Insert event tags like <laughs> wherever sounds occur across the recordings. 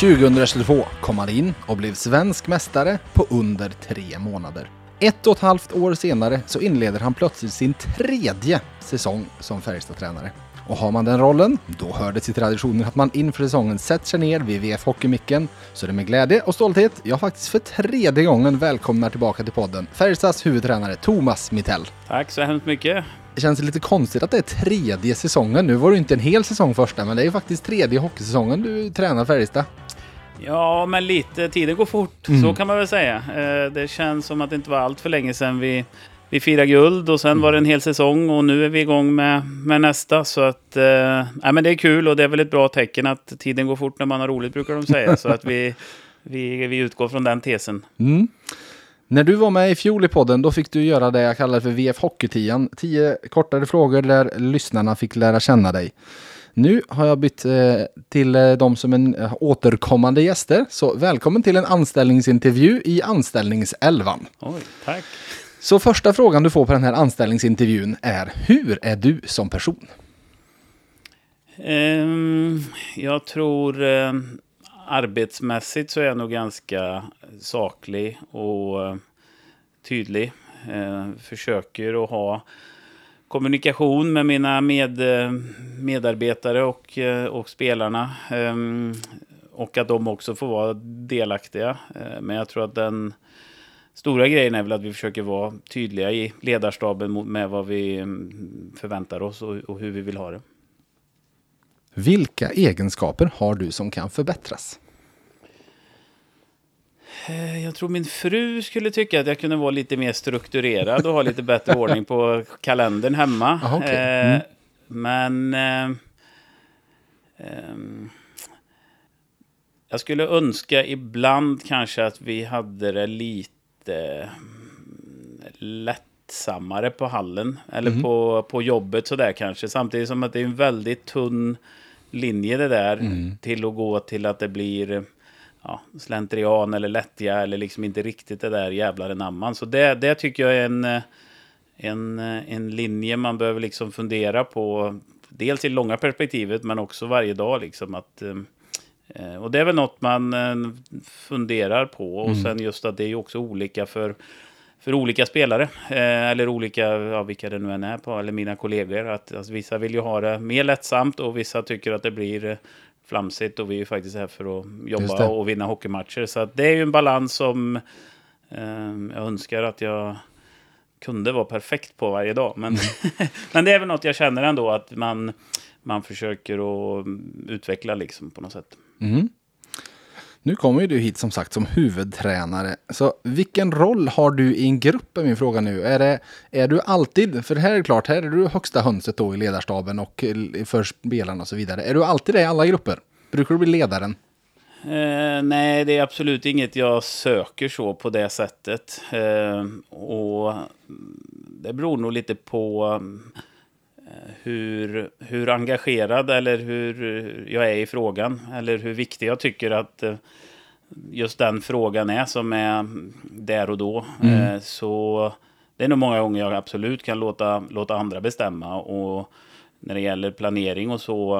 2022 kom han in och blev svensk mästare på under tre månader. Ett och ett halvt år senare så inleder han plötsligt sin tredje säsong som Färjestad-tränare. Och har man den rollen, då hör det till traditionen att man inför säsongen sätter sig ner vid VF Hockeymicken. Så det är med glädje och stolthet jag faktiskt för tredje gången välkomnar tillbaka till podden Färjestads huvudtränare Thomas Mittell. Tack så hemskt mycket. Det känns lite konstigt att det är tredje säsongen. Nu var det inte en hel säsong första, men det är ju faktiskt tredje hockeysäsongen du tränar Färjestad. Ja, men lite. Tiden går fort, Mm. så kan man väl säga. Eh, Det känns som att det inte var allt för länge sedan vi, vi firade guld och sen var det en hel säsong och nu är vi igång med, med nästa. Så att, eh, ja, men det är kul och det är väl ett bra tecken att tiden går fort när man har roligt, brukar de säga. så att vi, vi, vi utgår från den tesen. Mm. När du var med i fjol i podden, då fick du göra det jag kallar för VF Hockeytian. Tio kortare frågor där lyssnarna fick lära känna dig. Nu har jag bytt eh, till eh, de som en eh, återkommande gäster. Så välkommen till en anställningsintervju i anställningselvan. Oj, tack. Så första frågan du får på den här anställningsintervjun är Hur är du som person? Ehm, jag tror arbetsmässigt så är jag nog ganska saklig och tydlig. Försöker att ha kommunikation med mina med, eh, medarbetare och, eh, och spelarna. Ehm, och att de också får vara delaktiga. Eh, men jag tror att den stora grejen är väl att vi försöker vara tydliga i ledarstaben med vad vi mm, förväntar oss och hur vi vill ha det. Vilka egenskaper har du som kan förbättras? Eh, Jag tror min fru skulle tycka att jag kunde vara lite mer strukturerad och ha lite bättre ordning på kalendern hemma. Aha, okej. Eh, Mm. Men... Eh, ehm, jag skulle önska ibland kanske att vi hade det lite mm, lättsammare på hallen. Eller Mhm. på, på jobbet sådär kanske. Samtidigt som att det är en väldigt tunn linje det där. Mm. Till att gå till att det blir ja, slentrian eller lättja eller liksom inte riktigt det där jävlar anamman. Så det, det tycker jag är en, en, en linje man behöver liksom fundera på. Dels i långa perspektivet men också varje dag liksom att eh, och det är väl något man eh, funderar på. Och sen just att det är också olika för, för olika spelare. Eh, eller olika, ja, vilka det nu än är på, eller mina kollegor. Att, alltså, vissa vill ju ha det mer lättsamt och vissa tycker att det blir flamsigt. Och vi är ju faktiskt här för att jobba och vinna hockeymatcher. Så det är ju en balans som eh, jag önskar att jag kunde vara perfekt på varje dag. Men, <laughs> men det är väl något jag känner ändå att man, man försöker att utveckla liksom på något sätt. Mm. Nu kommer ju du hit som sagt som huvudtränare. Så vilken roll har du i en grupp är min fråga nu. Är, det, är du alltid, för här är det klart, här är du högsta hönset då i ledarstaben och för spelarna och så vidare. Är du alltid det i alla grupper? Brukar du bli ledaren? Eh, nej, det är absolut inget jag söker så på det sättet. Eh, och det beror nog lite på eh, hur, hur engagerad eller hur jag är i frågan. Eller hur viktig jag tycker att eh, just den frågan är som är där och då. Eh, så det är nog många gånger jag absolut kan låta, låta andra bestämma. Och när det gäller planering och så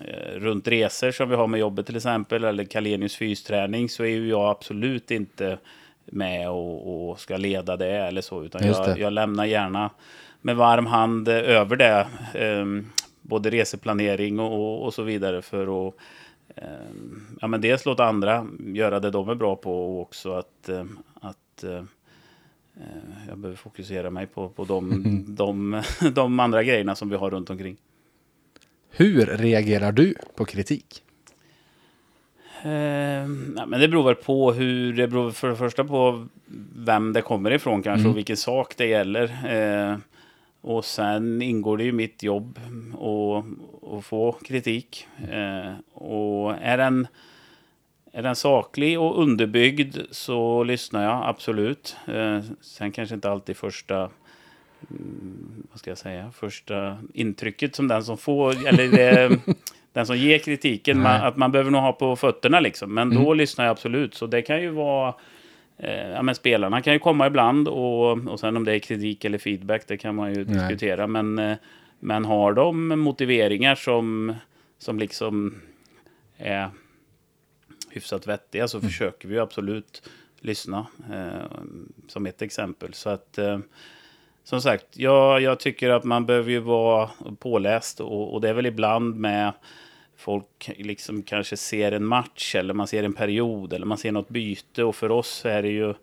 eh, runt resor som vi har med jobbet till exempel eller Kalenius fysträning så är ju jag absolut inte med och, och ska leda det eller så utan jag, jag lämnar gärna med varm hand eh, över det eh, både reseplanering och, och så vidare för att eh, ja, men dels låta andra göra det de är bra på och också att, eh, att eh, jag behöver fokusera mig på, på de, <laughs> de, de andra grejerna som vi har runt omkring. Hur reagerar du på kritik? Eh, nej, men det beror väl på hur, det beror för det första på vem det kommer ifrån kanske och vilken sak det gäller. Eh, och sen ingår det ju mitt jobb att- få kritik. Eh, och är den, är den saklig och underbyggd så lyssnar jag absolut. Eh, sen kanske inte alltid första mm, vad ska jag säga, första intrycket som den som får, eller det, <laughs> den som ger kritiken, man, att man behöver nog ha på fötterna liksom. Men då lyssnar jag absolut. Så det kan ju vara, eh, ja men spelarna kan ju komma ibland och, och sen om det är kritik eller feedback, det kan man ju Nej. diskutera. Men, eh, men har de motiveringar som, som liksom är hyfsat vettiga så försöker vi ju absolut lyssna. Eh, som ett exempel. Så att eh, som sagt, jag, jag tycker att man behöver ju vara påläst och, och det är väl ibland med folk liksom kanske ser en match eller man ser en period eller man ser något byte och för oss är det ju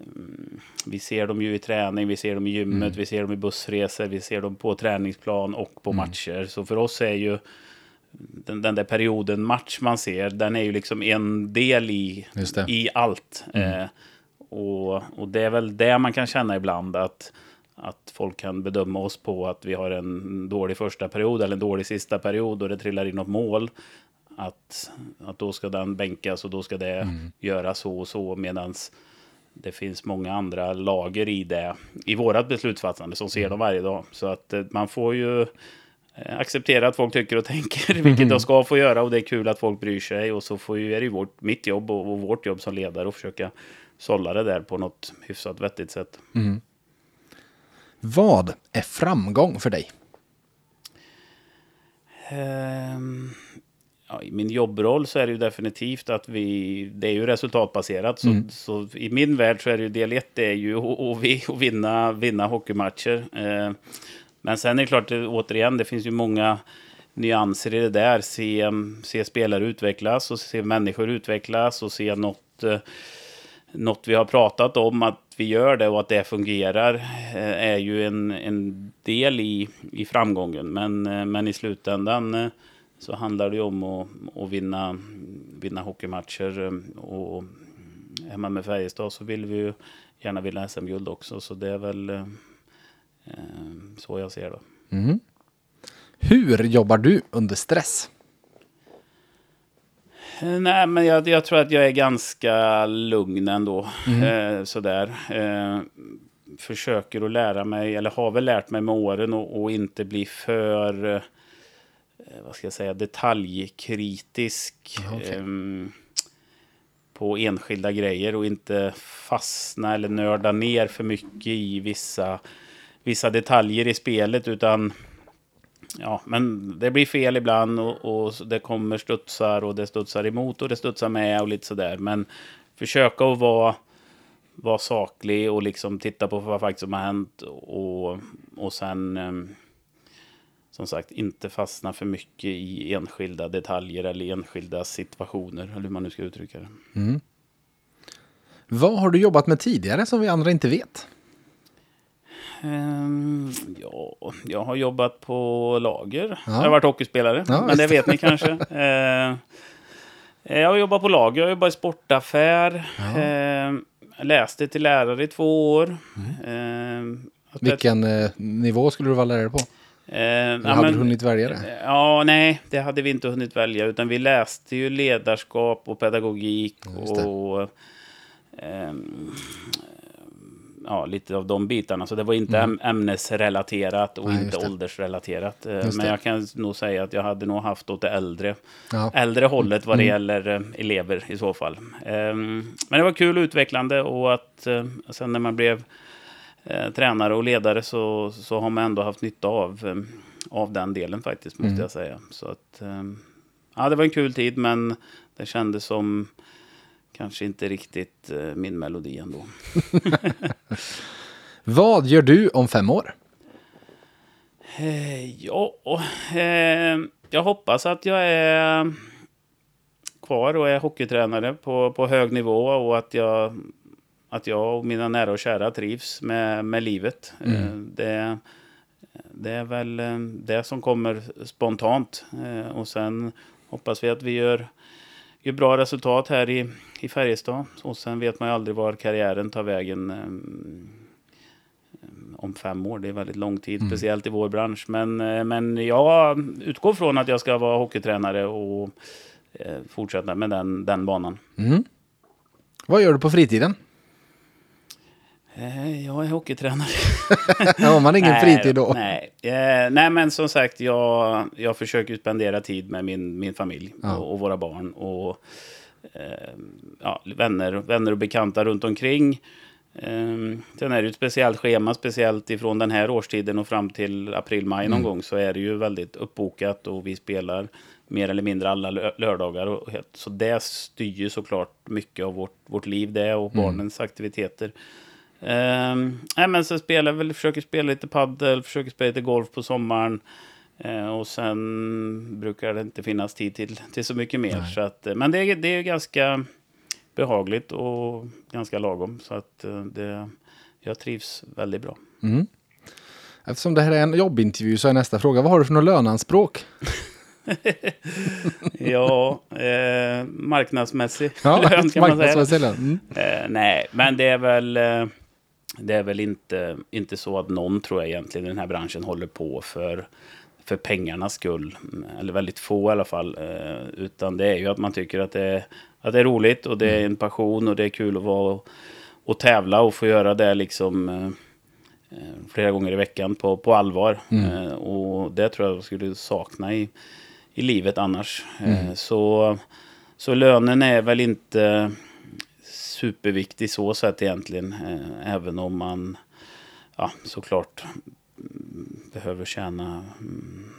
mm, vi ser dem ju i träning, vi ser dem i gymmet, mm. vi ser dem i bussresor, vi ser dem på träningsplan och på mm. matcher. Så för oss är ju den, den, där perioden match man ser, den är ju liksom en del i, i allt. Mm. Eh, och, och det är väl det man kan känna ibland att att folk kan bedöma oss på att vi har en dålig första period eller en dålig sista period och det trillar in något mål. Att, att då ska den bänkas och då ska det mm. göra så och så medan det finns många andra lager i det, i vårat beslutsfattande som ser mm. dem varje dag. Så att eh, man får ju eh, acceptera att folk tycker och <laughs> tänker, vilket de ska få göra och det är kul att folk bryr sig och så får ju, är det ju vårt, mitt jobb och, och vårt jobb som ledare att försöka sålla det där på något hyfsat vettigt sätt. Mm. Vad är framgång för dig? Um, ja, I min jobbroll så är det ju definitivt att vi, det är ju resultatbaserat. Så, mm. så i min värld så är det ju del ett, det är ju att vinna, vinna hockeymatcher. Uh, men sen är det klart, återigen, det finns ju många nyanser i det där. Se, se spelare utvecklas och se människor utvecklas och se något, uh, något vi har pratat om att vi gör det och att det fungerar eh, är ju en, en del i, i framgången. Men, eh, men i slutändan eh, så handlar det ju om att, att vinna, vinna hockeymatcher. Och hemma med Färjestad så vill vi ju gärna vinna SM-guld också. Så det är väl eh, så jag ser det. Mm. Hur jobbar du under stress? Eh, nej, men jag, jag, tror att jag är ganska lugn ändå. Mm. Eh, sådär. Eh, försöker att lära mig, eller har väl lärt mig med åren, och, och inte bli för, eh, vad ska jag säga, detaljkritisk. Okay. Eh, på enskilda grejer och inte fastna eller nörda ner för mycket i vissa, vissa detaljer i spelet utan ja, men det blir fel ibland och, och, det kommer studsar och det studsar emot och det studsar med och lite sådär. Men försöka att vara, vara saklig och liksom titta på vad faktiskt som har hänt och, och sen ehm, som sagt inte fastna för mycket i enskilda detaljer eller enskilda situationer, eller hur man nu ska uttrycka det. Mm. Vad har du jobbat med tidigare som vi andra inte vet? Um, ja, jag har jobbat på lager. Ja. Jag har varit hockeyspelare, ja, men det vet ni kanske. Uh, <laughs> jag har jobbat på lager, jag har jobbat i sportaffär. Ja. Uh, läste till lärare i två år. Mm. Uh, Vilken eh, nivå skulle du vara lärare på? Eh, Eller hade men, du hunnit välja det? Ja, nej, det hade vi inte hunnit välja. Utan vi läste ju ledarskap och pedagogik. och eh, ja, lite av de bitarna. Så det var inte mm. ämnesrelaterat och Nej, inte åldersrelaterat. Eh, men jag kan nog säga att jag hade nog haft åt det äldre, ja. äldre hållet vad det mm. gäller eh, elever i så fall. Ehm, men det var kul och utvecklande och att eh, sen när man blev tränare och ledare så, så har man ändå haft nytta av, av den delen faktiskt, måste mm. jag säga. Så att, ja, det var en kul tid, men det kändes som kanske inte riktigt eh, min melodi ändå. <laughs> Vad gör du om fem år? Eh, ja, eh, jag hoppas att jag är kvar och är hockeytränare på, på hög nivå och att jag, att jag och mina nära och kära trivs med, med livet. Mm. Eh, det, det är väl eh, det som kommer spontant. Eh, och sen hoppas vi att vi gör gör bra resultat här i, i Färjestad. Och sen vet man ju aldrig var karriären tar vägen um, om fem år. Det är väldigt lång tid, mm. speciellt i vår bransch. Men, uh, men jag utgår från att jag ska vara hockeytränare och uh, fortsätta med den, den banan. Mm. Vad gör du på fritiden? Eh, jag är hockeytränare. <laughs> har man ingen nej, fritid då? Nej. Eh, nej, men som sagt, jag, jag försöker spendera tid med min, min familj ja. och, och, våra barn. Och eh, ja, vänner, vänner och bekanta runt omkring. Um, sen är det ett speciellt schema, speciellt ifrån den här årstiden och fram till april-maj någon mm. gång så är det ju väldigt uppbokat och vi spelar mer eller mindre alla lördagar. Och, så det styr ju såklart mycket av vårt, vårt liv det och mm. barnens aktiviteter. Um, nej, men så spelar väl, försöker spela lite paddel, försöker spela lite golf på sommaren. Uh, och sen brukar det inte finnas tid till, till så mycket mer. Så att, men det, det är ganska behagligt och ganska lagom. Så att uh, det, jag trivs väldigt bra. Mm. Eftersom det här är en jobbintervju så är nästa fråga, vad har du för något löneanspråk? <laughs> ja, eh, marknadsmässig ja, lön kan man säga. Mm. Eh, nej, men det är väl, eh, det är väl inte, inte så att någon tror jag egentligen i den här branschen håller på för, för pengarnas skull. Eller väldigt få i alla fall. Eh, utan det är ju att man tycker att det, att det är roligt och det är en passion och det är kul att vara och, och tävla och få göra det liksom eh, eh, flera gånger i veckan på, på allvar. Mm. och det tror jag skulle sakna i, i livet annars. Mm. Så, så lönen är väl inte superviktig så sett egentligen. Eh, även om man ja, såklart behöver tjäna mm,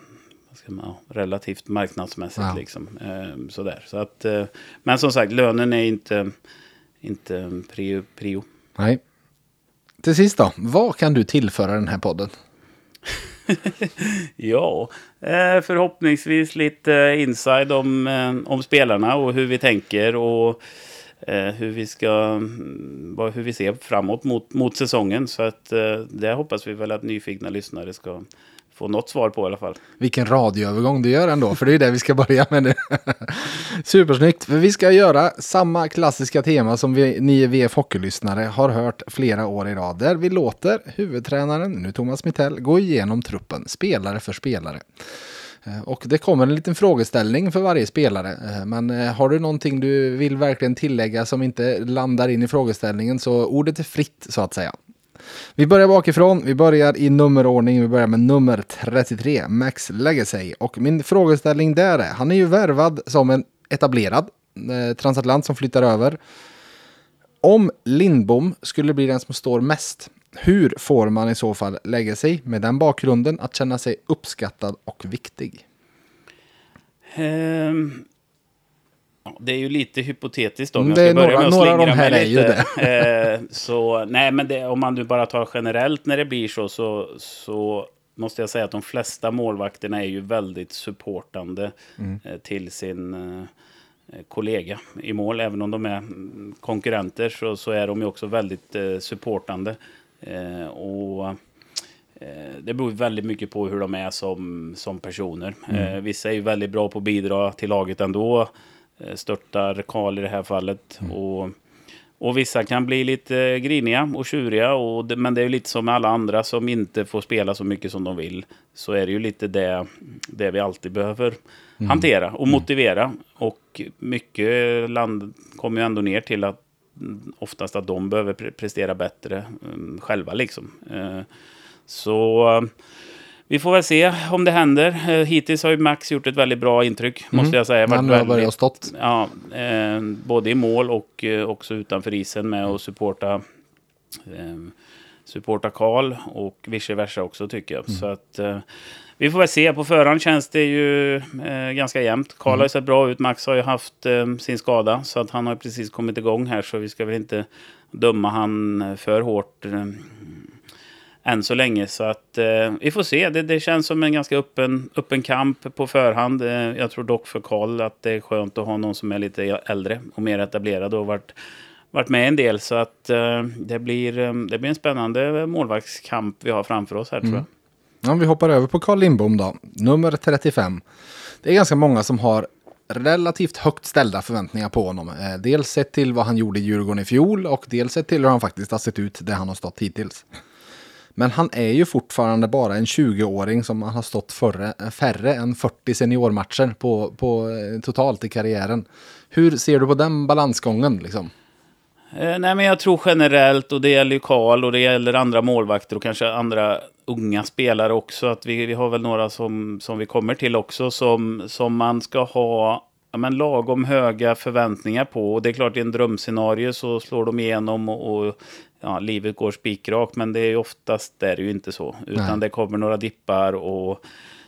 man, relativt marknadsmässigt. Ja. Liksom. Eh, sådär. Så att, men som sagt, lönen är inte, inte prio, prio. Nej. Till sist då, vad kan du tillföra den här podden? <laughs> ja, eh, förhoppningsvis lite inside om, eh, om spelarna och hur vi tänker och eh, Eh, hur vi ska, mm, hur vi ser framåt mot, mot säsongen. Så att eh, det hoppas vi väl att nyfikna lyssnare ska få något svar på i alla fall. Vilken radioövergång du gör ändå, för det är det vi ska börja med nu. <laughs> Supersnyggt, för vi ska göra samma klassiska tema som vi, ni VF Hockey-lyssnare har hört flera år i rad. Där vi låter huvudtränaren, nu Thomas Mittell, gå igenom truppen, spelare för spelare. Eh, och det kommer en liten frågeställning för varje spelare. Eh, men eh, har du någonting du vill verkligen tillägga som inte landar in i frågeställningen så ordet är fritt så att säga. Vi börjar bakifrån. Vi börjar i nummerordning. Vi börjar med nummer 33, Max Legacy. Och min frågeställning där är, han är ju värvad som en etablerad transatlant som flyttar över. Om Lindbom skulle bli den som står mest, hur får man i så fall lägga sig med den bakgrunden att känna sig uppskattad och viktig? Um, det är ju lite hypotetiskt om jag ska börja med att några är ju det. <laughs> Eh, så nej, men det, om man nu bara tar generellt när det blir så, så, så måste jag säga att de flesta målvakterna är ju väldigt supportande mm. Eh, till sin eh, kollega i mål. Även om de är konkurrenter så, så är de ju också väldigt supportande. Och det beror väldigt mycket på hur de är som, som personer. Mm. vissa är ju väldigt bra på att bidra till laget ändå. Eh, störtar Karl i det här fallet. Mm. Och, och vissa kan bli lite griniga och tjuriga. Och det, men det är ju lite som med alla andra som inte får spela så mycket som de vill. Så är det ju lite det, det vi alltid behöver mm. hantera och mm. motivera. Och mycket land kommer ju ändå ner till att oftast att de behöver prestera bättre um, själva liksom. Uh, så vi får väl se om det händer. Eh, hittills har ju Max gjort ett väldigt bra intryck, mm. måste jag säga. Han har börjat stått. Ja, eh, både i mål och eh, också utanför isen med att supporta eh, supporta Karl och vice versa också tycker jag. Mm. Så att eh, vi får väl se. På förhand känns det ju eh, ganska jämnt. Karl mm. har ju sett bra ut. Max har ju haft eh, sin skada så att han har precis kommit igång här så vi ska väl inte döma han för hårt än så länge. Så att eh, vi får se. Det, det, känns som en ganska öppen, öppen kamp på förhand. Eh, jag tror dock för Karl att det är skönt att ha någon som är lite äldre och mer etablerad och varit, varit med en del. Så att eh, det, blir, eh, det blir en spännande målvaktskamp vi har framför oss här mm. tror jag. Om vi hoppar över på Carl Lindbom då. Nummer 35. Det är ganska många som har relativt högt ställda förväntningar på honom. Eh, dels sett till vad han gjorde i Djurgården i fjol och dels sett till hur han faktiskt har sett ut det han har stått hittills. Men han är ju fortfarande bara en 20-åring som har stått förre, eh, färre än 40 seniormatcher på, på, eh, totalt i karriären. Hur ser du på den balansgången? Liksom? Eh, nej, men jag tror generellt, och det gäller ju Karl och det gäller andra målvakter och kanske andra unga spelare också, att vi, vi har väl några som, som vi kommer till också, som, som man ska ha ja, men lagom höga förväntningar på. Och det är klart, i en drömscenario så slår de igenom och, och ja, livet går spikrakt. Men det är ju oftast det är det ju inte så. Utan Nej. det kommer några dippar och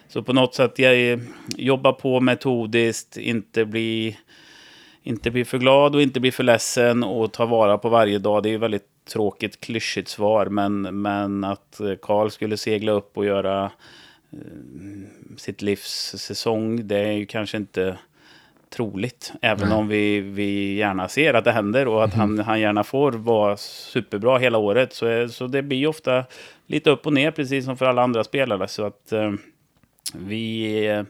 så på något sätt jag, jobba på metodiskt, inte bli, inte bli för glad och inte bli för ledsen och ta vara på varje dag. Det är ju väldigt tråkigt, klyschigt svar, men, men att Karl skulle segla upp och göra eh, sitt livs säsong, det är ju kanske inte troligt. Även Nej. om vi, vi gärna ser att det händer och att mm. han, han gärna får vara superbra hela året. Så, så det blir ofta lite upp och ner, precis som för alla andra spelare. Så att eh, vi,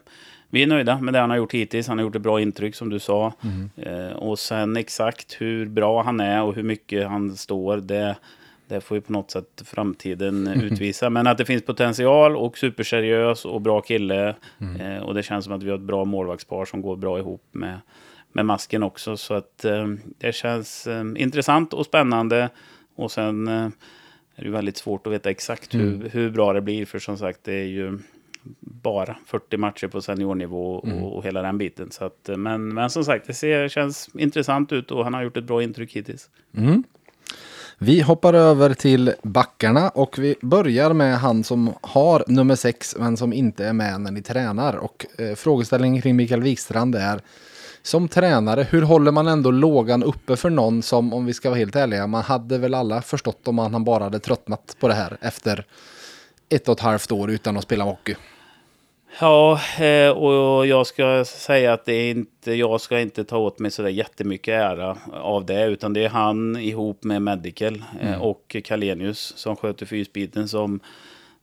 vi är nöjda med det han har gjort hittills. Han har gjort ett bra intryck som du sa. Mm. Eh, och sen exakt hur bra han är och hur mycket han står, det, det får ju på något sätt framtiden <laughs> utvisa. Men att det finns potential och superseriös och bra kille. Mm. Eh, och det känns som att vi har ett bra målvaktspar som går bra ihop med, med masken också. Så att eh, det känns eh, intressant och spännande. Och sen eh, är det väldigt svårt att veta exakt hur, mm. hur bra det blir. För som sagt, det är ju bara 40 matcher på seniornivå och, mm. och hela den biten. Så att, men, men som sagt, det ser, känns intressant ut och han har gjort ett bra intryck hittills. Mm. Vi hoppar över till backarna och vi börjar med han som har nummer sex men som inte är med när ni tränar. Och eh, frågeställningen kring Mikael Wikstrand är som tränare, hur håller man ändå lågan uppe för någon som, om vi ska vara helt ärliga, man hade väl alla förstått om man bara hade tröttnat på det här efter ett och ett halvt år utan att spela hockey. Ja, eh, och jag ska säga att det är inte, jag ska inte ta åt mig så där jättemycket ära av det, utan det är han ihop med Medical eh, mm. och Kalenius som sköter fysbiten som,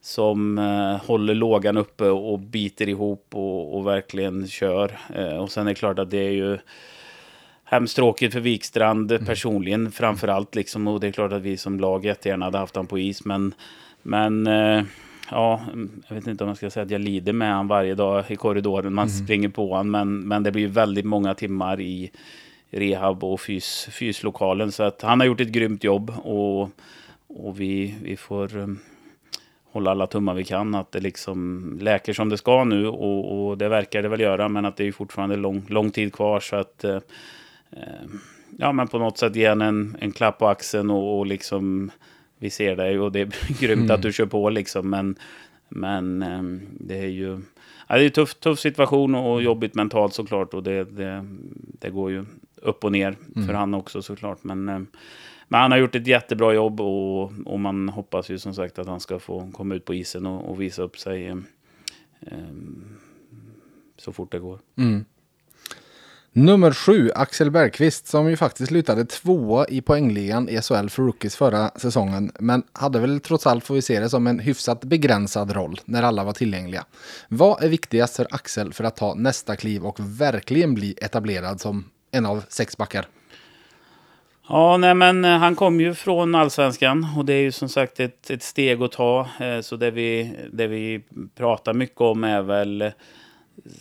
som uh, håller lågan uppe och biter ihop och, och verkligen kör. Och sen är det klart att det är ju hemskt tråkigt för Wikstrand mm. personligen framför allt liksom, och det är klart att vi som lag jättegärna hade haft honom på is, men, men ja, jag vet inte om jag ska säga att jag lider med honom varje dag i korridoren. Man mm. springer på honom, men, men det blir väldigt många timmar i rehab och fys, fyslokalen. Så att han har gjort ett grymt jobb och, och vi, vi får um, hålla alla tummar vi kan. Att det liksom läker som det ska nu och, och det verkar det väl göra, men att det är fortfarande lång, lång tid kvar. Så att uh, ja, men på något sätt ge en, en klapp på axeln och, och liksom vi ser dig och det är <laughs> grymt mm. att du kör på liksom. Men, men ehm, det är ju ja, det är en tuff, tuff situation och jobbigt mentalt såklart. Och det, det, det går ju upp och ner mm. för han också såklart. Men, ehm, men han har gjort ett jättebra jobb och, och man hoppas ju som sagt att han ska få komma ut på isen och, och visa upp sig um, så fort det går. Mm. Nummer sju, Axel Bergqvist, som ju faktiskt slutade tvåa i poängligan i SHL för rookies förra säsongen, men hade väl trots allt, får vi se det, som en hyfsat begränsad roll när alla var tillgängliga. Vad är viktigast för Axel för att ta nästa kliv och verkligen bli etablerad som en av sex backar? Ja, nej men eh, han kom ju från allsvenskan och det är ju som sagt ett, ett steg att ta. Eh, så det vi, det vi pratar mycket om är väl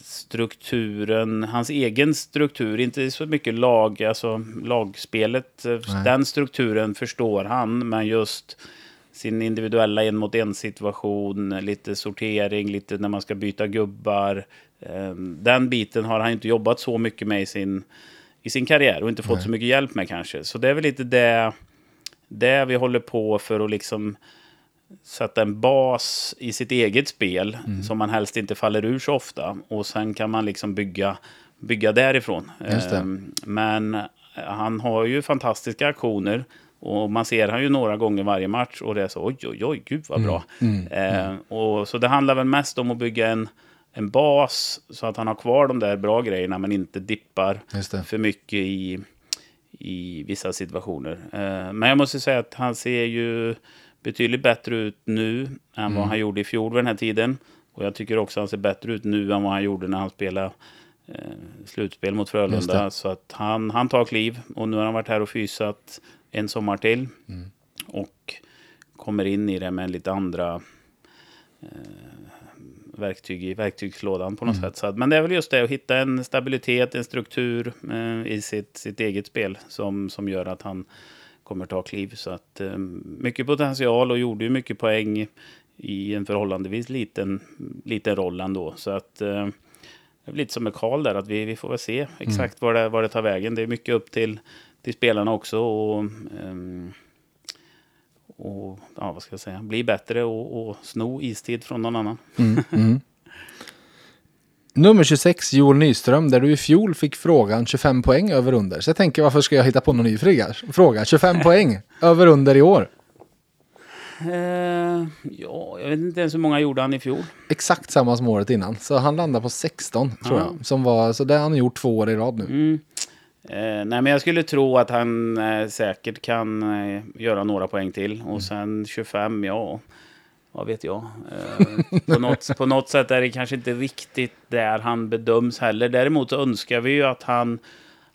strukturen, hans egen struktur, inte så mycket lag, alltså lagspelet, eh, Nej. den strukturen förstår han, men just sin individuella en mot en situation, lite sortering, lite när man ska byta gubbar. Eh, den biten har han inte jobbat så mycket med i sin, i sin karriär och inte fått Nej. så mycket hjälp med kanske. Så det är väl lite det, det vi håller på för att liksom sätta en bas i sitt eget spel mm. som man helst inte faller ur så ofta. Och sen kan man liksom bygga, bygga därifrån. Um, men han har ju fantastiska aktioner. Och man ser han ju några gånger varje match och det är så oj, oj, oj, gud vad bra. Mm. Mm. Uh, och, så det handlar väl mest om att bygga en, en bas så att han har kvar de där bra grejerna men inte dippar för mycket i, i vissa situationer. Uh, men jag måste säga att han ser ju betydligt bättre ut nu än mm. vad han gjorde i fjol vid den här tiden. Och jag tycker också att han ser bättre ut nu än vad han gjorde när han spelade eh, slutspel mot Frölunda. Så att han, han tar kliv och nu har han varit här och fysat en sommar till. Mm. Och kommer in i det med lite andra eh, verktyg i verktygslådan på något mm. sätt. Så att, men det är väl just det, att hitta en stabilitet, en struktur eh, i sitt, sitt eget spel som, som gör att han kommer ta kliv. Så att eh, mycket potential och gjorde ju mycket poäng i en förhållandevis liten, liten roll ändå. Så att eh, det är lite som med Karl där, att vi, vi får väl se exakt mm. var, det, var det tar vägen. Det är mycket upp till, till spelarna också. Och, um, och ja, vad ska jag säga, bli bättre och, och sno istid från någon annan. Mm, mm. <laughs> Nummer 26, Joel Nyström, där du i fjol fick frågan 25 poäng över under. Så jag tänker, varför ska jag hitta på någon ny fråga? 25 <laughs> poäng över under i år. Uh, ja, jag vet inte ens hur många gjorde han i fjol. Exakt samma som året innan. Så han landade på 16, tror ja. jag. Som var, så det har han gjort två år i rad nu. Mm. Uh, nej, men jag skulle tro att han uh, säkert kan göra några poäng till. Och mm. sen 25, ja vad vet jag. Eh, på, något, på något sätt är det kanske inte riktigt där han bedöms heller. Däremot önskar vi ju att han,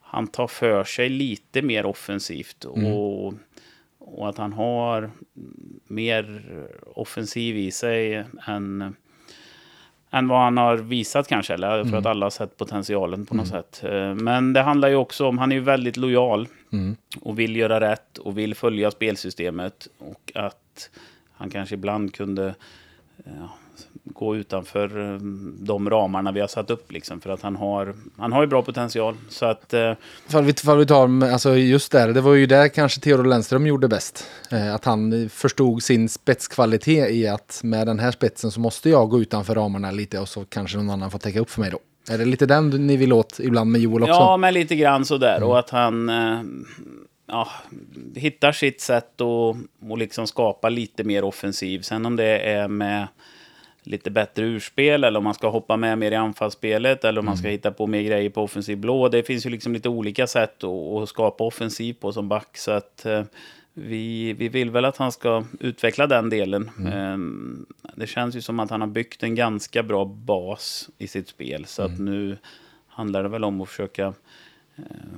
han tar för sig lite mer offensivt. Mm. Och, och att han har mer offensiv i sig än, än vad han har visat kanske. Eller för mm. att alla har sett potentialen på något mm. sätt. Eh, men det handlar ju också om, han är ju väldigt lojal. Mm. Och vill göra rätt och vill följa spelsystemet. Och att han kanske ibland kunde ja, gå utanför eh, de ramarna vi har satt upp. Liksom, för att han har, han har ju bra potential. Så att, eh... Fall vi, fall vi tar, alltså just där, det var ju där kanske Theodor Lennström gjorde bäst. Eh, att han förstod sin spetskvalitet i att med den här spetsen så måste jag gå utanför ramarna lite och så kanske någon annan får täcka upp för mig då. Är det lite den ni vill åt ibland med Joel också? Ja, men lite grann sådär. Mm. Och att han... Ja, hittar sitt sätt och, och liksom skapa lite mer offensiv. Sen om det är med lite bättre urspel eller om man ska hoppa med mer i anfallsspelet eller om man ska mm. hitta på mer grejer på offensiv blå. Det finns ju liksom lite olika sätt att, att skapa offensiv på som back. Så att eh, vi, vi vill väl att han ska utveckla den delen. Mm. Eh, det känns ju som att han har byggt en ganska bra bas i sitt spel. Så mm. att nu handlar det väl om att försöka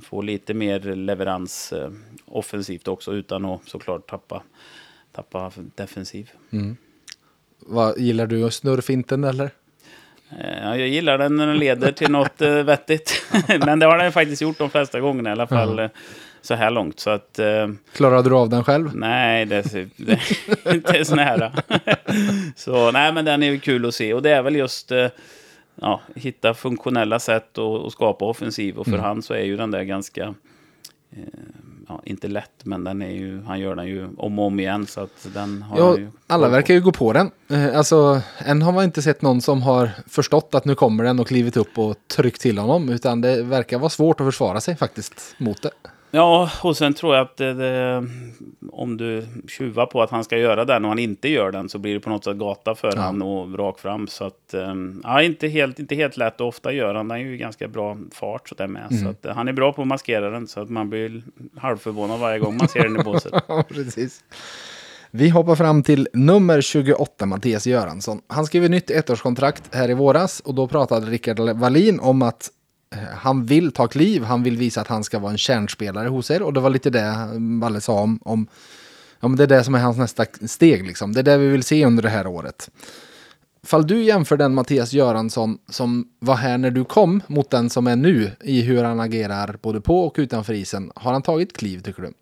få lite mer leverans eh, offensivt också utan att såklart tappa, tappa defensiv. Mm. Vad, gillar du snurrfinten eller? Eh, ja, jag gillar den när den leder till något vettigt. <laughs> Men det har den faktiskt gjort de flesta gångerna i alla fall. Mm. Så här långt. Så att, Klarade du av den själv? Nej, det, det, det är inte så nära. <laughs> så nej, men den är kul att se. Och det är väl just ja, hitta funktionella sätt att skapa offensiv. Och för mm. han så är ju den där ganska, eh, ja, inte lätt, men den är ju, han gör den ju om och om igen. Så att den har ja, ju alla verkar ju gå på den. Eh, alltså, än har man inte sett någon som har förstått att nu kommer den och klivit upp och tryckt till honom. Utan det verkar vara svårt att försvara sig faktiskt mot det. Ja, och sen tror jag att det, det, om du tjuvar på att han ska göra den och han inte gör den så blir det på något sätt gata för ja. han och rak fram. Så att, um, ja, inte helt, inte helt lätt och ofta gör han. Är ju ganska bra fart så där med. Mm. Så att, uh, han är bra på att maskera den så att man blir halvförvånad varje gång man ser den i båset. <laughs> Precis. Vi hoppar fram till nummer 28, Mattias Göransson. Han skrev nytt ettårskontrakt här i våras och då pratade Rickard Wallin om att Eh, Eh, han vill ta kliv, han vill visa att han ska vara en kärnspelare hos er. Och det var lite det Valle sa om, om ja, men det är det som är hans nästa steg. Liksom. Det är det vi vill se under det här året. Fall du jämför den Mattias Göransson som var här när du kom mot den som är nu i hur han agerar både på och utanför isen. Har han tagit kliv tycker du?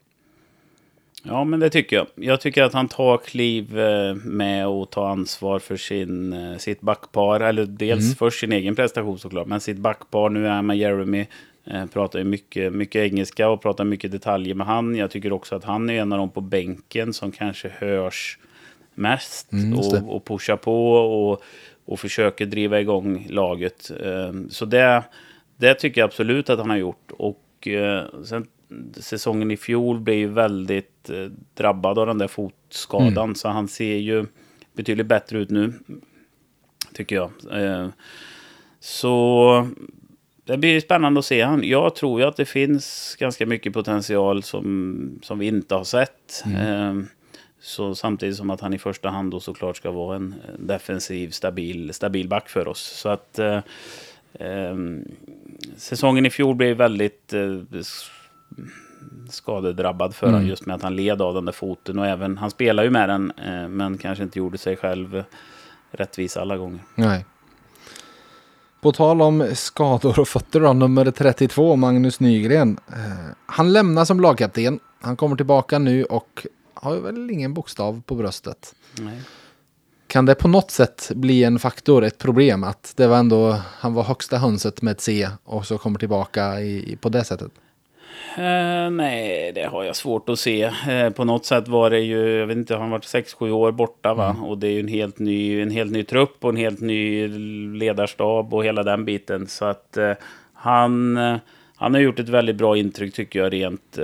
Ja, men det tycker jag. Jag tycker att han tar kliv eh, med att ta ansvar för sin, eh, sitt backpar. Eller dels mm. för sin egen prestation såklart, men sitt backpar. Nu är med Jeremy. Eh, pratar mycket, mycket engelska och pratar mycket detaljer med han. Jag tycker också att han är en av dem på bänken som kanske hörs mest. Mm, och, och pushar på och, och försöker driva igång laget. Så det, det tycker jag absolut att han har gjort. Och sen säsongen i fjol blev ju väldigt eh, drabbad av den där fotskadan. Mm. Så han ser ju betydligt bättre ut nu. Tycker jag. Eh, så det blir spännande att se han. Jag tror ju att det finns ganska mycket potential som, som vi inte har sett. Mm. Eh, så samtidigt som att han i första hand då såklart ska vara en defensiv, stabil, stabil back för oss. Så att eh, eh, säsongen i fjol blev väldigt eh, skadedrabbad för mm. just med att han led av den där foten. Och även, han spelar ju med den, eh, men kanske inte gjorde sig själv rättvis alla gånger. Nej. På tal om skador och fötter då, nummer 32, Magnus Nygren. Eh, han lämnar som lagkapten. Han kommer tillbaka nu och har väl ingen bokstav på bröstet. Nej. Kan det på något sätt bli en faktor, ett problem att det var ändå, han var högsta hönset med ett C och så kommer tillbaka i, på det sättet? Uh, nej, det har jag svårt att se. Uh, på något sätt var det ju, jag vet inte, han varit 6-7 år borta va? Mm. Och det är ju en helt, ny, en helt ny trupp och en helt ny ledarstab och hela den biten. Så att uh, han, han har gjort ett väldigt bra intryck tycker jag rent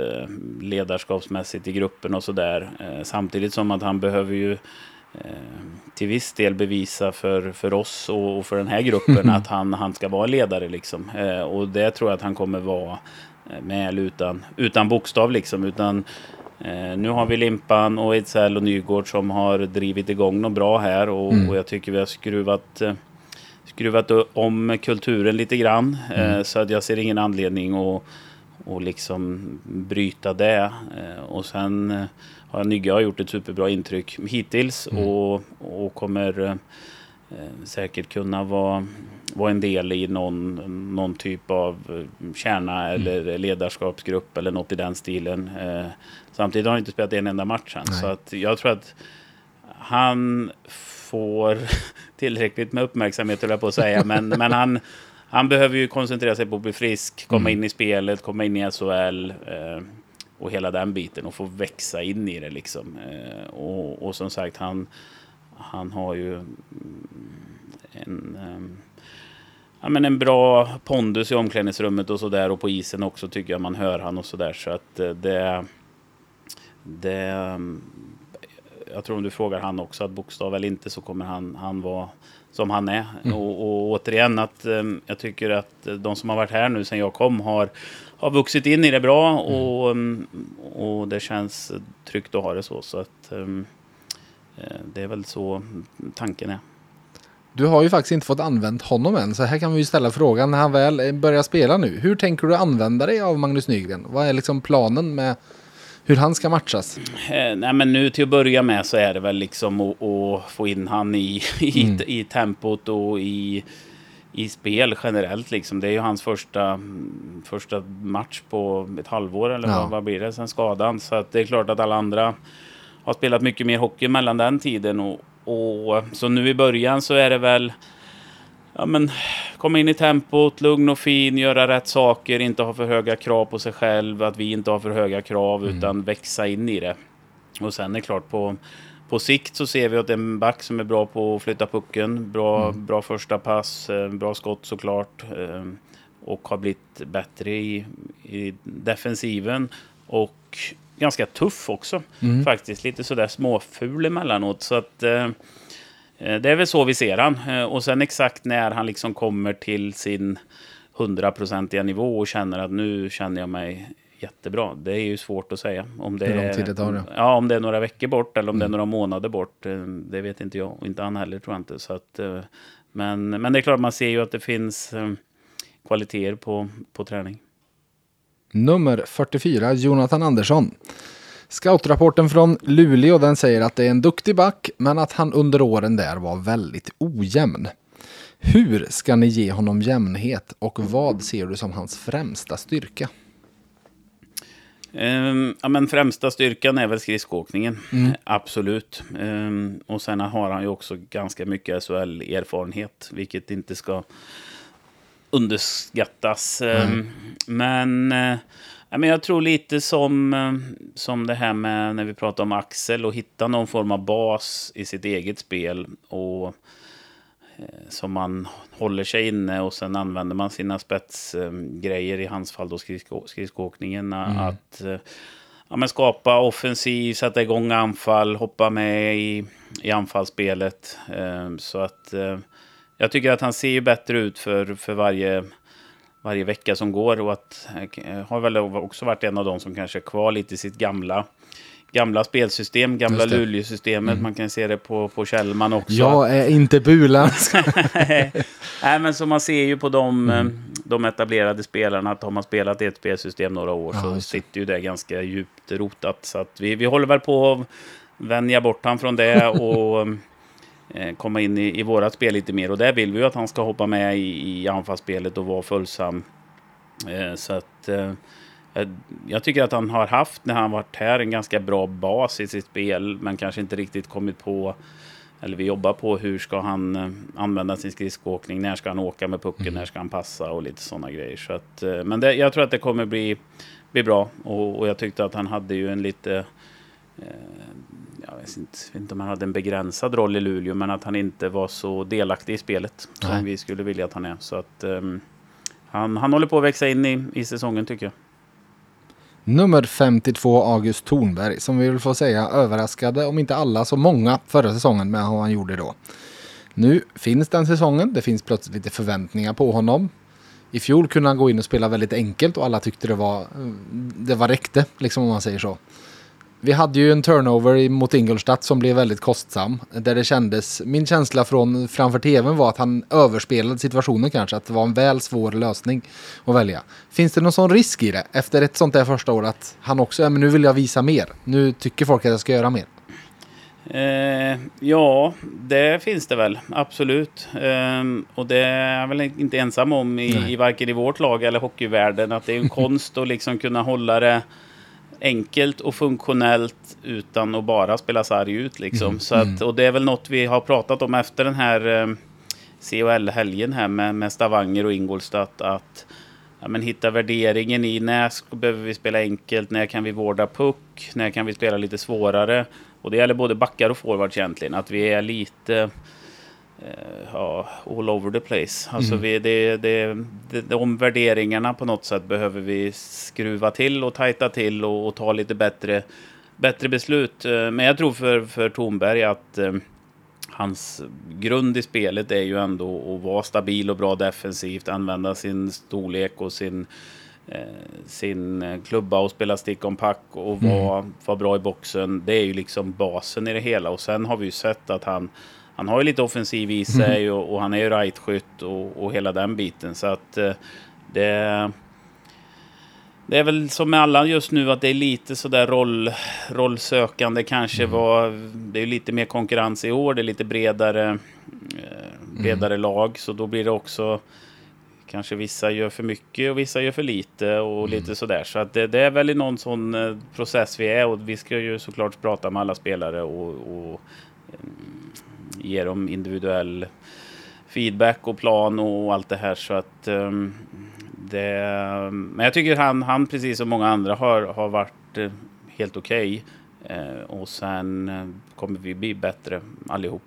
ledarskapsmässigt i gruppen och sådär. samtidigt som att han behöver ju till viss del bevisa för, för oss och, för den här gruppen <laughs> att han, han ska vara ledare. Liksom. och det tror jag att han kommer vara Eh, med eller utan, utan bokstav liksom. Utan, eh, nu har vi Limpan och Ejdsell och Nygård som har drivit igång något bra här och, mm. och jag tycker vi har skruvat eh, skruvat om kulturen lite grann. Eh, mm. så att jag ser ingen anledning att och liksom bryta det. Eh, och sen har Nygge gjort ett superbra intryck hittills mm. och, och kommer Eh, säkert kunna vara, vara en del i någon, någon typ av eh, kärna mm. eller ledarskapsgrupp eller något i den stilen. Eh, samtidigt har han inte spelat en enda match än. Så att jag tror att han får <laughs> tillräckligt med uppmärksamhet, jag på att säga. Men, <laughs> men han, han behöver ju koncentrera sig på att bli frisk, komma mm. in i spelet, komma in i SHL eh, och hela den biten och få växa in i det liksom. Och, och som sagt, han han har ju en, ehm, ja, men en bra pondus i omklädningsrummet och sådär och på isen också tycker jag man hör han och sådär så att eh, det, det ehm, jag tror om du frågar han också att bokstav eller inte så kommer han, han vara som han är. Mm. Och, och, återigen att um, jag tycker att de som har varit här nu sedan jag kom har, har vuxit in i det bra och, um, och det känns tryggt att ha det så. så att, Eh, det är väl så tanken är. Du har ju faktiskt inte fått använt honom än, så här kan vi ju ställa frågan när han väl börjar spela nu. Hur tänker du använda dig av Magnus Nygren? Vad är liksom planen med hur han ska matchas? Eh, nej, men nu till att börja med så är det väl liksom att, att få in han i, i, mm. i tempot och i, i spel generellt. Liksom. Det är ju hans första, första match på ett halvår eller ja. vad, vad blir det sen skadan. Så att det är klart att alla andra har spelat mycket mer hockey mellan den tiden. Och, och, så nu i början så är det väl ja, men, komma in i tempot, lugn och fin, göra rätt saker, inte ha för höga krav på sig själv, att vi inte har för höga krav, mm. utan växa in i det. Och sen är det klart, på, på sikt så ser vi att det är en back som är bra på att flytta pucken, bra, mm. bra första pass, eh, bra skott såklart. Eh, och har blivit bättre i, i defensiven. Och ganska tuff också. Mm. Faktiskt lite sådär småful emellanåt. Så att eh, eh, det är väl så vi ser han. Eh, och sen exakt när han liksom kommer till sin hundraprocentiga nivå och känner att nu känner jag mig jättebra. Det är ju svårt att säga. Om det, Hur lång tid det tar det? Ja, om det är några veckor bort eller om mm. det är mm. några månader bort. Eh, det vet inte jag och inte han heller tror jag inte. Så att, men, men det är klart, man ser ju att det finns kvaliteter på, på träning. Nummer 44, Jonathan Andersson. Scoutrapporten från Luleå den säger att det är en duktig back, men att han under åren där var väldigt ojämn. Hur ska ni ge honom jämnhet och vad ser du som hans främsta styrka? Um, ja, men främsta styrkan är väl skridskoåkningen. Mm. Absolut. Um, och sen har han ju också ganska mycket SHL-erfarenhet, vilket inte ska underskattas. Mm. Men, eh, men jag tror lite som, eh, som det här med när vi pratar om Axel och hitta någon form av bas i sitt eget spel. Och eh, som man håller sig inne och sen använder man sina spetsgrejer, i hans fall då skridsko, skridskoåkningen. Mm. Att ja, men skapa offensiv, sätta igång anfall, hoppa med i, i anfallsspelet. Så att jag tycker att han ser ju bättre ut för, för varje, varje vecka som går. Och att eh, har väl också varit en av dem som kanske är kvar lite i sitt gamla gamla spelsystem, gamla Luleå-systemet. Mm. Man kan se det på, på Kjellman också. Jag är inte Bulan. <laughs> Nej, men så man ser ju på de, mm. Eh, de etablerade spelarna att har man spelat i ett spelsystem några år ja, så sitter ju det ganska djupt rotat. Så att vi, vi håller väl på att vänja bort han från det <laughs> och komma in i, i vårat spel lite mer. Och där vill vi ju att han ska hoppa med i, i anfallsspelet och vara följsam. Eh, så att eh, jag tycker att han har haft, när han varit här, en ganska bra bas i sitt spel. Men kanske inte riktigt kommit på eller vi jobbar på hur ska han eh, använda sin skridskoåkning, när ska han åka med pucken, mm. när ska han passa och lite sådana grejer. Så att, eh, men det, jag tror att det kommer bli, bli bra och, och jag tyckte att han hade ju en lite eh, jag vet inte, vet inte om han hade en begränsad roll i Luleå, men att han inte var så delaktig i spelet som Nej. vi skulle vilja att han är. Så att um, han, han håller på att växa in i, i säsongen tycker jag. Nummer 52 August Thornberg som vi vill få säga överraskade om inte alla så många förra säsongen med vad han gjorde då. Nu finns den säsongen. Det finns plötsligt lite förväntningar på honom. I fjol kunde han gå in och spela väldigt enkelt och alla tyckte det var det var räckte liksom om man säger så. Vi hade ju en turnover mot Ingolstadt som blev väldigt kostsam. Där det kändes, min känsla från framför tvn var att han överspelade situationen kanske. Att det var en väl svår lösning att välja. Finns det någon sån risk i det? Efter ett sånt där första år att han också, ja men nu vill jag visa mer. Nu tycker folk att jag ska göra mer. Eh, ja, det finns det väl. Absolut. Eh, och det är jag väl inte ensam om i, i varken i vårt lag eller hockeyvärlden. Att det är en <laughs> konst att liksom kunna hålla det enkelt och funktionellt utan att bara spela sarg ut. Liksom. Mm. Så att, mm. och det är väl något vi har pratat om efter den här eh, CHL-helgen här med, med Stavanger och Ingolstadt. Att ja, men hitta värderingen i när behöver vi spela enkelt, när kan vi vårda puck, när kan vi spela lite svårare. Och det gäller både backar och forwards egentligen. Att vi är lite ja, all over the place. Alltså mm. vi, det, det, det, de värderingarna på något sätt behöver vi skruva till och tajta till och, och, ta lite bättre, bättre beslut. Eh, men jag tror för, för Tornberg att eh, hans grund i spelet är ju ändå att vara stabil och bra defensivt, använda sin storlek och sin, eh, sin klubba och spela stick on pack och vara, mm. vara bra i boxen. Det är ju liksom basen i det hela och sen har vi ju sett att han han har ju lite offensiv i sig mm. och, och han är ju rightskytt och, och hela den biten. Så att eh, det... Det är väl som med alla just nu att det är lite sådär roll, rollsökande kanske. Mm. Var, det är lite mer konkurrens i år, det är lite bredare, eh, bredare mm. lag. Så då blir det också kanske vissa gör för mycket och vissa gör för lite och mm. lite sådär. Så att det, det, är väl i någon sån eh, process vi är och vi ska ju såklart prata med alla spelare och, och ge dem individuell feedback och plan och allt det här. Så att um, det, men jag tycker han, han precis som många andra har, har varit eh, helt okej. Okay. Uh, och sen eh, kommer vi bli bättre allihop.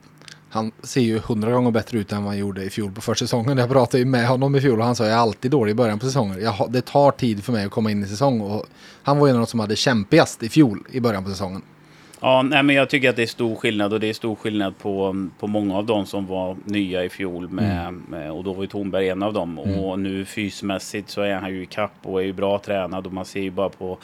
Han ser ju hundra gånger bättre ut än vad han gjorde i fjol på försäsongen. Jag pratade ju med honom i fjol och han sa att jag är alltid dålig i början på säsongen. Jag, det tar tid för mig att komma in i säsong och han var en av de som hade kämpigast i fjol i början på säsongen. Ja, nej, men jag tycker att det är stor skillnad och det är stor skillnad på, på många av dem som var nya i fjol med, mm. med och då var ju Tornberg en av dem. Mm. Och nu fysmässigt så är han ju i kapp och är ju bra tränad och man ser ju bara på,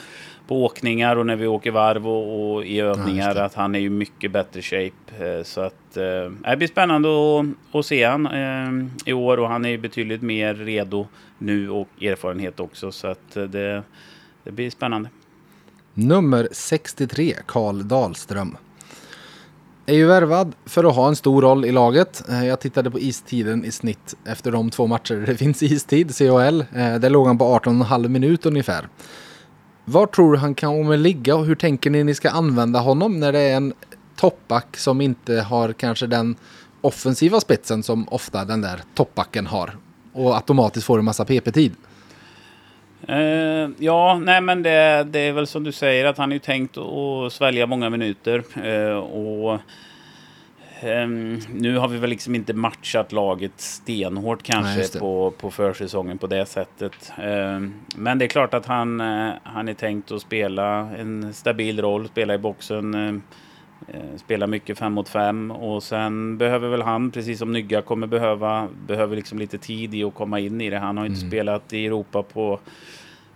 på åkningar och när vi åker varv och, och i övningar ja, att han är ju mycket bättre shape. Eh, så att eh, det blir spännande att, att se han eh, i år och han är betydligt mer redo nu och erfarenhet också så att det, det blir spännande. Nummer 63, Karl Dahlström. Är ju värvad för att ha en stor roll i laget. Eh, jag tittade på istiden i snitt efter de två matcher det <laughs> finns istid, CHL. Eh, där låg han på 18,5 minut ungefär. Var tror du han kommer ligga och hur tänker ni ni ska använda honom när det är en toppback som inte har kanske den offensiva spetsen som ofta den där toppbacken har och automatiskt får en massa PP-tid? Uh, ja, nej men det, det, är väl som du säger att han är tänkt att svälja många minuter. Uh, och um, Nu har vi väl liksom inte matchat laget stenhårt kanske nej, på, på försäsongen på det sättet. Uh, men det är klart att han, han är tänkt att spela en stabil roll, spela i boxen. Spela mycket fem mot fem och sen behöver väl han, precis som Nygga kommer behöva, behöver liksom lite tid i att komma in i det. Han har inte mm. spelat i Europa på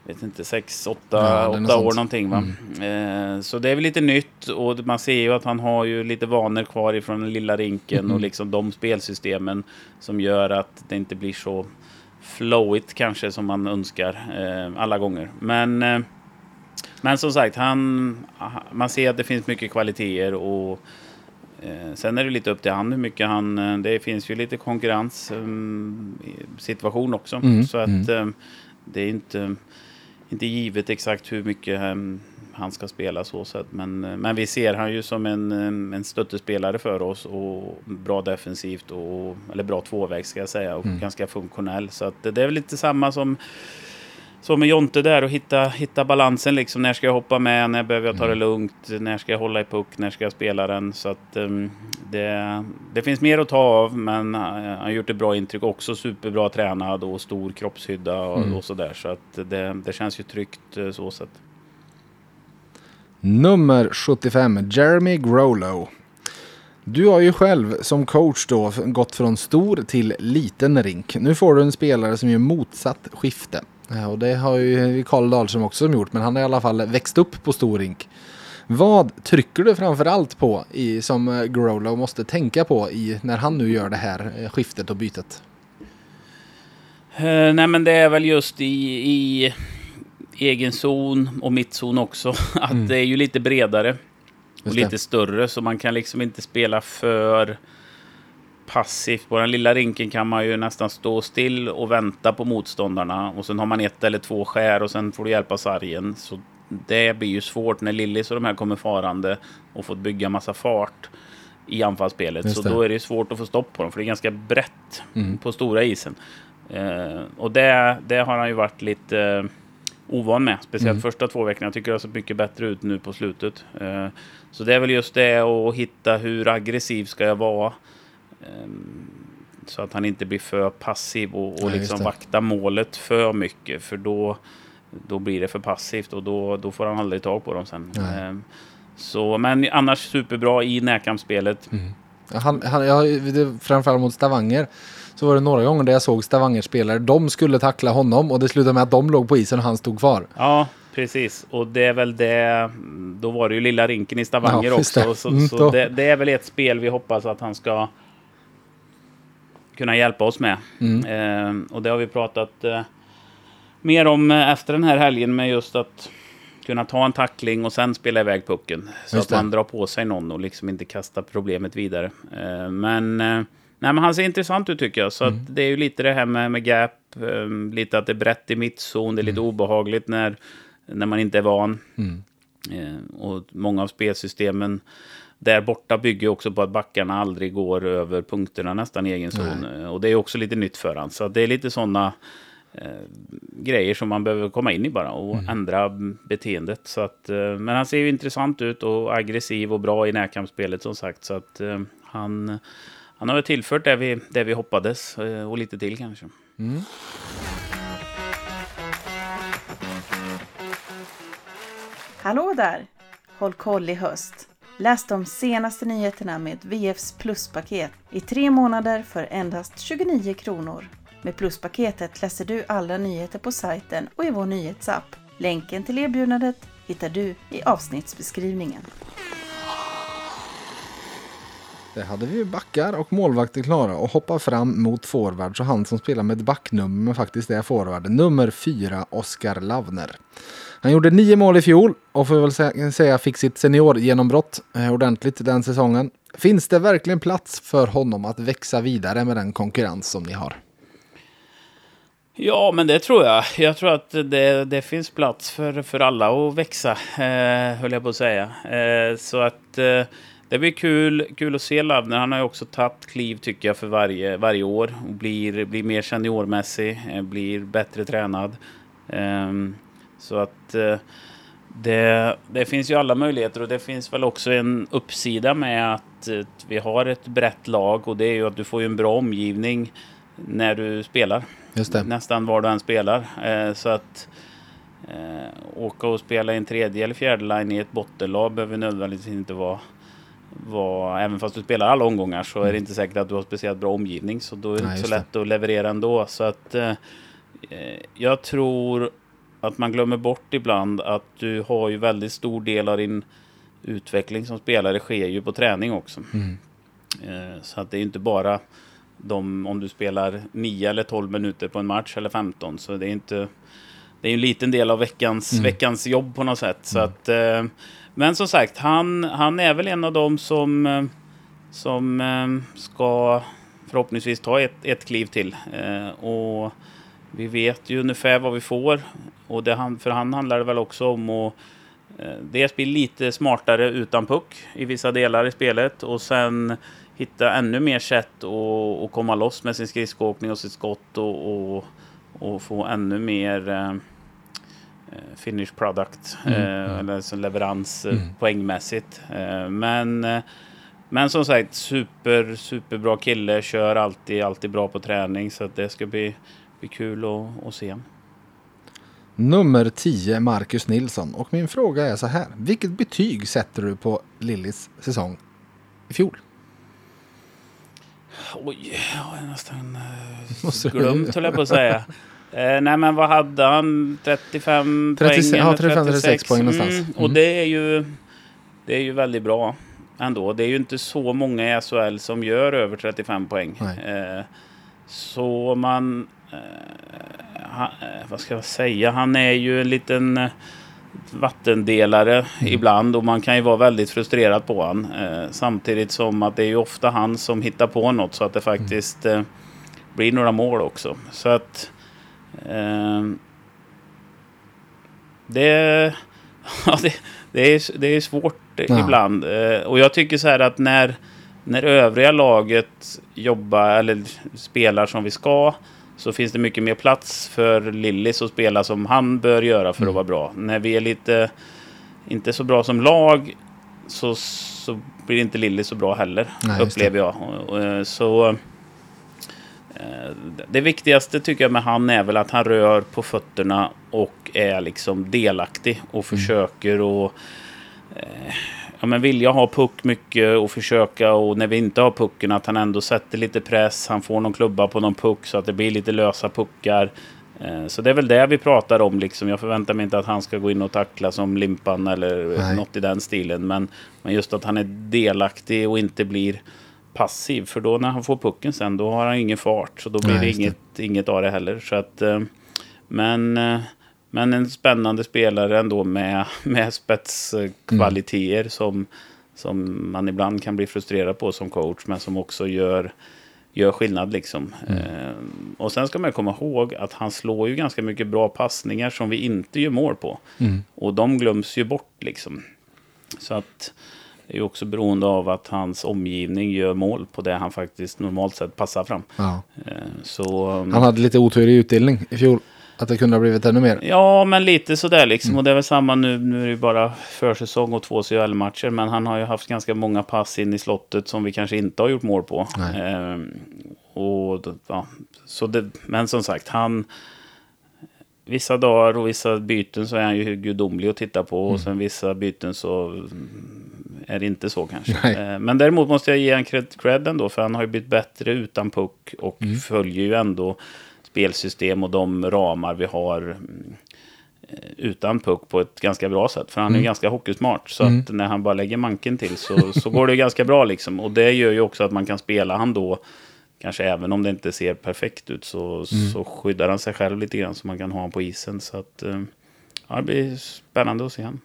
vet inte, sex, åtta, ja, åtta år någonting. Va? Mm. Eh, så det är väl lite nytt och man ser ju att han har ju lite vanor kvar ifrån den lilla rinken mm. och liksom de spelsystemen som gör att det inte blir så flowigt kanske som man önskar eh, alla gånger. Men, eh, men som sagt, han, man ser att det finns mycket kvaliteter och eh, Sen är det lite upp till han hur mycket han... Eh, det finns ju lite konkurrenssituation um, också. Mm. Så att mm. Eh, det är inte inte givet exakt hur mycket um, han ska spela så sätt. Men, men vi ser han ju som en, en stöttespelare för oss och bra defensivt och eller bra tvåvägs ska jag säga och mm. ganska funktionell. Så att det är väl lite samma som så med Jonte där och hitta, hitta balansen liksom. När ska jag hoppa med? När behöver jag ta det mm. lugnt? När ska jag hålla i puck? När ska jag spela den? Så att um, det, det finns mer att ta av, men han har gjort ett bra intryck. Också superbra tränad och stor kroppshydda och, mm. och sådär. Så att det, det känns ju tryggt uh, så sett. Nummer 75, Jeremy Grolo. Du har ju själv som coach då gått från stor till liten rink. Nu får du en spelare som gör motsatt skifte. Ja, och det har ju Karl Dahlström också gjort, men han har i alla fall växt upp på stor rink. Vad trycker du framför allt på i, som eh, Growlow måste tänka på i, när han nu gör det här eh, skiftet och bytet? Uh, nej men det är väl just i, i egen zon och mittzon också. <laughs> Att mm. det är ju lite bredare och lite större så man kan liksom inte spela för passivt. På den lilla rinken kan man ju nästan stå still och vänta på motståndarna. Och sen har man ett eller två skär och sen får du hjälpa sargen. Så det blir ju svårt när Lillis och de här kommer farande och får bygga massa fart i anfallsspelet. Så då är det svårt att få stopp på dem, för det är ganska brett mm. på stora isen. Eh, och det, det har han ju varit lite eh, ovan med. Speciellt mm. första två veckorna. Jag tycker det har sett mycket bättre ut nu på slutet. Eh, så det är väl just det att hitta hur aggressiv ska jag vara. Ehm, så att han inte blir för passiv och, och ja, liksom vaktar målet för mycket. För då, då blir det för passivt och då, då får han aldrig tag på dem sen. Mm. Så, men annars superbra i närkampsspelet. Mm. Han, han, jag, framförallt mot Stavanger så var det några gånger där jag såg Stavanger-spelare. De skulle tackla honom och det slutade med att de låg på isen och han stod kvar. Ja, precis. Och det är väl det. Då var det ju lilla rinken i Stavanger ja, också. Det. Så, mm, så det, det, är väl ett spel vi hoppas att han ska kunna hjälpa oss med. Mm. Eh, och det har vi pratat eh, mer om eh, efter den här helgen med just att kunna ta en tackling och sen spela iväg pucken. Så att man drar på sig någon och liksom inte kastar problemet vidare. Eh, men, eh, nej, men han ser intressant ut tycker jag. Så mm. det är ju lite det här med, med gap, eh, lite att det är brett i mittzon, det är lite mm. obehagligt när, när man inte är van. Mm. och många av spelsystemen där borta bygger också på att backarna aldrig går över punkterna nästan i egen zon. Nej. Och det är också lite nytt för honom. Så det är lite sådana eh, grejer som man behöver komma in i bara och mm. ändra beteendet. Så att, eh, men han ser ju intressant ut och aggressiv och bra i närkampsspelet som sagt. Så att eh, han, han har tillfört det vi, det vi hoppades eh, och lite till kanske. Mm. Hallå där! Håll koll i höst. Läs de senaste nyheterna med VFs pluspaket i tre månader för endast 29 kronor. Med pluspaketet läser du alla nyheter på sajten och i vår nyhetsapp. Länken till erbjudandet hittar du i avsnittsbeskrivningen. Det hade vi ju backar och målvakter klara och hoppar fram mot forward så han som spelar med ett backnummer men faktiskt är forward. Nummer fyra, Oskar Lavner. Han gjorde nio mål i fjol och får väl säga fick sitt seniorgenombrott eh, ordentligt den säsongen. Finns det verkligen plats för honom att växa vidare med den konkurrens som ni har? Ja, men det tror jag. Jag tror att det, det finns plats för, för alla att växa, eh, höll jag på att säga. Eh, så att eh, det blir kul, kul att se Lavner. Han har ju också tagit kliv, tycker jag, för varje, varje år. Och blir, blir mer seniormässig, eh, blir bättre tränad. Um, så att eh, det, det, finns ju alla möjligheter och det finns väl också en uppsida med att, att vi har ett brett lag och det är ju att du får en bra omgivning när du spelar. Nästan var du än spelar. Eh, så att eh, åka och spela i en tredje eller fjärde line i ett bottenlag behöver nödvändigtvis inte vara var, även fast du spelar alla omgångar så är det mm. inte säkert att du har speciellt bra omgivning. Så då är det Nej, inte så lätt det. att leverera ändå. Så att eh, jag tror att man glömmer bort ibland att du har ju väldigt stor del av din utveckling som spelare sker ju på träning också. Mm. Eh, så att det är inte bara de, om du spelar 9 eller 12 minuter på en match eller 15. Så det är inte det är en liten del av veckans, mm. veckans jobb på något sätt. Så mm. att, eh, men som sagt, han, han är väl en av dem som, eh, som ska förhoppningsvis ta ett, ett kliv till. Och vi vet ju ungefär vad vi får. Och det, för han handlar det väl också om att eh, dels bli lite smartare utan puck i vissa delar i spelet och sen hitta ännu mer sätt att, att komma loss med sin skridskoåkning och sitt skott och, och, och få ännu mer eh, eh finish product, mm, eh, eller alltså leverans mm. poängmässigt. Eh, men, eh, men som sagt, super, superbra kille, kör alltid, alltid bra på träning så att det ska bli, bli kul att, att se. Nummer 10, Marcus Nilsson. Och min fråga är så här. Vilket betyg sätter du på Lillis säsong i fjol? Oj, jag har nästan <laughs> uh, glömt höll jag på att säga. Uh, nej men vad hade han? 35 30, poäng? Ja, 35-36 poäng någonstans. Mm, och det är ju det är ju väldigt bra ändå. Det är ju inte så många i SHL som gör över 35 poäng. Uh, så man... Ha, vad ska jag säga? Han är ju en liten vattendelare mm. ibland och man kan ju vara väldigt frustrerad på han. Eh, samtidigt som att det är ju ofta han som hittar på något så att det faktiskt eh, blir några mål också. Så att eh, det, <laughs> ja, det, det, är, det är svårt ja. ibland. Eh, och jag tycker så här att när, när övriga laget jobbar eller spelar som vi ska så finns det mycket mer plats för Lillis att spela som han bör göra för mm. att vara bra. När vi är lite inte så bra som lag så, så blir inte Lillis så bra heller, Nej, upplever jag. Eh, så eh, det viktigaste tycker jag med han är väl att han rör på fötterna och är liksom delaktig och mm. försöker och eh, ja, men vilja ha puck mycket och försöka och när vi inte har pucken att han ändå sätter lite press. Han får någon klubba på någon puck så att det blir lite lösa puckar. Eh, så det är väl det vi pratar om. Liksom. Jag förväntar mig inte att han ska gå in och tackla som Limpan eller Nej. något i den stilen. Men, men just att han är delaktig och inte blir passiv. För då när han får pucken sen, då har han ingen fart. Så då blir Nej, det inget, det. inget av det heller. Så att, eh, men eh, men en spännande spelare ändå med, med spetskvaliteter mm. som, som man ibland kan bli frustrerad på som coach, men som också gör, gör skillnad. Liksom. Mm. Eh, och sen ska man komma ihåg att han slår ju ganska mycket bra passningar som vi inte gör mål på. Mm. Och de glöms ju bort liksom. Så att det är också beroende av att hans omgivning gör mål på det han faktiskt normalt sett passar fram. Ja. Eh, så, han hade lite otur i utdelning i fjol. Att det kunde ha blivit ännu mer? Ja, men lite sådär liksom. Mm. Och det är väl samma nu. Nu är det ju bara försäsong och två CHL-matcher. Men han har ju haft ganska många pass in i slottet som vi kanske inte har gjort mål på. Ehm, och, ja, så det, men som sagt, han... Vissa dagar och vissa byten så är han ju gudomlig att titta på. Mm. Och sen vissa byten så är det inte så kanske. Ehm, men däremot måste jag ge en cred, cred ändå. För han har ju blivit bättre utan puck. Och mm. följer ju ändå spelsystem och de ramar vi har mm, utan puck på ett ganska bra sätt. För han är mm. ganska hockeysmart. Så mm. att när han bara lägger manken till så, så går det ganska bra liksom. Och det gör ju också att man kan spela han då. Kanske även om det inte ser perfekt ut så, mm. så skyddar han sig själv lite grann så man kan ha honom på isen. Så att eh, ja, det blir spännande att se honom.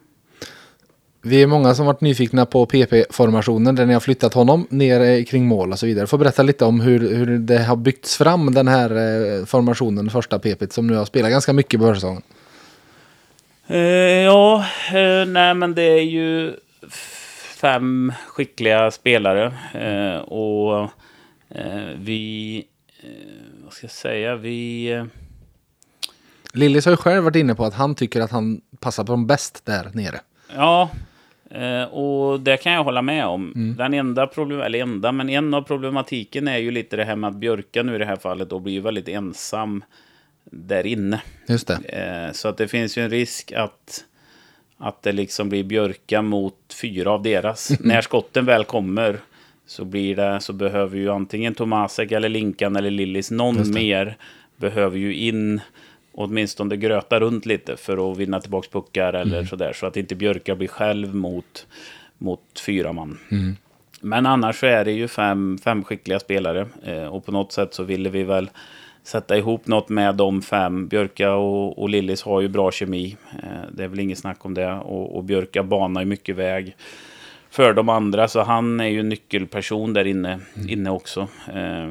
Vi är många som varit nyfikna på PP-formationen där ni har flyttat honom ner kring mål och så vidare. Får berätta lite om hur, hur det har byggts fram den här eh, formationen, första PP som nu har spelat ganska mycket på försäsongen. Uh, ja, uh, nej men det är ju fem skickliga spelare uh, och vi, vad ska jag säga, vi... Lillis har ju själv varit inne på att han tycker att han passar på dem bäst där nere. Ja, Eh, och det kan jag hålla med om. Mm. Den enda problem, eller enda, men en av problematiken är ju lite det här med att Björka nu i det här fallet då blir väldigt ensam där inne. Just det. Eh, så att det finns ju en risk att, att det liksom blir Björka mot fyra av deras. Mm. När skotten väl kommer så blir det, så behöver ju antingen Tomasek eller Linkan eller Lillis, någon mer behöver ju in åtminstone gröta runt lite för att vinna tillbaka puckar eller mm. sådär. Så att inte Björka blir själv mot, mot fyra man. Mm. Men annars så är det ju fem, fem skickliga spelare. Eh, och på något sätt så ville vi väl sätta ihop något med de fem. Björka och, och Lillis har ju bra kemi. Eh, det är väl inget snack om det. Och, och Björka banar ju mycket väg för de andra. Så han är ju nyckelperson där inne, mm. inne också. Eh,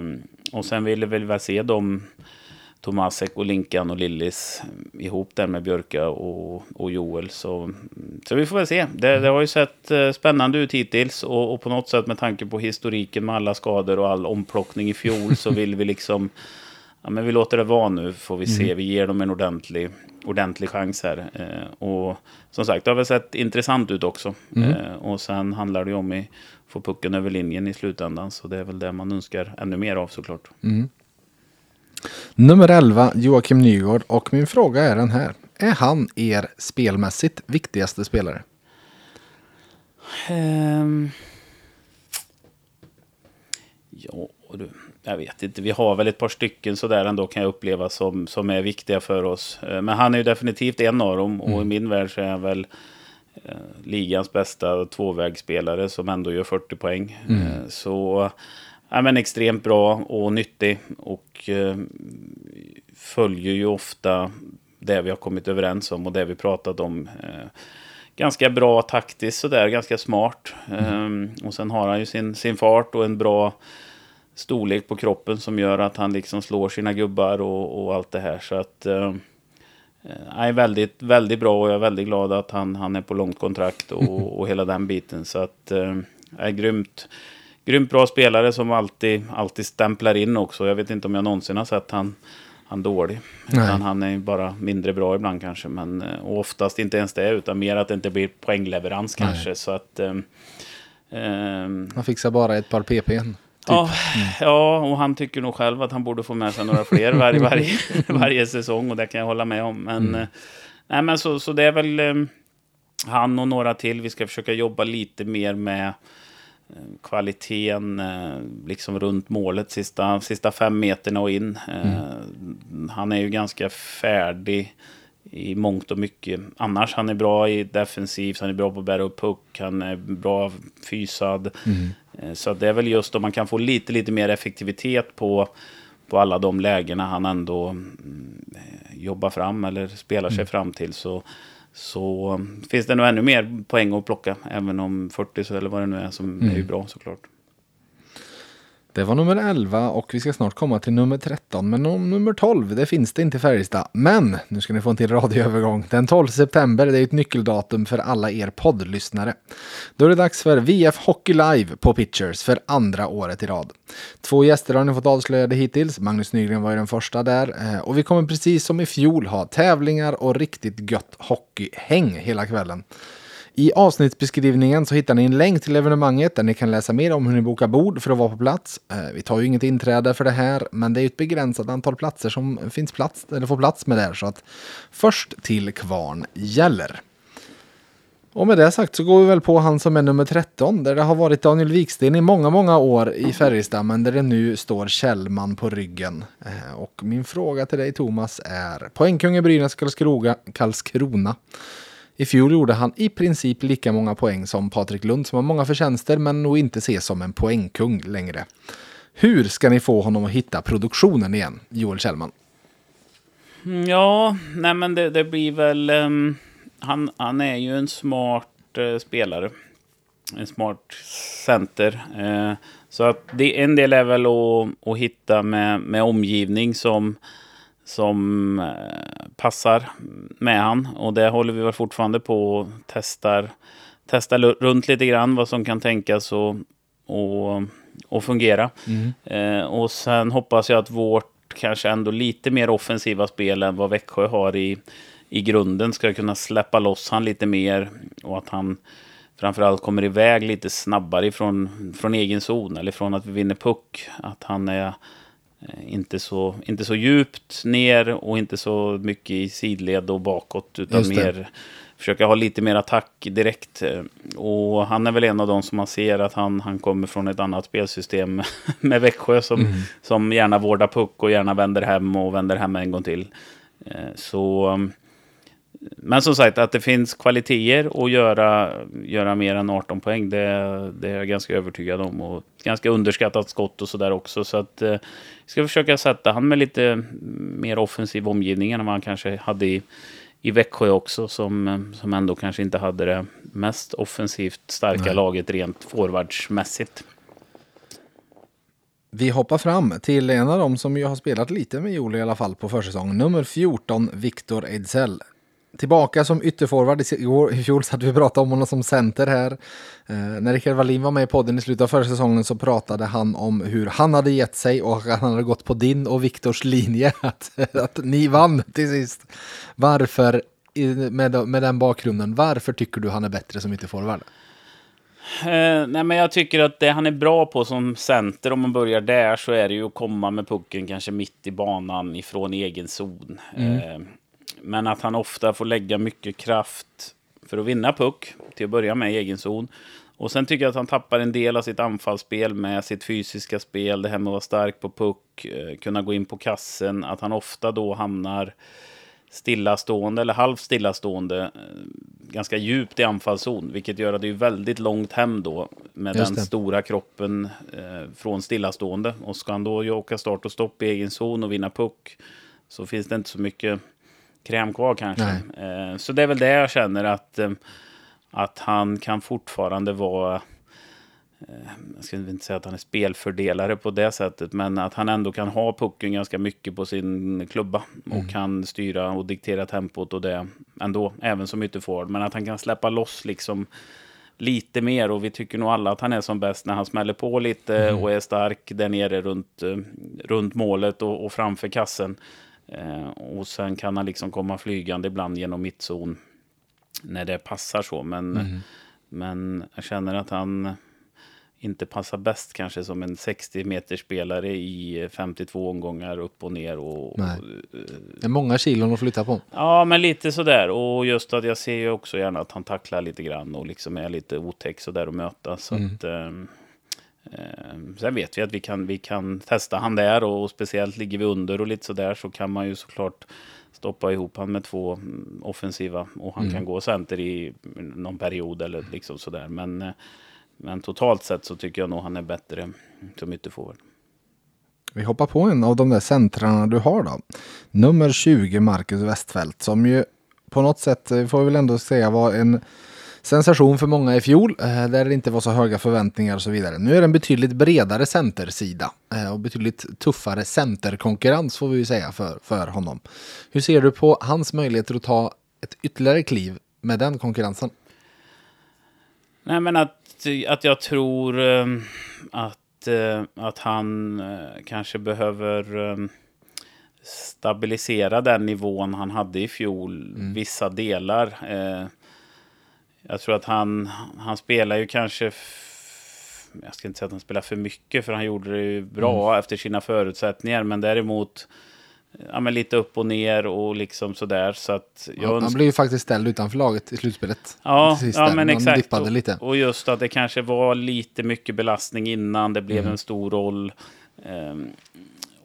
och sen ville vi väl se dem Tomasek och Linkan och Lillis ihop där med Björka och, och Joel. Så så vi får väl se. Det, det har ju sett eh, spännande ut hittills och, och, på något sätt med tanke på historiken med alla skador och all omplockning i fjol så vill vi liksom ja, men vi låter det vara nu får vi se. Mm. Vi ger dem en ordentlig, ordentlig chans här. Eh, och som sagt, det har väl sett intressant ut också. Mm. Eh, och sen handlar det ju om att få pucken över linjen i slutändan. Så det är väl det man önskar ännu mer av såklart. Mm. Nummer 11, Joakim Nygård. Och min fråga är den här. Är han er spelmässigt viktigaste spelare? Um, ja, du. Jag vet inte. Vi har väl ett par stycken sådär ändå kan jag uppleva som, som är viktiga för oss. Eh, men han är ju definitivt en av dem. Och mm. i min värld så är han väl eh, ligans bästa tvåvägsspelare som ändå gör 40 poäng. Mm. Eh, så ja, men extremt bra och nyttig. Och eh, följer ju ofta det vi har kommit överens om och det vi pratat om. Eh, ganska bra taktiskt sådär, ganska smart. Mm. Eh, och sen har han ju sin, sin fart och en bra storlek på kroppen som gör att han liksom slår sina gubbar och, och allt det här. Så att eh, är väldigt, väldigt bra och jag är väldigt glad att han, han är på långt kontrakt och, och hela den biten. Så att eh, är grymt, grymt bra spelare som alltid, alltid stämplar in också. Jag vet inte om jag någonsin har sett han han dålig. Utan han är bara mindre bra ibland kanske. Men, eh, och oftast inte ens det, utan mer att det inte blir poängleverans kanske. Så att, um, han fixar bara ett par ppn. Typ. Ja, mm. ja, och han tycker nog själv att han borde få med sig några fler varje, <laughs> varje, varje säsong. Och det kan jag hålla med om. Men, mm. nej, men så, så det är väl um, han och några till. Vi ska försöka jobba lite mer med kvaliteten eh, liksom runt målet sista, sista fem meterna och in. Eh, mm. Han är ju ganska färdig i mångt och mycket. Annars han är bra i defensivt, han är bra på att bära upp puck, han är bra fysad. Mm. Eh, så det är väl just om man kan få lite, lite mer effektivitet på, på alla de lägena han ändå mm, jobbar fram eller spelar sig mm. fram till så så finns det nog ännu mer poäng att plocka. Även om 40 eller vad det nu är som mm. är ju bra såklart. Det var nummer 11 och vi ska snart komma till nummer 13. Men nummer 12, det finns det inte i Färjestad. Men, nu ska ni få en till radioövergång. Den 12 september, det är ett nyckeldatum för alla er poddlyssnare. Då är det dags för VF Hockey Live på Pitchers för andra året i rad. Två gäster har ni fått avslöjade hittills. Magnus Nygren var ju den första där. Eh, och vi kommer precis som i fjol ha tävlingar och riktigt gött hockeyhäng hela kvällen. I avsnittsbeskrivningen så hittar ni en länk till evenemanget där ni kan läsa mer om hur ni bokar bord för att vara på plats. Eh, vi tar ju inget inträde för det här, men det är ett begränsat antal platser som finns plats, eller får plats med där. Så att först till kvarn gäller. Och med det sagt så går vi väl på han som är nummer 13, där det har varit Daniel Wiksten i många, många år i Färjestad, men där det nu står Kjellman på ryggen. Eh, och min fråga till dig Thomas är, poängkung i Brynäs Karlskrona. I fjol gjorde han i princip lika många poäng som Patrik Lund som har många förtjänster men nog inte ses som en poängkung längre. Hur ska ni få honom att hitta produktionen igen, Joel Kjellman? Mm, ja, nej men det, det blir väl... Um, han, han är ju en smart uh, spelare. En smart center. Uh, så att det, en del är väl att, att hitta med, med omgivning som som eh, passar med han. Och det håller vi väl fortfarande på och testar, testar runt lite grann vad som kan tänkas och, och, och fungera. Mm. Eh, och sen hoppas jag att vårt kanske ändå lite mer offensiva spel än vad Växjö har i, i grunden ska kunna släppa loss han lite mer och att han framförallt kommer iväg lite snabbare ifrån, från egen zon eller från att vi vinner puck. Att han är inte så, inte så djupt ner och inte så mycket i sidled och bakåt. Utan mer försöka ha lite mer attack direkt. Och han är väl en av de som man ser att han, han kommer från ett annat spelsystem <laughs> med Växjö. Som, mm. som gärna vårdar puck och gärna vänder hem och vänder hem en gång till. Eh, så men som sagt, att det finns kvaliteter att göra, göra mer än 18 poäng, det, det är jag ganska övertygad om. Och ganska underskattat skott och sådär också. Så att eh, ska försöka sätta han med lite mer offensiv omgivning än vad han kanske hade i, i Växjö också. Som, som ändå kanske inte hade det mest offensivt starka Nej. laget rent forwardsmässigt. Vi hoppar fram till en av dem som ju har spelat lite med Joel i alla fall på försäsong. Nummer 14, Viktor Ejdsell. Tillbaka som ytterforward. I fjol satt vi och pratade om honom som center här. Eh, när Rickard Wallin var med i podden i slutet av förra säsongen så pratade han om hur han hade gett sig och att han hade gått på din och Viktors linje. <laughs> Att, att ni vann till sist. Varför, med, med den bakgrunden, varför tycker du han är bättre som ytterforward? Eh, nej, men jag tycker att det han är bra på som center, om man börjar där, så är det ju att komma med pucken kanske mitt i banan ifrån egen zon. Mm. Eh, men att han ofta får lägga mycket kraft för att vinna puck, till att börja med i egen zon. Och sen tycker jag att han tappar en del av sitt anfallsspel med sitt fysiska spel, det här med att vara stark på puck, eh, kunna gå in på kassen, att han ofta då hamnar stillastående eller halvt stillastående eh, ganska djupt i anfallszon, vilket gör att det är väldigt långt hem då med den stora kroppen eh, från stillastående. Och ska han då åka start och stopp i egen zon och vinna puck så finns det inte så mycket kräm kvar kanske. Eh, så det är väl det jag känner att, eh, att han kan fortfarande vara Eh, jag ska inte säga att han är spelfördelare på det sättet, men att han ändå kan ha pucken ganska mycket på sin klubba och mm. kan styra och diktera tempot och det ändå, även som ytterforward. Men att han kan släppa loss liksom lite mer och vi tycker nog alla att han är som bäst när han smäller på lite mm. och är stark där nere runt, eh, runt målet och, och framför kassen. Eh, och sen kan han liksom komma flygande ibland genom mittzon när det passar så. Men, mm. men jag känner att han inte passar bäst kanske som en 60 meters spelare i 52 omgångar upp och ner. Och, Nej. det är många kilon att flytta på. Ja, men lite sådär. Och just att jag ser ju också gärna att han tacklar lite grann och liksom är lite otäck sådär att möta. Så mm. att, eh, eh, sen vet vi att vi kan, vi kan testa han där och, och speciellt ligger vi under och lite sådär så kan man ju såklart stoppa ihop han med två mm, offensiva och han mm. kan gå center i någon period eller liksom sådär. Men eh, men totalt sett så tycker jag nog han är bättre som ytterforward. Vi hoppar på en av de där centrarna du har då. Nummer 20, Marcus Westfält, som ju på något sätt, eh, får vi väl ändå säga, var en sensation för många i fjol, eh, där det inte var så höga förväntningar och så vidare. Nu är det en betydligt bredare centersida eh, och betydligt tuffare centerkonkurrens får vi ju säga för, för honom. Hur ser du på hans möjligheter att ta ett ytterligare kliv med den konkurrensen? Nej, men att att jag tror ehm, att, eh, att han kanske behöver ehm, stabilisera den nivån han hade i fjol, mm. vissa delar. Jag tror att han, han spelar ju kanske, jag ska inte säga att han spelar för mycket, för han gjorde det ju bra mm. efter sina förutsättningar, men däremot ja, men lite upp och ner och liksom sådär. Så att jag ja, han blev ju faktiskt ställd utanför laget i slutspelet. Ja, ja men exakt. Och, lite. och just att det kanske var lite mycket belastning innan det blev mm. en stor roll. Um,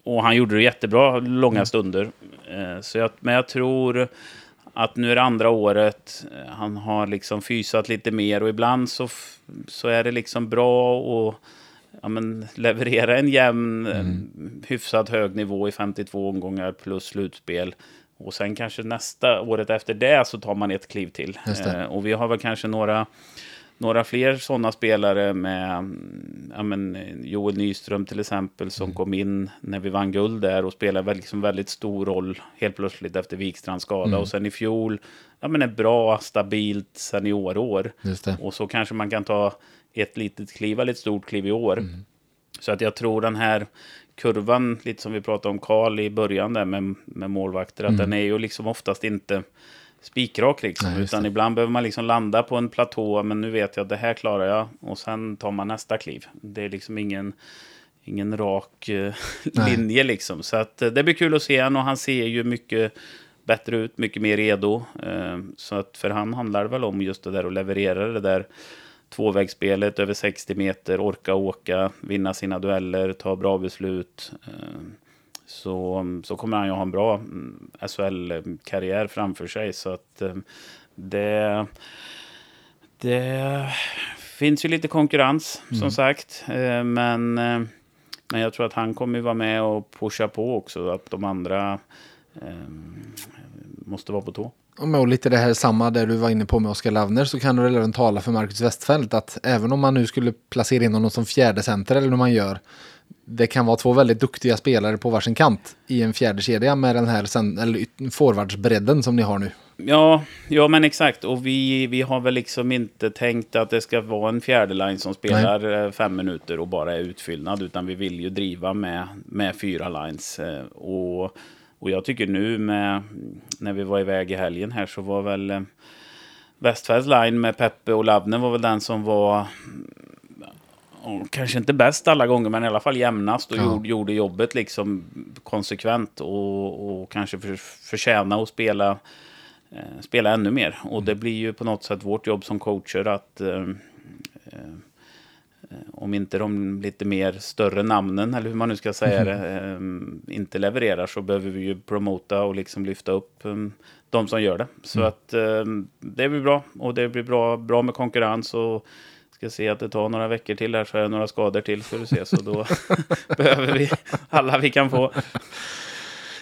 och han gjorde det jättebra långa mm. stunder. Uh, så jag, men jag tror att nu är det andra året. Han har liksom fysat lite mer och ibland så, så är det liksom bra och ja, men, <laughs> leverera en jämn, mm. hyfsat hög nivå i 52 omgångar plus slutspel. Och sen kanske nästa, året efter det, så tar man ett kliv till. Eh, och vi har väl kanske några, några fler sådana spelare med ja, men, Joel Nyström till exempel, som mm. kom in när vi vann guld där och spelade liksom väldigt stor roll helt plötsligt efter Wikstrands skada. Mm. Och sen i fjol, ja men ett bra, stabilt seniorår. Och så kanske man kan ta ett litet kliv eller ett stort kliv i år. Mm. Så att jag tror den här kurvan, lite som vi pratade om Karl i början där med, med målvakter, att mm. den är ju liksom oftast inte spikrak liksom. Nej, utan ibland behöver man liksom landa på en platå, men nu vet jag att det här klarar jag. Och sen tar man nästa kliv. Det är liksom ingen, ingen rak <laughs> uh, linje liksom. Så att uh, det blir kul att se honom och han ser ju mycket bättre ut, mycket mer redo. Uh, så att för han handlar det väl om just det där att leverera det där tvåvägsspelet över 60 meter, orka åka, vinna sina dueller, ta bra beslut. Eh, så, så kommer han ju ha en bra mm, SHL-karriär framför sig. Så att eh, det, det finns ju lite konkurrens mm. som sagt. Eh, men, men jag tror att han kommer vara med och pusha på också. Att de andra måste vara på tå. Och lite det här samma där du var inne på med Oskar Lavner så kan du väl även tala för Marcus Westfält att även om man nu skulle placera in honom som fjärde center eller hur man gör det kan vara två väldigt duktiga spelare på varsin kant i en fjärde kedja med den här eller forwardsbredden som ni har nu. Ja, ja men exakt. Och vi, vi har väl liksom inte tänkt att det ska vara en fjärde line som spelar Nej. Eh, fem minuter och bara är utfyllnad. Utan vi vill ju driva med, med fyra lines. Eh, och, och jag tycker nu med, när vi var iväg i helgen här så var väl eh, Westfalls line med Peppe och Lavne var väl den som var kanske inte bäst alla gånger, men i alla fall jämnast och ja. gjorde, gjorde jobbet liksom konsekvent och, och kanske för, förtjäna att spela, eh, spela ännu mer. Och mm. det blir ju på något sätt vårt jobb som coacher att eh, eh, om inte de lite mer större namnen, eller hur man nu ska säga det, eh, inte levererar så behöver vi ju promota och liksom lyfta upp eh, de som gör det. Så mm. att eh, det blir bra och det blir bra, bra med konkurrens och ska se att det tar några veckor till här så är det några skador till ska du se. Så då <laughs> behöver vi alla vi kan få.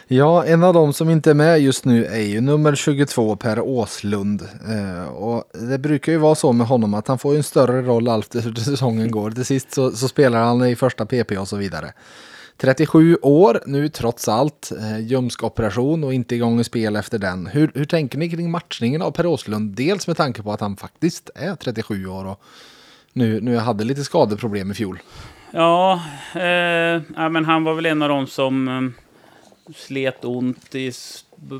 Ja, en av dem som inte är med just nu är ju nummer 22 Per Åslund. Eh, och det brukar ju vara så med honom att han får en större roll allt hur säsongen går. Till sist så, så, spelar han i första PP och så vidare. 37 år nu trots allt, eh, ljumskoperation och inte igång i spel efter den. Hur, hur tänker ni kring matchningen av Per Åslund? Dels med tanke på att han faktiskt är 37 år och nu, nu hade lite skadeproblem i fjol. Ja, eh, men han var väl en av dem som eh, slet ont i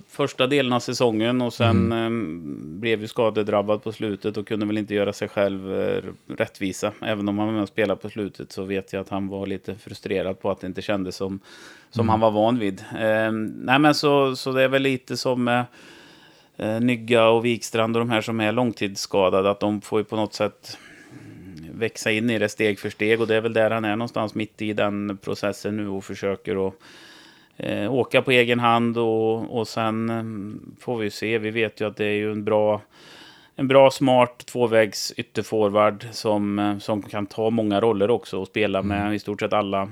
första delen av säsongen och sen mm. eh, blev ju skadedrabbad på slutet och kunde väl inte göra sig själv eh, rättvisa. Även om han var med och spelade på slutet så vet jag att han var lite frustrerad på att det inte kändes som, som mm. han var van vid. Eh, nej men så, så det är väl lite som eh, Nygga och Wikstrand och de här som är långtidsskadade, att de får ju på något sätt växa in i det steg för steg och det är väl där han är någonstans mitt i den processen nu och försöker att eh, åka på egen hand och, och sen eh, får vi se. Vi vet ju att det är ju en bra en bra, smart tvåvägs ytterforward som, eh, som kan ta många roller också och spela med mm. i stort sett alla,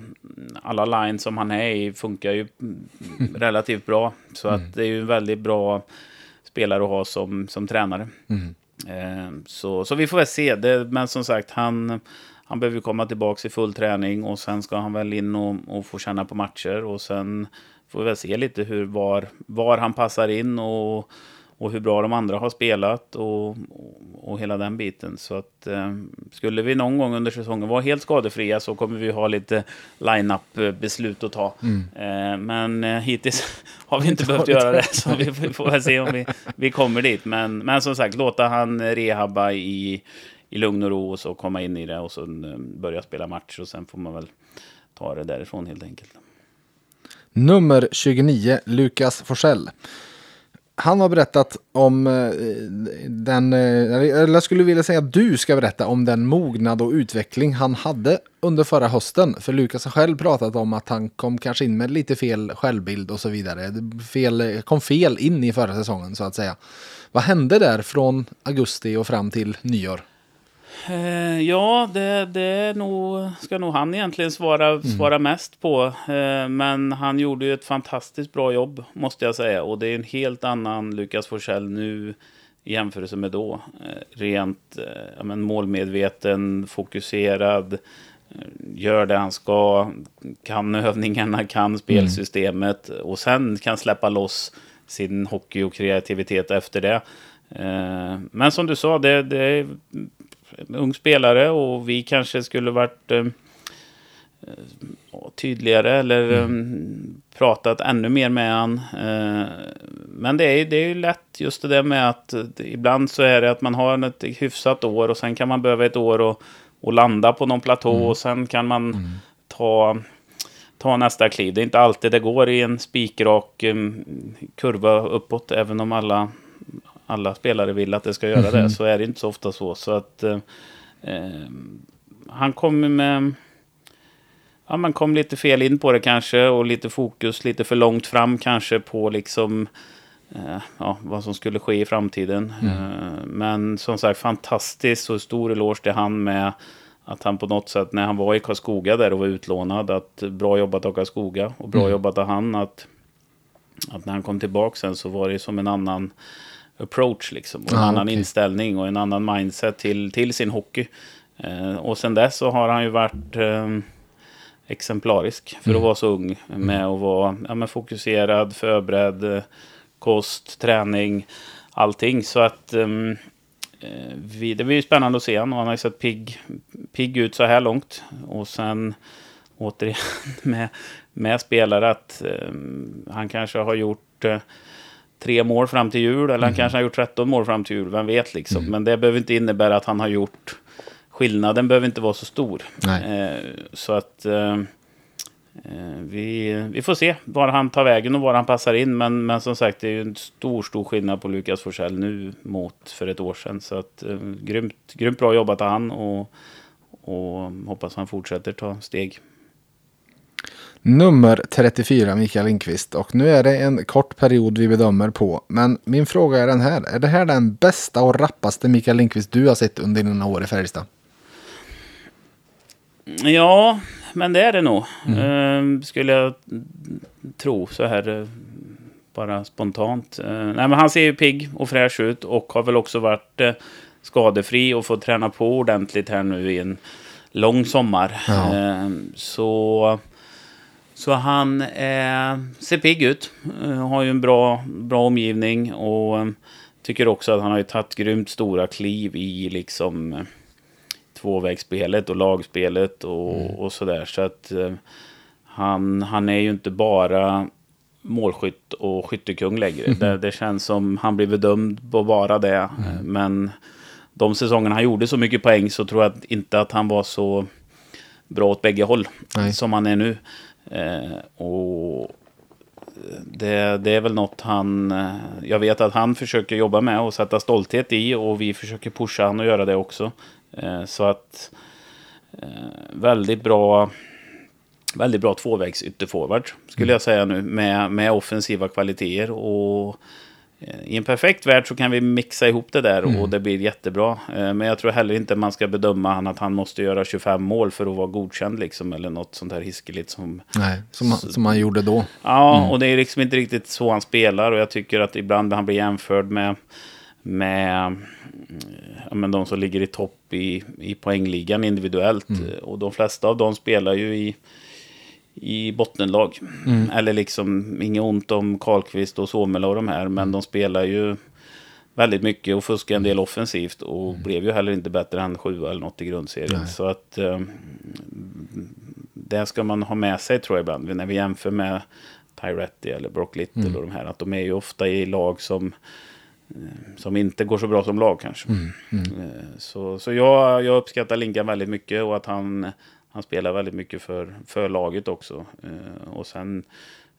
alla lines som han är i funkar ju relativt bra. Så mm. att det är ju en väldigt bra spelare att ha som, som tränare. Mm. Eh, så, så vi får väl se. Det, men som sagt, han, han behöver komma tillbaka i full träning och sen ska han väl in och, och få känna på matcher och sen får vi väl se lite hur, var, var han passar in och och hur bra de andra har spelat och, och, och hela den biten. Så att eh, skulle vi någon gång under säsongen vara helt skadefria så kommer vi ha lite line-up-beslut att ta. Mm. Eh, men eh, hittills har vi inte behövt göra det, så vi, får väl se om vi, vi kommer dit. Men, men som sagt, låta han rehabba i, i lugn och ro och så komma in i det och så eh, börja spela match och sen får man väl ta det därifrån helt enkelt. Nummer 29, Lukas Forsell han har berättat om eh, den, eh, eller jag skulle vilja säga att du ska berätta om den mognad och utveckling han hade under förra hösten. För Lukas har själv pratat om att han kom kanske in med lite fel självbild och så vidare. Fel, kom fel in i förra säsongen så att säga. Vad hände där från augusti och fram till nyår? Eh, ja, det, det nog, ska nog han egentligen svara, mm. svara mest på. Eh, men han gjorde ju ett fantastiskt bra jobb, måste jag säga. Och det är en helt annan Lukas Forsell nu i jämförelse med då. Eh, rent ja, men målmedveten, fokuserad, gör det han ska, kan övningarna, kan spelsystemet mm. och sen kan släppa loss sin hockey och kreativitet efter det. Men som du sa, det, det ung spelare och vi kanske skulle varit eh, eh tydligare eller mm. eh, pratat ännu mer med han. Eh, men det är, det är ju lätt just det där med att ibland så är det att man har ett hyfsat år och sen kan man behöva ett år och, och landa på någon platå mm. och sen kan man mm. ta ta nästa kliv. Det är inte alltid det går i en spikrak kurva uppåt, även om alla alla spelare vill att det ska göra det, mhm. så är det inte så ofta så. Så att eh, eh, han kommer med... Ja, man kom lite fel in på det kanske och lite fokus lite för långt fram kanske på liksom eh, ja, vad som skulle ske i framtiden. Mm. Eh, men som sagt fantastiskt och stor eloge till han med att han på något sätt när han var i Karlskoga där och var utlånad att bra jobbat av Karlskoga och bra mm. jobbat av han att, att när han kom tillbaka sen så var det som en annan approach liksom. Och en ah, annan okay. inställning och en annan mindset till, till sin hockey. Eh, och sen dess så har han ju varit eh, exemplarisk för mm. att vara så ung. Med mm. att vara ja, men fokuserad, förberedd, kost, träning. allting. Så att um, vi, det blir ju spännande att se honom. Han har ju sett pigg, pigg ut så här långt. Och sen återigen <laughs> med, med spelare att um, han kanske har gjort uh, tre mål fram till jul. Eller mm. han kanske har gjort 13 mål fram till jul. Vem vet liksom. Mm. Men det behöver inte innebära att han har gjort... Skillnaden behöver inte vara så stor. Uh, så att... Uh, Eh, vi, vi får se var han tar vägen och var han passar in. Men, men som sagt, det är ju en stor, stor skillnad på Lukas Forsell nu mot för ett år sedan. Så att, eh, grymt, grymt bra jobbat av han och, och hoppas han fortsätter ta steg. Nummer 34, Mikael Lindqvist. Och nu är det en kort period vi bedömer på. Men min fråga är den här. Är det här den bästa och rappaste Mikael Lindqvist du har sett under dina år i Färjestad? Ja, men det är det nog. Mm. Uh, skulle jag tro så här. Uh, bara spontant. Uh, nej, men han ser ju pigg och fräsch ut och har väl också varit uh, skadefri och fått träna på ordentligt här nu i en lång sommar. Ja. Ehm, så, så han ser pigg ut. har ju en bra, bra omgivning och tycker också att han har ju tagit grymt stora kliv i liksom tvåvägsspelet och lagspelet och, mm. och sådär. Så att eh, han, han är ju inte bara målskytt och skyttekung längre. Mm. <laughs> Det, det, känns som han blir bedömd på vara det. Mm. Men de säsongerna han gjorde så mycket poäng så tror jag inte att han var så bra åt bägge håll Nej. som han är nu. Eh, och det, det, är väl något han... Eh, jag vet att han försöker jobba med och sätta stolthet i och vi försöker pusha han och göra det också. Eh, så att eh, väldigt bra väldigt bra tvåvägs ytterforward skulle mm. jag säga nu med, med offensiva kvaliteter. Och eh, i en perfekt värld så kan vi mixa ihop det där mm. och det blir jättebra. Men jag tror heller inte man ska bedöma han att han måste göra 25 mål för att vara godkänd liksom. Eller något sånt här hiskeligt som... Nej, som, som han gjorde då. Ja, mm. och det är liksom inte riktigt så han spelar. Och jag tycker att ibland han blir jämförd med med ja, men de som ligger i topp i, i poängligan individuellt. Mm. Och de flesta av dem spelar ju i, i bottenlag. Mm. Eller liksom, inget ont om Karlqvist och Somela och de här, men de spelar ju väldigt mycket och fuskar en del offensivt och mm. blev ju heller inte bättre än sju eller något i grundserien. Nej. Så att eh, det ska man ha med sig tror jag ibland när vi jämför med Tyretti eller Brock Little mm. och de här. Att de är ju ofta i lag som Eh, som inte går så bra som lag kanske. Mm, mm. Eh, så, så jag, jag uppskattar Linkan väldigt mycket och att han, han spelar väldigt mycket för, för laget också. Eh, och sen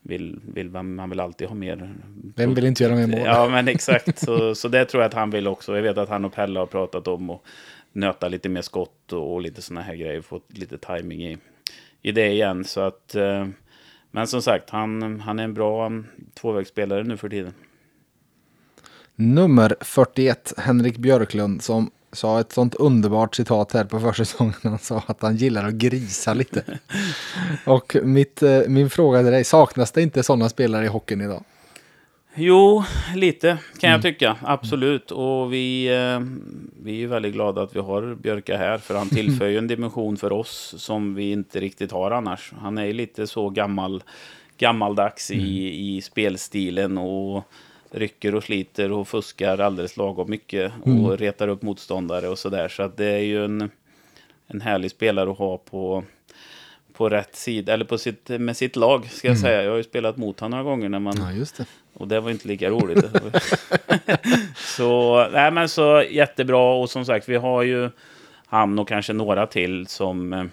vill, vill man, man vill alltid ha mer. Vem vill inte göra mer mål? Ja, men exakt. Så, så det tror jag att han vill också. Jag vet att han och Pelle har pratat om att nöta lite mer skott och, och lite sådana här grejer. Få lite timing i, i det igen. Så att, men som sagt, han, han är en bra tvåvägsspelare nu för tiden nummer 41, Henrik Björklund, som sa ett sånt underbart citat här på försäsongen. Han sa att han gillar att grisa lite. Och mitt, eh, min fråga till dig, saknas det inte sådana spelare i hockeyn idag? Jo, lite kan jag mm. tycka. Absolut. Och vi, eh, vi är väldigt glada att vi har Björka här. För han tillför ju en dimension för oss som vi inte riktigt har annars. Han är lite så gammal, gammaldags i, mm. i spelstilen. och rycker och sliter och fuskar alldeles lagom mycket och mm. retar upp motståndare och sådär. Så att det är ju en, en härlig spelare att ha på, på rätt sida, eller på sitt, med sitt lag ska jag mm. säga. Jag har ju spelat mot honom några gånger när man... Ja, just det. Och det var inte lika roligt. <laughs> så, nej men så jättebra och som sagt vi har ju han och kanske några till som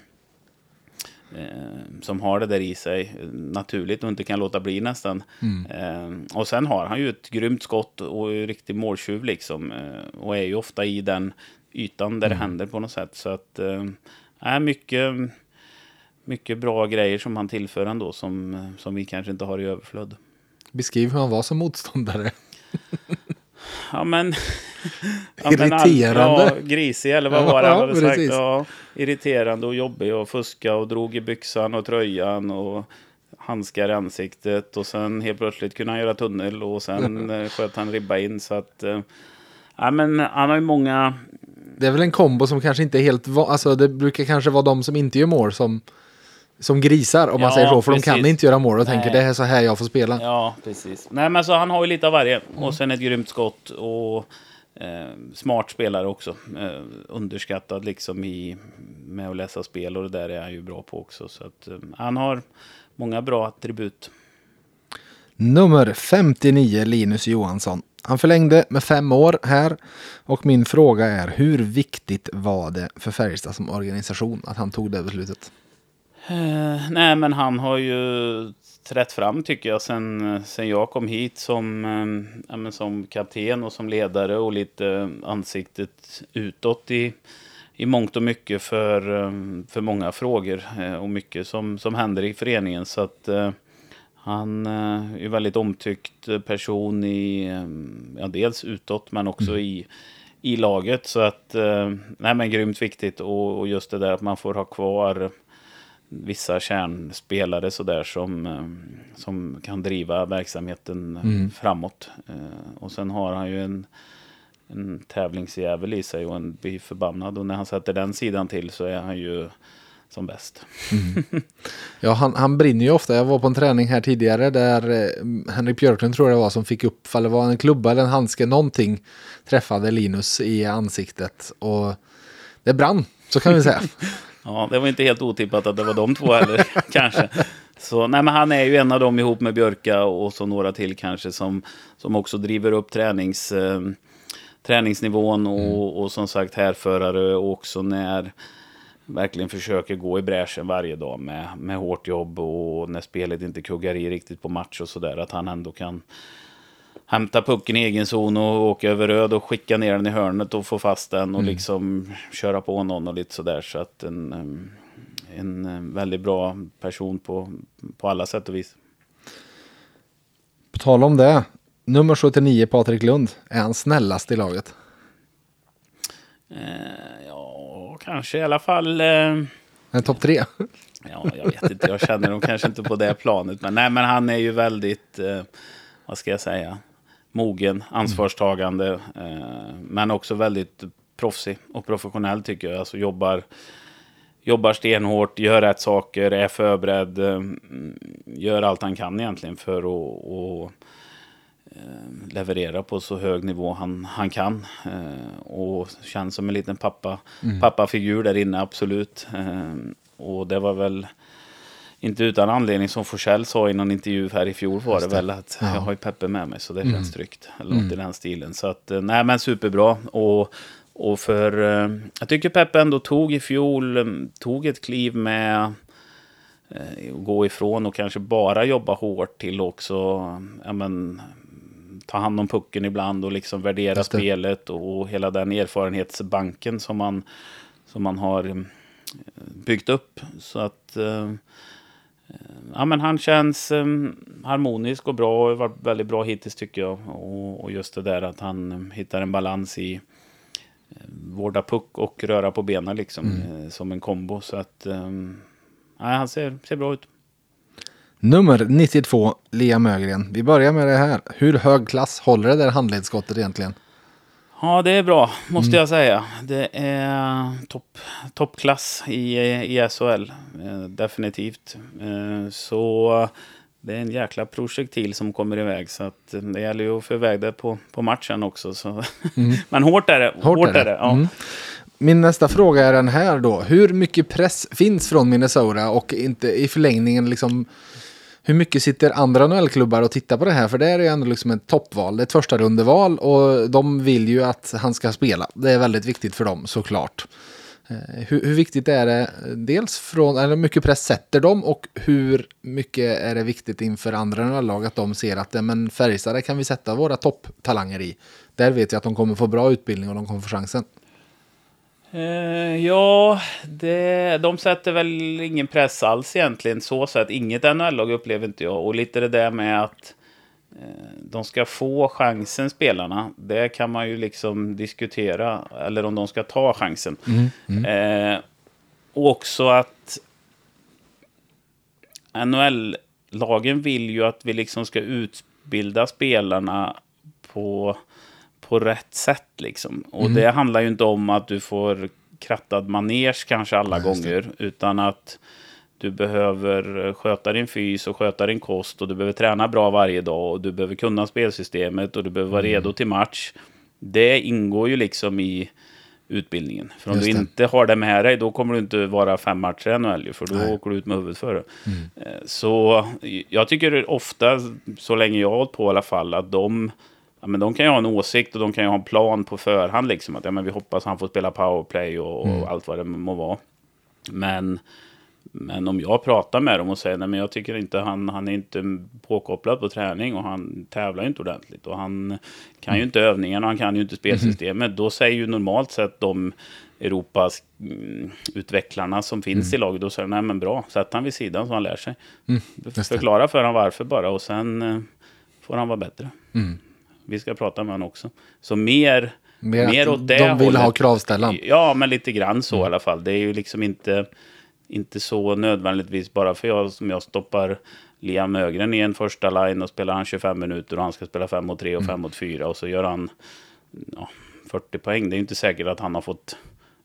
som har det där i sig naturligt och inte kan låta bli nästan. Mm. Eh, och sen har han ju ett grymt skott och är riktig måltjuv liksom. Eh, och är ju ofta i den ytan där mm. det händer på något sätt. Så att, äh, mycket, mycket bra grejer som han tillför ändå som, som vi kanske inte har i överflöd. Beskriv hur han var som motståndare. <laughs> ja men... <laughs> ja, irriterande. ja, grisig eller vad var det han hade sagt? Ja, irriterande och jobbig och fuska och drog i byxan och tröjan och handskar i ansiktet och sen helt plötsligt kunde han göra tunnel och sen <laughs> eh, sköt han ribba in så att... Eh, ja men han har ju många... Det är väl en kombo som kanske inte är helt... Alltså det brukar kanske vara de som inte gör mål som som grisar om man Ja, säger så. För de kan precis. inte göra mål och tänker Nej. det är så här jag får spela. Ja, precis. Nej, men så han har ju lite av varje. Och sen ett grymt skott och eh, smart spelare också. Eh, underskattad liksom i med att läsa spel och det där är han ju bra på också. Så att eh, han har många bra attribut. Nummer 59, Linus Johansson. Han förlängde med fem år här. Och min fråga är, hur viktigt var det för Färjestad som organisation att han tog det beslutet? Eh, nej, men han har ju trätt fram tycker jag sen, sen jag kom hit som, eh, ja, som kapten och som ledare och lite eh, ansiktet utåt i, i mångt och mycket för, eh, för många frågor eh, och mycket som, som händer i föreningen. Så att eh, han eh, är en väldigt omtyckt person i, eh, ja, dels utåt men också i, i laget. Så att, eh, nej men grymt viktigt och, och just det där att man får ha kvar vissa kärnspelare så där som, eh, som kan driva verksamheten Mm. framåt. Eh, Och sen har han ju en, en tävlingsjävel i sig och en blir förbannad. Och när han sätter den sidan till så är han ju som bäst. Ja, han, han brinner ju ofta. Jag var på en träning här tidigare där eh, Henrik Björklund tror jag det var som fick upp, det var en klubba eller en handske, någonting träffade Linus i ansiktet. Och det brann, så kan vi säga. <laughs> Ja, det var inte helt otippat att det var de två heller, <laughs> kanske. Så, nej, men han är ju en av dem ihop med Björka och så några till kanske som, som också driver upp tränings, eh, träningsnivån och, och som sagt härförare och också när verkligen försöker gå i bräschen varje dag med, med hårt jobb och när spelet inte kuggar i riktigt på match och sådär. Att han ändå kan hämta pucken i egen zon och åka över röd och skicka ner den i hörnet och få fast den och liksom köra på någon och lite sådär. Så att en, en väldigt bra person på, på alla sätt och vis. På tal om det, nummer 79 Patrik Lund, är han snällast i laget? Eh, ja, kanske i alla fall. Eh, En topp tre? Ja, jag vet inte. Jag känner dem kanske inte på det planet. Men, nej, men han är ju väldigt, eh, vad ska jag säga, mogen, ansvarstagande. Eh, men också väldigt proffsig och professionell tycker jag. Alltså jobbar, jobbar stenhårt, gör rätt saker, är förberedd. Eh, gör allt han kan egentligen för att och, eh, leverera på så hög nivå han, han kan. Eh, och känns som en liten pappa, pappafigur där inne, absolut. Eh, och det var väl inte utan anledning som Forsell sa i någon intervju här i fjol var det, väl att jag har ju Peppe med mig så det känns tryggt. Eller något i den stilen. Så att, eh, nej men superbra. Och, och för, eh, jag tycker Peppe ändå tog i fjol, eh, tog ett kliv med eh, att gå ifrån och kanske bara jobba hårt till också, ja men, ta hand om pucken ibland och liksom värdera det. spelet och hela den erfarenhetsbanken som man, som man har byggt upp. Så att eh, ja, men han känns eh, harmonisk och bra och har varit väldigt bra hittills tycker jag. Och, och just det där att han eh, hittar en balans i eh, vårda puck och röra på benen liksom eh, som en kombo. Så att eh, nej, han ser, ser bra ut. Nummer 92, Liam Ögren. Vi börjar med det här. Hur hög klass håller det där handledsskottet egentligen? Ja, det är bra, måste jag säga. Det är topp, toppklass i, i SHL, eh, definitivt. Eh, så det är en jäkla projektil som kommer iväg. Så att det gäller ju att få iväg det på, på matchen också. Så. <laughs> Men hårt är det. Hårt, är det. ja. Mm. Min nästa fråga är den här då. Hur mycket press finns från Minnesota och inte i förlängningen liksom hur mycket sitter andra NHL-klubbar och tittar på det här? För det är ju ändå liksom ett toppval. Det är ett första rundeval och de vill ju att han ska spela. Det är väldigt viktigt för dem såklart. Eh, hur, hur viktigt är det eh, dels från, eller hur mycket press sätter de och hur mycket är det viktigt inför andra NHL-lag att de ser att men Färjestad kan vi sätta våra topptalanger i. Där vet jag att de kommer få bra utbildning och de kommer få chansen. Eh, ja, det, de sätter väl ingen press alls egentligen. Så sätt. Inget NHL-lag upplever inte jag. Och lite det där med att eh, de ska få chansen, spelarna. Det kan man ju liksom diskutera. Eller om de ska ta chansen. Eh, och också att NHL-lagen vill ju att vi liksom ska utbilda spelarna på, på rätt sätt. Liksom. Och det handlar ju inte om att du får krattad manege kanske alla gånger. Utan att du behöver sköta din fys och sköta din kost och du behöver träna bra varje dag och du behöver kunna spelsystemet och du behöver vara redo till match. Det ingår ju liksom i utbildningen. För om Just du det. inte har det med dig, då kommer du inte vara fem matcher i NHL, för då Nej. åker du ut med huvudet före. Eh, Så jag tycker ofta, så länge jag har hållit på i alla fall, att de, ja, men de kan ju ha en åsikt och de kan ju ha en plan på förhand. Liksom, att ja, men vi hoppas han får spela powerplay och, och allt vad det må vara. Men, men om jag pratar med dem och säger nej men jag tycker inte han, han är inte påkopplad på träning och han tävlar ju inte ordentligt och han kan ju inte övningarna och han kan ju inte spelsystemet. Då säger ju normalt sett de Europas mm, utvecklarna som finns i laget, då säger de nej men bra, sätt han vid sidan så han lär sig. det. Förklara för honom varför bara och sen eh, får han vara bättre. Mm. Vi ska prata med honom också. Så mer, Mer mer, åt det de vill hållet. ha kravställan. Ja, men lite grann så Mm. i alla fall. Det är ju liksom inte, inte så nödvändigtvis bara för jag som jag stoppar Liam Ögren i en första line och spelar han 25 minuter och han ska spela 5 mot 3 och 5 Mm. mot 4 och så gör han ja, 40 poäng. Det är ju inte säkert att han har fått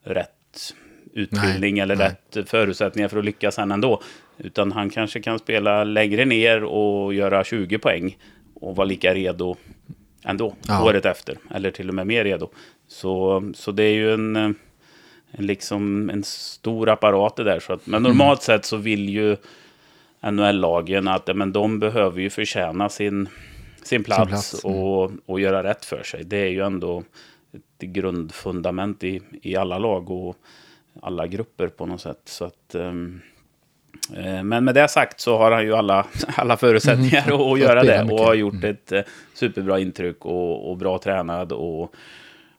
rätt utbildning Nej, eller nej. rätt förutsättningar för att lyckas sen ändå. Utan han kanske kan spela längre ner och göra 20 poäng och vara lika redo ändå Ja. året efter. Eller till och med mer redo. Så, så det är ju en, eh, en, liksom, en stor apparat det där. Så att, men normalt sett så vill ju NHL-lagen att men de behöver ju förtjäna sin, sin plats, plats, mm. och, och göra rätt för sig. Det är ju ändå ett grundfundament i, i alla lag och alla grupper på något sätt. Så att, eh, men med det sagt så har han ju alla, <laughs> alla förutsättningar att, att göra det och har gjort ett eh, superbra intryck och, och bra tränad och,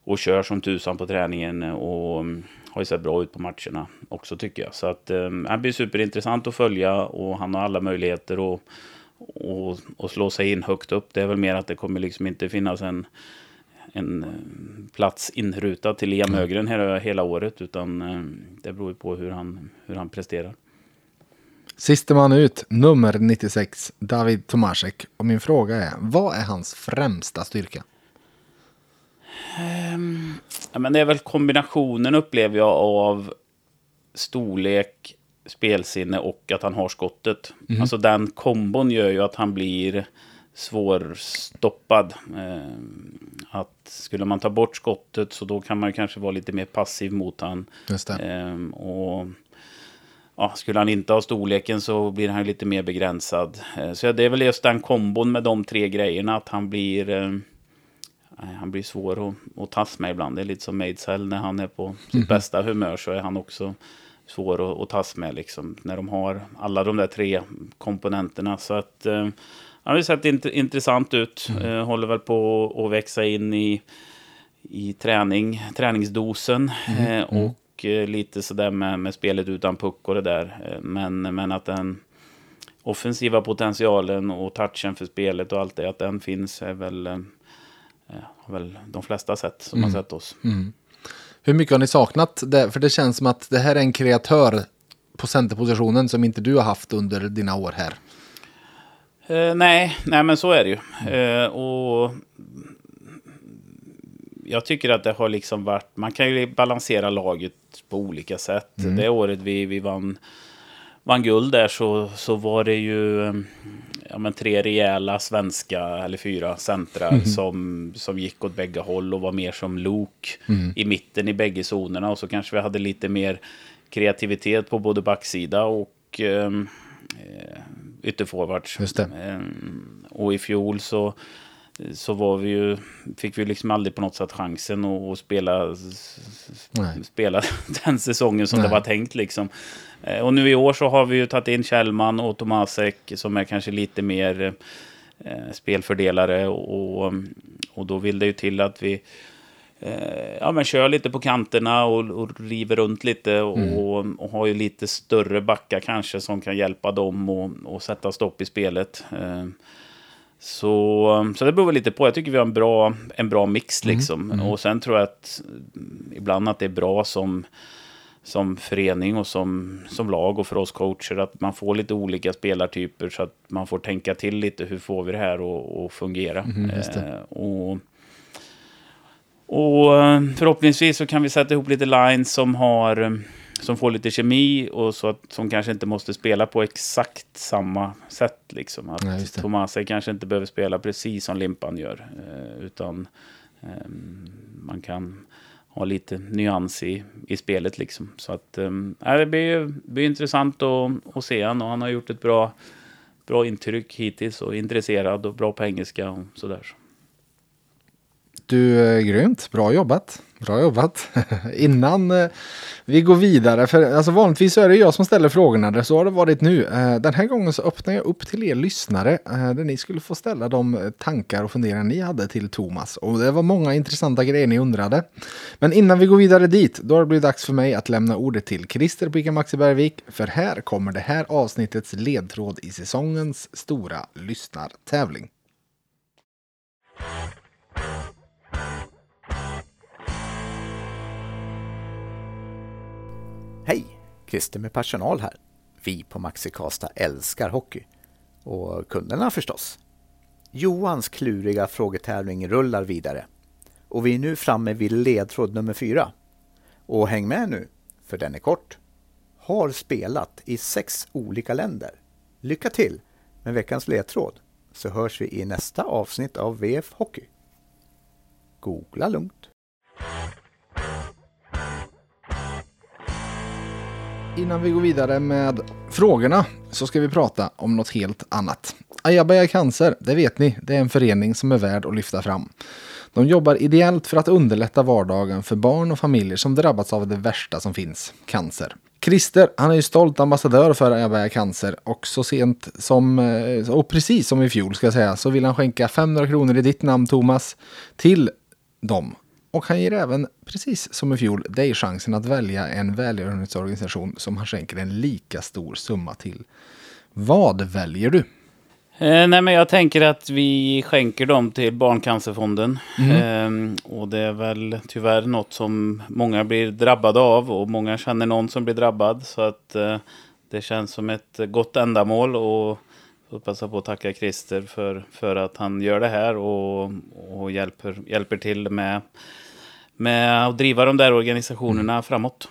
och kör som tusan på träningen och mm, har ju sett bra ut på matcherna också tycker jag. Så att eh, han blir superintressant att följa och han har alla möjligheter att och, och slå sig in högt upp. Det är väl mer att det kommer liksom inte finnas en, en eh, plats inrutad till Liam Ögren hela, hela året, utan eh, det beror ju på hur han, hur han presterar. Siste man ut, nummer 96, David Tomasek. Och min fråga är, vad är hans främsta styrka? Ja, men det är väl kombinationen upplever jag av storlek, spelsinne och att han har skottet. Alltså den kombon gör ju att han blir svårstoppad. Eh, att skulle man ta bort skottet så då kan man ju kanske vara lite mer passiv mot han. Just det. Ehm, och ja, skulle han inte ha storleken så blir han lite mer begränsad. Eh, så det är väl just den kombon med de tre grejerna, att han blir... Eh, han blir svår att, att tas med ibland. Det är lite som Madesell när han är på sitt bästa humör så är han också svår att, att tas med liksom. När de har alla de där tre komponenterna. Så att eh, han har ju sett int intressant ut. Eh, håller väl på att växa in i, i träning, träningsdosen. Eh, och eh, lite sådär med, med spelet utan puck och det där. Eh, men, men att den offensiva potentialen och touchen för spelet och allt det, att den finns är väl, eh, har väl de flesta sett som har sett oss. Hur mycket har ni saknat det? För det känns som att det här är en kreatör på centerpositionen som inte du har haft under dina år här. Eh, nej, nej, men så är det ju. Eh, och jag tycker att det har liksom varit... Man kan ju balansera laget på olika sätt. Det året vi, vi vann, vann guld där så, så var det ju eh, ja, men tre rejäla svenska, eller fyra centrar som, som gick åt bägge håll och var mer som lok i mitten i bägge zonerna. Och så kanske vi hade lite mer kreativitet på både backsida och ehm, eh, ytterforwards. Ehm, och i fjol så, så var vi ju, fick vi liksom aldrig på något sätt chansen att, att spela, Nej. spela <laughs> den säsongen som Nej. det var tänkt. Liksom. Eh, Och nu i år så har vi ju tagit in Kjellman och Tomasek som är kanske lite mer eh, spelfördelare. Och, och då vill det ju till att vi eh, ja, men kör lite på kanterna och, och river runt lite och, Mm. och har ju lite större backar kanske som kan hjälpa dem och, och sätta stopp i spelet. Eh, så, så det beror lite på. Jag tycker vi har en bra, en bra mix Mm. liksom. Och sen tror jag att mm, ibland att det är bra som, som förening och som, som lag och för oss coacher att man får lite olika spelartyper så att man får tänka till lite hur får vi det här att fungera. Det. Eh, och, och eh, förhoppningsvis så kan vi sätta ihop lite lines som har som får lite kemi och så att, som kanske inte måste spela på exakt samma sätt. Liksom. Att Nej. Tomase kanske inte behöver spela precis som Limpan gör. Eh, utan eh, man kan ha lite nyans i, i spelet. Liksom. Så att, eh, det blir, blir intressant att, att se han och han har gjort ett bra, bra intryck hittills och intresserad och bra på engelska och sådär. Du, eh, grymt. Bra jobbat. Bra jobbat. <laughs> Innan eh, vi går vidare, för alltså vanligtvis så är det jag som ställer frågorna, där så har det varit nu. Eh, den här gången så öppnar jag upp till er lyssnare, eh, där ni skulle få ställa de eh, tankar och funderingar ni hade till Thomas. Och det var många intressanta grejer ni undrade. Men innan vi går vidare dit, då har det blivit dags för mig att lämna ordet till Christer på ICA Maxi Bergvik, för här kommer det här avsnittets ledtråd i säsongens stora lyssnartävling. Christer med personal här. Vi på Maxi Karlstad älskar hockey. Och kunderna förstås. Johans kluriga frågetävling rullar vidare. Och vi är nu framme vid ledtråd nummer fyra. Och häng med nu, för den är kort. Har spelat i sex olika länder. Lycka till med veckans ledtråd så hörs vi i nästa avsnitt av VF Hockey. Googla lugnt. Innan vi går vidare med frågorna så ska vi prata om något helt annat. Ayabaya Cancer, det vet ni, det är en förening som är värd att lyfta fram. De jobbar ideellt för att underlätta vardagen för barn och familjer som drabbats av det värsta som finns, cancer. Christer, han är ju stolt ambassadör för Ayabaya Cancer och så sent som, eh, och precis som i fjol ska jag säga, så vill han skänka 500 kronor i ditt namn Thomas till dem. Och han ger även, precis som i fjol, dig chansen att välja en välgörenhetsorganisation som han skänker en lika stor summa till. Vad väljer du? Eh, nej, men jag tänker att vi skänker dem till Barncancerfonden. Eh, och det är väl tyvärr något som många blir drabbade av och många känner någon som blir drabbad. Så att eh, det känns som ett gott ändamål och får passa på att tacka Christer för, för att han gör det här och, och hjälper, hjälper till med, med att driva de där organisationerna framåt.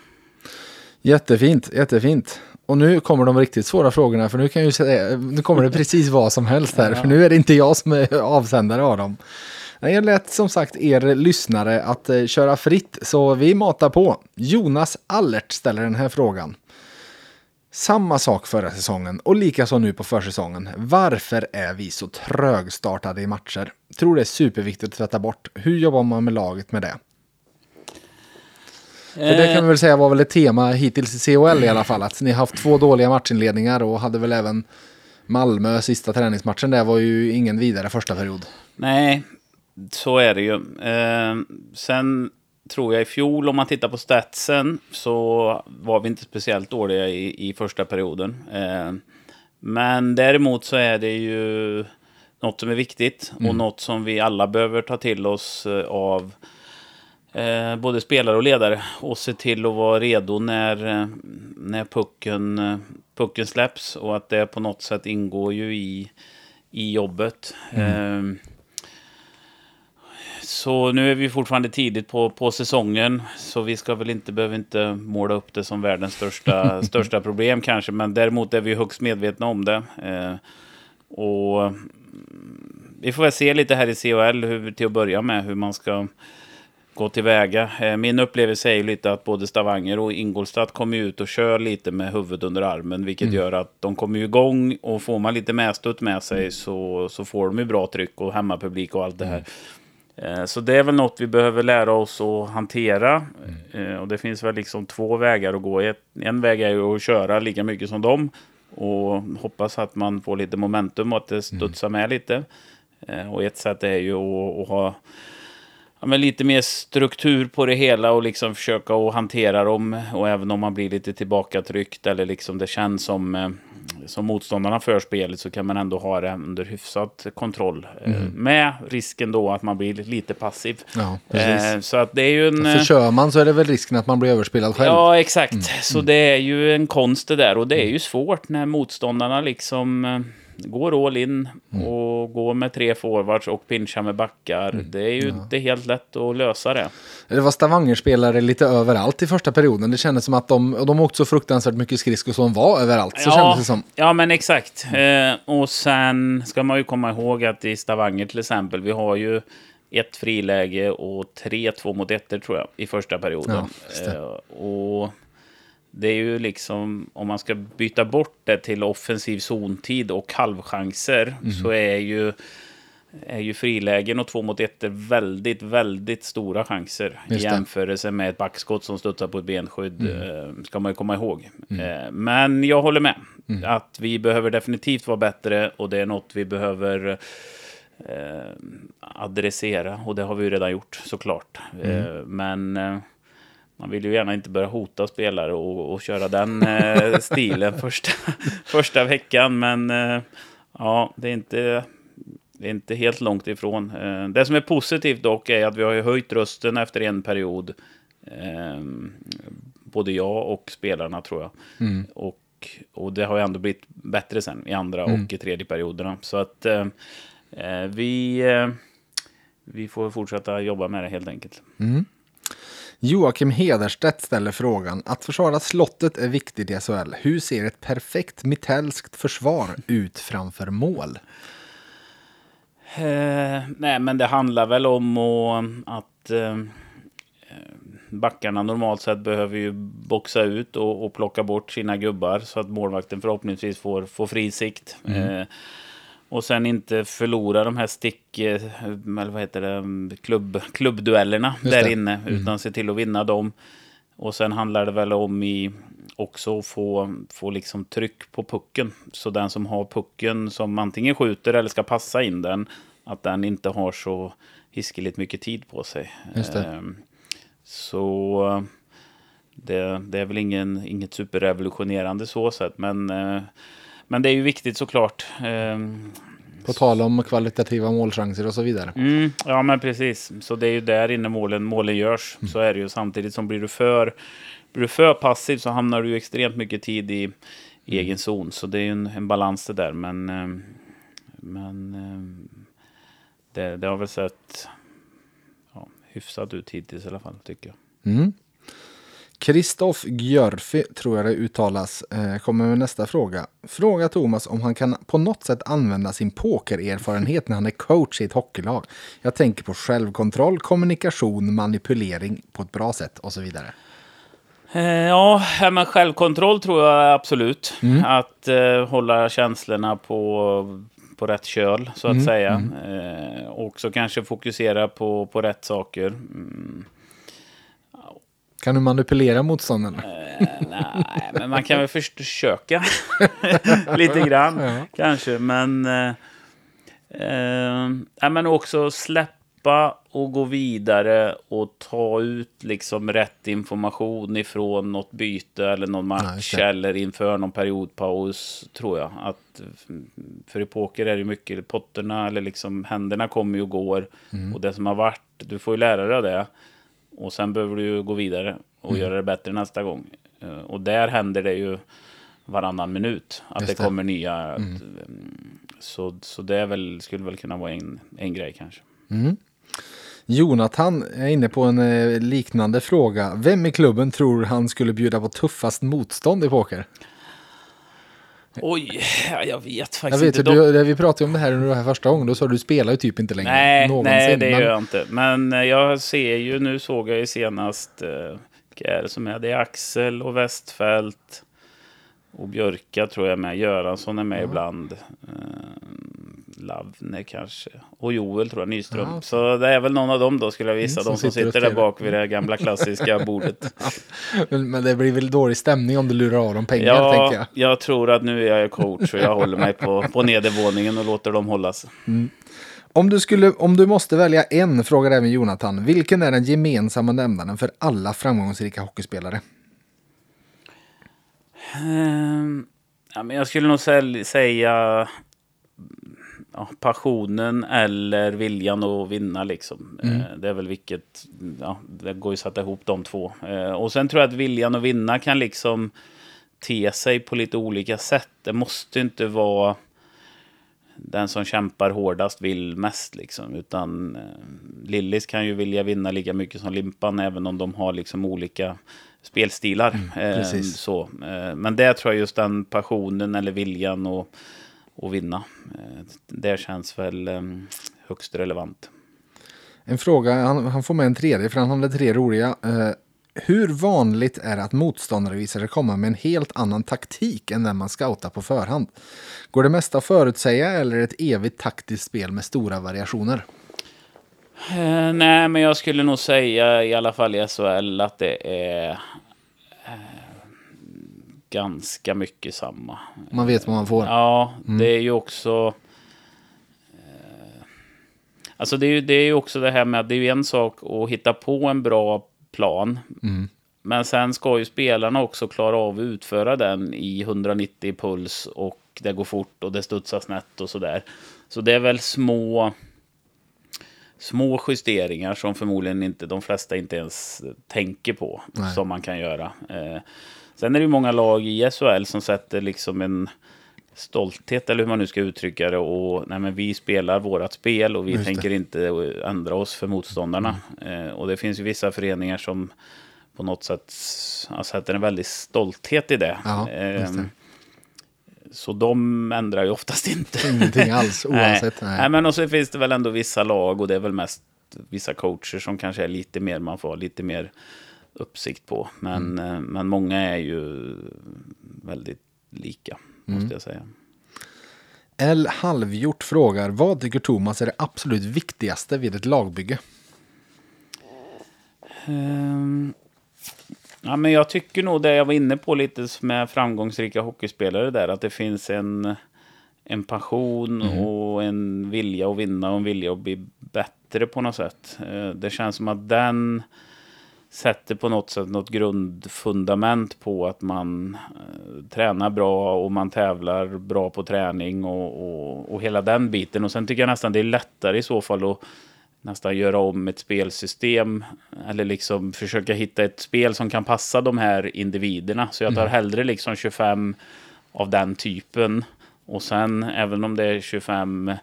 Jättefint, jättefint. Och nu kommer de riktigt svåra frågorna, för nu, kan jag ju säga, nu kommer det precis vad som helst här, <laughs> för nu är det inte jag som är avsändare av dem. Jag lät som sagt er lyssnare att eh, köra fritt, så vi matar på. Jonas Allert ställer den här frågan. Samma sak förra säsongen och likaså nu på försäsongen. Varför är vi så trögstartade i matcher? Tror det är superviktigt att tvätta bort. Hur jobbar man med laget med det? För det kan vi väl säga var väl ett tema hittills i CHL i alla fall. Att ni har haft två dåliga matchinledningar och hade väl även Malmö sista träningsmatchen där var ju ingen vidare första period. Nej, så är det ju. Eh, sen tror jag i fjol, om man tittar på statsen, så var vi inte speciellt dåliga i, i första perioden. Eh, men däremot så är det ju något som är viktigt och något som vi alla behöver ta till oss eh, av eh, både spelare och ledare. Och se till att vara redo när, eh, när pucken, eh, pucken släpps. Och att det på något sätt ingår ju i, i jobbet. Eh, så nu är vi fortfarande tidigt på, på säsongen, så vi ska väl inte, behöver inte måla upp det som världens största, <laughs> största problem kanske, men däremot är vi högst medvetna om det. Eh, och mm, vi får väl se lite här i CHL hur, till att börja med hur man ska gå tillväga. Eh, min upplevelse är ju lite att både Stavanger och Ingolstadt kommer ut och kör lite med huvudet under armen, vilket gör att de kommer igång och får man lite medstutt med sig så, så får de ju bra tryck och hemmapublik och allt det här. Eh, Så det är väl något vi behöver lära oss att hantera. Eh, Och det finns väl liksom två vägar att gå. En väg är ju att köra lika mycket som dem. Och hoppas att man får lite momentum och att det studsar med lite. Och ett sätt är ju att, att ha ja, men lite mer struktur på det hela och liksom försöka att hantera dem. Och även om man blir lite tillbakatryckt eller liksom det känns som, eh, som motståndarna för spelet så kan man ändå ha det under hyfsat kontroll. Eh, Med risken då att man blir lite passiv. Ja. Eh, så att det är ju en... För kör man så är det väl risken att man blir överspelad själv. Ja, exakt. Så det är ju en konst det där. Och det är ju svårt när motståndarna liksom... går all in och går med tre forwards och pinchar med backar. Det är ju inte helt lätt att lösa det. Det var Stavanger-spelare lite överallt i första perioden. Det kändes som att de, de åkte så fruktansvärt mycket skridskor som var överallt. Så kändes det som. ja, men exakt. Eh, och sen ska man ju komma ihåg att i Stavanger till exempel, vi har ju ett friläge och tre två mot ettor tror jag i första perioden. Ja, eh, och det är ju liksom, om man ska byta bort det till offensiv zontid och halvchanser Mhm. så är ju, är ju frilägen och två mot ettor väldigt, väldigt stora chanser i. Mm. jämförelse med ett backskott som studsar på ett benskydd. Eh, ska man ju komma ihåg. Eh, men jag håller med. Mm. Att vi behöver definitivt vara bättre och det är något vi behöver eh, adressera. Och det har vi ju redan gjort såklart. Mm. Men man vill ju gärna inte börja hota spelare och, och köra den eh, <laughs> stilen första, första veckan. Men eh, ja, det är inte... Det är inte helt långt ifrån. Eh, Det som är positivt dock är att vi har höjt rösten efter en period. Eh, Både jag och spelarna tror jag. Och, och det har ju ändå blivit bättre sen i andra och i tredje perioderna. Så att eh, eh, vi, vi får fortsätta jobba med det helt enkelt. Joakim Hederstedt ställer frågan att försvara slottet är viktigt i SHL. Hur ser ett perfekt mittelskt försvar ut framför mål? Eh, nej, men det handlar väl om och, att eh, backarna normalt sett behöver ju boxa ut och, och plocka bort sina gubbar så att målvakten förhoppningsvis får, får fri sikt. Eh, och sen inte förlora de här stick, eh, eller vad heter det, klubb, klubbduellerna Just där det. inne. Utan se till att vinna dem. Och sen handlar det väl om i också att få, få liksom tryck på pucken. Så den som har pucken som antingen skjuter eller ska passa in den, att den inte har så hiskeligt mycket tid på sig. Just det. Ehm, Så det, det är väl ingen, inget superrevolutionerande så sett, men, eh, men det är ju viktigt såklart. Ehm, På tal om kvalitativa målchanser och så vidare. Mm, ja, men precis. Så det är ju där inne målen, målen görs. Så är det ju. Samtidigt som blir du för, blir du för passiv så hamnar du ju extremt mycket tid i, i egen zon. Så det är ju en, en balans det där. Men, eh, men eh, det, det har väl sett ja, hyfsat ut hittills i alla fall, tycker jag. Mm. Kristoff Gjörfi, tror jag det uttalas, eh, kommer med nästa fråga. Fråga Thomas om han kan på något sätt använda sin pokererfarenhet när han är coach i ett hockeylag. Jag tänker på självkontroll, kommunikation, manipulering på ett bra sätt och så vidare. Eh, Ja, men självkontroll tror jag absolut. Att eh, hålla känslorna på, på rätt köl, så att säga. Eh, också kanske fokusera på, på rätt saker. Mm, Kan du manipulera motståndarna? eh, nej, men man kan väl försöka <laughs> lite grann, kanske. Men, eh, ja, men också släppa och gå vidare och ta ut liksom rätt information ifrån något byte eller någon Ja, match det. eller inför någon periodpaus, tror jag. Att, för i poker är det mycket, potterna eller liksom händerna kommer och går. Och det som har varit, du får ju lära dig det. Och sen behöver du ju gå vidare och Mm. göra det bättre nästa gång. Eh, Och där händer det ju varannan minut. Att Just det. Mm. kommer nya. Mm, så, så det väl, skulle väl kunna vara en, en grej kanske. Jonathan är inne på en eh, liknande fråga. Vem i klubben tror han skulle bjuda på tuffast motstånd i poker? Oj, ja, jag vet Jag faktiskt vet inte. du, vi pratade om det här under det här första gången. Då sa du du spelar ju typ inte längre. Nej, någonsin. nej, det men- gör jag inte. Men eh, jag ser ju, nu såg jag ju senast, eh, vilka är det som är? Det är Axel och Westfält. Och Björka tror jag är med. Göransson är med ibland. Eh, Lavne kanske. Och Joel tror jag, Nyström. Ja. Så det är väl någon av dem då skulle jag visa. Mm, de som som sitter sitter där bak vid det gamla klassiska <laughs> bordet. Men, det blir väl dålig stämning om du lurar av dem pengar, tänker Ja, jag. jag tror att nu är jag coach och jag håller mig på, på nedervåningen och låter dem hållas. Om du, skulle, om du måste välja en, frågar även Jonathan. Vilken är den gemensamma nämnaren för alla framgångsrika hockeyspelare? Ehm, ja, men jag skulle nog säga ja, passionen eller viljan att vinna. Liksom. Eh, det är väl vilket, ja, det går ju att sätta ihop de två. Eh, och sen tror jag att viljan att vinna kan liksom te sig på lite olika sätt. Det måste inte vara den som kämpar hårdast vill mest. Liksom. Utan eh, Lillis kan ju vilja vinna lika mycket som Limpan, även om de har liksom olika spelstilar. Mm, eh, så. Eh, men det tror jag just den passionen eller viljan att, att vinna. Eh, det känns väl eh, högst relevant. En fråga, han, han får med en tredje för han hade tre roliga. Eh, hur vanligt är det att motståndare visar sig komma med en helt annan taktik än den man scoutar på förhand? Går det mesta att förutsäga eller är det ett evigt taktiskt spel med stora variationer? Eh, nej, men jag skulle nog säga i alla fall i SHL att det är ganska mycket samma. Man vet vad man får. Ja, det är ju också... Eh, alltså det är, ju, det är ju också det här med att det är ju en sak att hitta på en bra plan. Men sen ska ju spelarna också klara av att utföra den i 190 puls och det går fort och det studsar snett och sådär. Så det är väl små små justeringar som förmodligen inte de flesta inte ens tänker på Nej. som man kan göra. Sen är det ju många lag i SHL som sätter liksom en stolthet eller hur man nu ska uttrycka det och nej men vi spelar vårat spel och vi Just det. tänker inte ändra oss för motståndarna. Eh, och det finns ju vissa föreningar som på något sätt ja, sätter en väldig stolthet i det. Ja, det. Ehm, så de ändrar ju oftast inte. Ingenting alls <laughs> oavsett. Nej. Nej. Men och så finns det väl ändå vissa lag och det är väl mest vissa coacher som kanske är lite mer, man får lite mer uppsikt på. Men, Mm. eh, men många är ju väldigt lika, Mm. måste jag säga. L. Halvgjort frågar, vad tycker Thomas är det absolut viktigaste vid ett lagbygge? Ehm, ja, men jag tycker nog det jag var inne på lite med framgångsrika hockeyspelare där, att det finns en, en passion och en vilja att vinna och en vilja att bli bättre på något sätt. Eh, Det känns som att den sätter på något sätt något grundfundament på att man eh, tränar bra och man tävlar bra på träning och, och, och hela den biten. Och sen tycker jag nästan det är lättare i så fall att nästan göra om ett spelsystem eller liksom försöka hitta ett spel som kan passa de här individerna. Så jag tar hellre liksom 25 av den typen och sen även om det är 25 eh,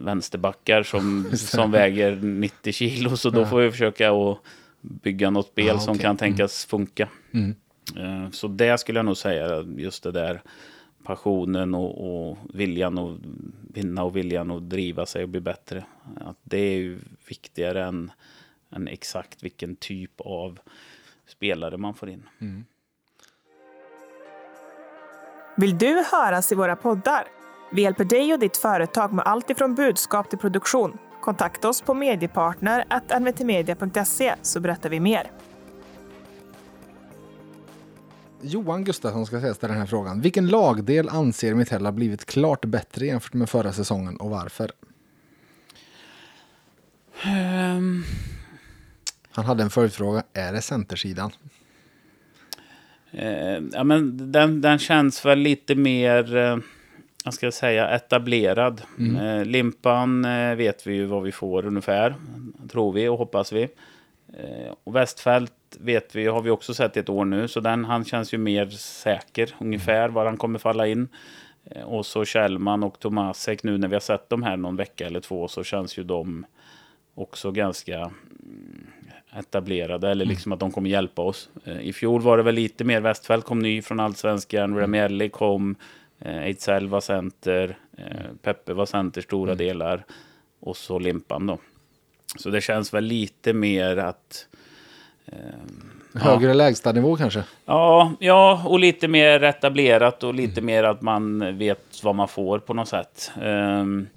vänsterbackar som, <laughs> som väger 90 kilo så då får vi försöka att bygga något spel Ja, som okej. kan tänkas funka. Mm. Eh, Så det skulle jag nog säga, just det där passionen och, och viljan att vinna och viljan att driva sig och bli bättre. Att det är ju viktigare än, än exakt vilken typ av spelare man får in. Vill du höras i våra poddar? Vi hjälper dig och ditt företag med allt ifrån budskap till produktion. Kontakta oss på mediepartner.nvtmedia.se så berättar vi mer. Johan Gustafsson ska säga ställa den här frågan. Vilken lagdel anser Mitell har blivit klart bättre jämfört med förra säsongen och varför? Ehm, Han hade en följdfråga. Är det centersidan? Eh, ja, men den, den känns väl lite mer, eh, vad ska jag säga, etablerad. Eh, limpan eh, vet vi ju vad vi får ungefär, tror vi och hoppas vi. Eh, och Westfält vet vi, har vi också sett ett år nu, så den, han känns ju mer säker, ungefär var han kommer falla in. Och så Kjellman och Tomasek, nu när vi har sett dem här någon vecka eller två, så känns ju de också ganska mm, etablerade, eller liksom att de kommer hjälpa oss. I fjol var det väl lite mer, Westfält kom ny från Allsvenskan, Remielli kom, Ejdsell var center, eh, Peppe var center stora delar, och så Limpan då. Så det känns väl lite mer att Högre lägstanivå kanske? Ja, ja, och lite mer etablerat och lite mer att man vet vad man får på något sätt. Ehm,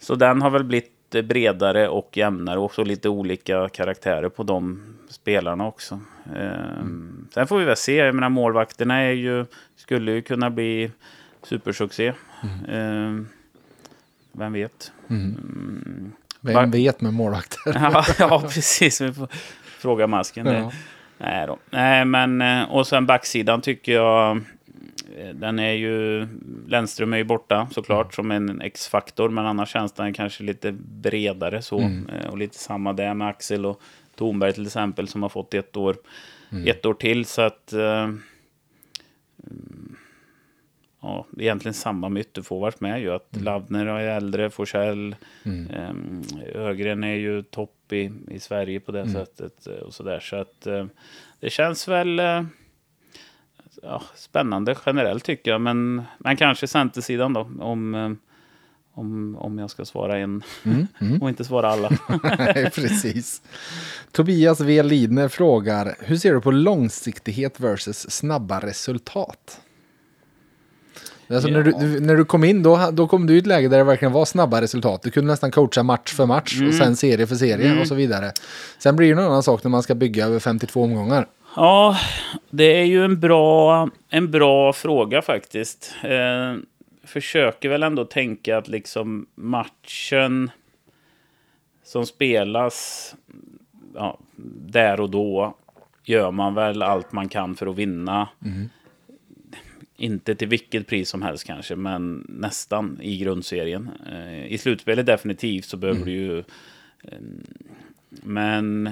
så den har väl blivit bredare och jämnare och så lite olika karaktärer på de spelarna också. Ehm, Sen får vi väl se, jag menar målvakterna är ju, skulle ju kunna bli supersuccé. Ehm, vem vet? Mm. Vem Var- vet med målvakter? <laughs> ja, ja, precis. Vi får fråga masken. Ja. Nej, då. Nej, men eh, och sen backsidan tycker jag eh, den är ju, Lennström är ju borta såklart som en X-faktor, men annars känns den kanske lite bredare så. Eh, Och lite samma där med Axel och Tornberg till exempel som har fått ett år, ett år till. Så att, mm, ja, egentligen samma med ytterforwards med ju. Att mm. Lavner är äldre, Forsell, mm. eh, Ögren är ju topp i, i Sverige på det mm. sättet. Och så där. Så att eh, det känns väl eh, ja, spännande generellt tycker jag. Men, men kanske centersidan då. Om, eh, om, om jag ska svara en mm, mm. <laughs> och inte svara alla. <laughs> Precis. Tobias V. Lidner frågar, hur ser du på långsiktighet versus snabba resultat? Alltså ja. när, du, när du kom in då, då kom du i ett läge där det verkligen var snabba resultat. Du kunde nästan coacha match för match mm. och sen serie för serie mm. och så vidare. Sen blir det en annan sak när man ska bygga över 52 omgångar. Ja, det är ju en bra, en bra fråga faktiskt. Eh, försöker väl ändå tänka att liksom matchen som spelas ja, där och då gör man väl allt man kan för att vinna. Mm. Inte till vilket pris som helst kanske, men nästan i grundserien. Eh, I slutspelet definitivt så behöver mm. du ju... Eh, men,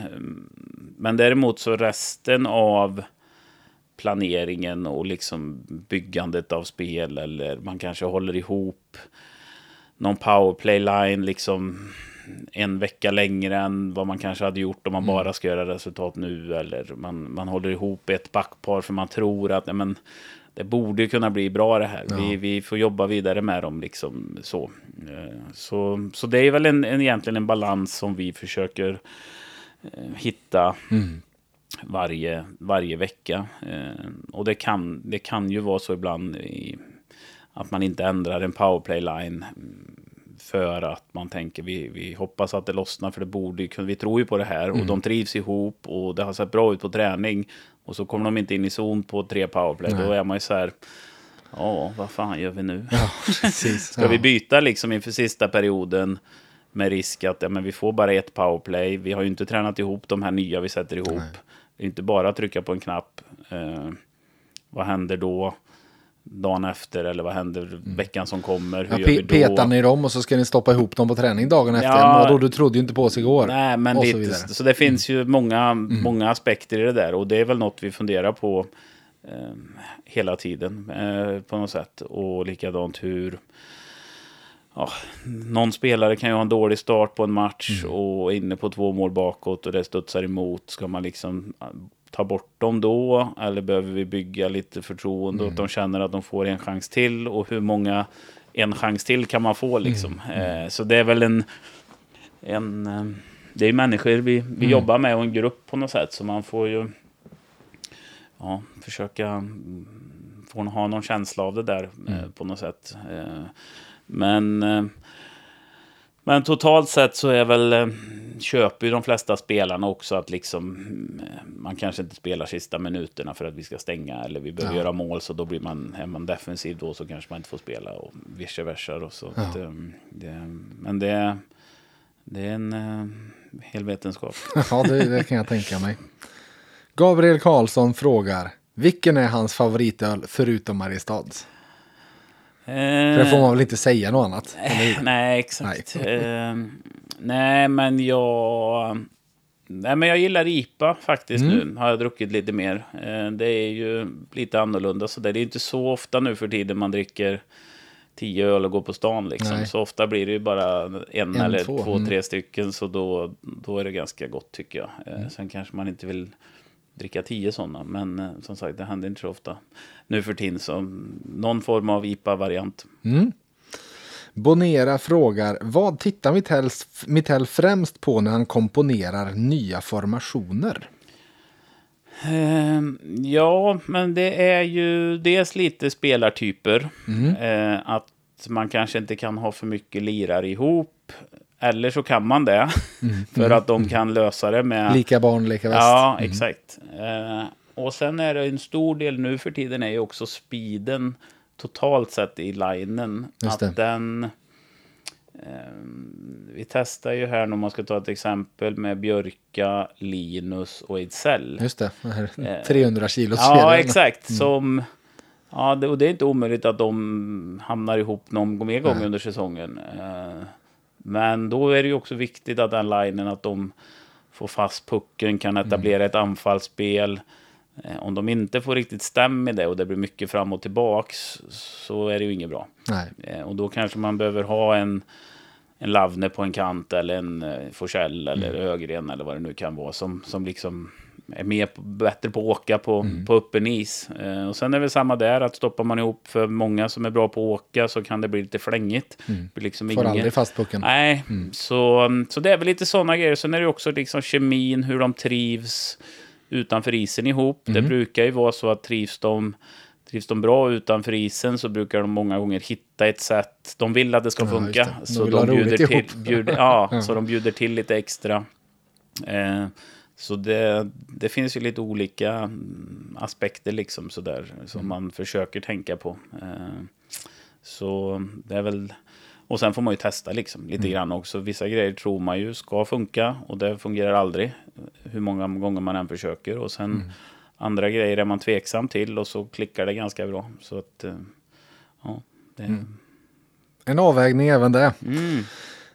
men däremot så resten av planeringen och liksom byggandet av spel eller man kanske håller ihop någon powerplay-line liksom en vecka längre än vad man kanske hade gjort om man mm. bara ska göra resultat nu eller man, man håller ihop ett backpar för man tror att ja, men, det borde kunna bli bra det här. Ja. Vi, vi får jobba vidare med dem liksom så. Eh, så, så det är väl en, en, egentligen en balans som vi försöker eh, hitta. Mm varje, varje vecka. Eh, och det kan, det kan ju vara så ibland i, att man inte ändrar en powerplay-line för att man tänker vi, vi hoppas att det lossnar för det borde vi tror ju på det här och mm. de trivs ihop och det har sett bra ut på träning och så kommer de inte in i zon på tre powerplay. Nej. Då är man ju så här ja, vad fan gör vi nu? Ja, <laughs> Ska ja. vi byta liksom inför sista perioden med risk att ja, men vi får bara ett powerplay. Vi har ju inte tränat ihop de här nya vi sätter ihop. Nej. Det är inte bara att trycka på en knapp. Eh, vad händer då? Dagen efter eller vad händer mm. veckan som kommer? Hur ja, gör vi då? Petar ni dem och så ska ni stoppa ihop dem på träning dagen efter? Ja, då, du trodde ju inte på sig igår. Nej, men lite, så, så, det finns mm. ju många, mm. många aspekter i det där och det är väl något vi funderar på eh, hela tiden eh, på något sätt. Och likadant hur ja, någon spelare kan ju ha en dålig start på en match mm. och är inne på två mål bakåt och det studsar emot. Ska man liksom ta bort dem då? Eller behöver vi bygga lite förtroende mm. att de känner att de får en chans till? Och hur många en chans till kan man få liksom? Mm. mm. Eh, så det är väl en... en eh, det är människor vi, vi mm. jobbar med och en grupp på något sätt. Så man får ju ja, försöka mm, få ha någon känsla av det där eh, mm. på något sätt. Eh, men, eh, men totalt sett så är väl, eh, köper ju de flesta spelarna också att liksom, eh, man kanske inte spelar sista minuterna för att vi ska stänga eller vi behöver ja. göra mål så då blir man, är man defensiv då så kanske man inte får spela och vice versa. Och så ja. att, det, men det, det är en hel vetenskap. <laughs> ja, det, det kan jag tänka mig. Gabriel Karlsson frågar, vilken är hans favoritöl förutom Mariestads? För det får man väl inte säga något annat? <laughs> Nej, exakt. Nej. <laughs> Eh, nej, men jag... Nej, men jag gillar IPA faktiskt mm. nu. Har jag druckit lite mer. Eh, det är ju lite annorlunda. Så det är inte så ofta nu för tiden man dricker tio öl och går på stan. Liksom. Så ofta blir det ju bara en, en eller två, två mm. tre stycken. Så då, då är det ganska gott tycker jag. Eh, mm. Sen kanske man inte vill dricka tio sådana. Men eh, som sagt, det händer inte så ofta nu för tiden. Så någon form av IPA-variant. Mm. Bonera frågar, vad tittar Mittell främst på när han komponerar nya formationer? Eh, ja, men det är ju dels lite spelartyper. Mm. Eh, att man kanske inte kan ha för mycket lirare ihop. Eller så kan man det. Mm. <laughs> för att de kan lösa det med... Lika barn, lika väst. Ja, mm. exakt. Eh, och sen är det en stor del nu för tiden är ju också speeden totalt sett i linen. Att den... Eh, vi testar ju här, om man ska ta ett exempel, med Björka, Linus och Ejdsell. Just det, här 300 kilos Ja, exakt. Mm. Som... Ja, det, och det är inte omöjligt att de hamnar ihop någon mer gång Nej. under säsongen. Men då är det ju också viktigt att den linen, att de får fast pucken, kan etablera mm. ett anfallsspel. Eh, om de inte får riktigt stäm i det och det blir mycket fram och tillbaks så är det ju inget bra. Nej. Eh, och då kanske man behöver ha en, en Lavne på en kant eller en eh, Forsell eller Mm. Ögren eller vad det nu kan vara som, som liksom är mer på, bättre på att åka på, Mm. på öppen is. Eh, och sen är det väl samma där, att stoppar man ihop för många som är bra på att åka så kan det bli lite flängigt. Blir liksom Mm. Får ingen- aldrig fast pucken. Nej, så, så det är väl lite sådana grejer. Sen är det också liksom kemin, hur de trivs utanför isen ihop. Det brukar ju vara så att trivs de, trivs de bra utanför isen så brukar de många gånger hitta ett sätt. De vill att det ska Ja, funka. just det. De Så de, bjuder till, bjuder, <laughs> ja, så de bjuder till lite extra. Eh, så det, det finns ju lite olika mm, aspekter liksom sådär som man försöker tänka på. Eh, så det är väl... Och sen får man ju testa liksom lite grann också. Vissa grejer tror man ju ska funka och det fungerar aldrig. Hur många gånger man än försöker. Och sen andra grejer är man tveksam till och så klickar det ganska bra. Så att... eh, Ja, det... En avvägning även det.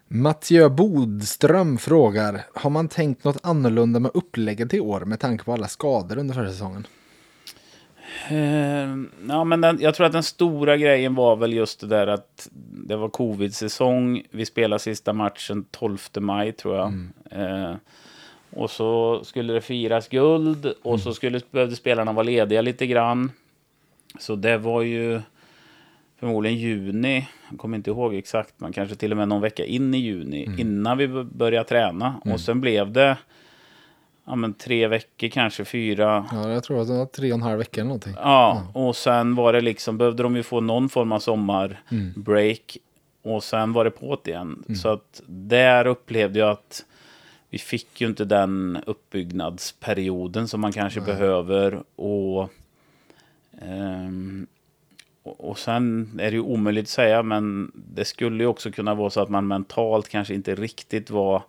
Mm. Mathieu Bodström frågar, har man tänkt något annorlunda med upplägget i år med tanke på alla skador under förra säsongen? Eh, ja, men den, jag tror att den stora grejen var väl just det där att det var covid-säsong. Vi spelade sista matchen 12 maj tror jag. Eh, och så skulle det firas guld och så skulle, behövde spelarna vara lediga lite grann. Så det var ju förmodligen juni. Jag kommer inte ihåg exakt, men kanske till och med någon vecka in i juni innan vi började träna. Och sen blev det ja, men tre veckor, kanske fyra. Ja, jag tror att det var tre och en halv vecka eller någonting. Ja, och sen var det liksom, behövde de ju få någon form av sommarbreak. Och sen var det på det igen. Så att där upplevde jag att vi fick ju inte den uppbyggnadsperioden som man kanske behöver. Och, ehm, och, sen är det ju omöjligt att säga, men det skulle ju också kunna vara så att man mentalt kanske inte riktigt var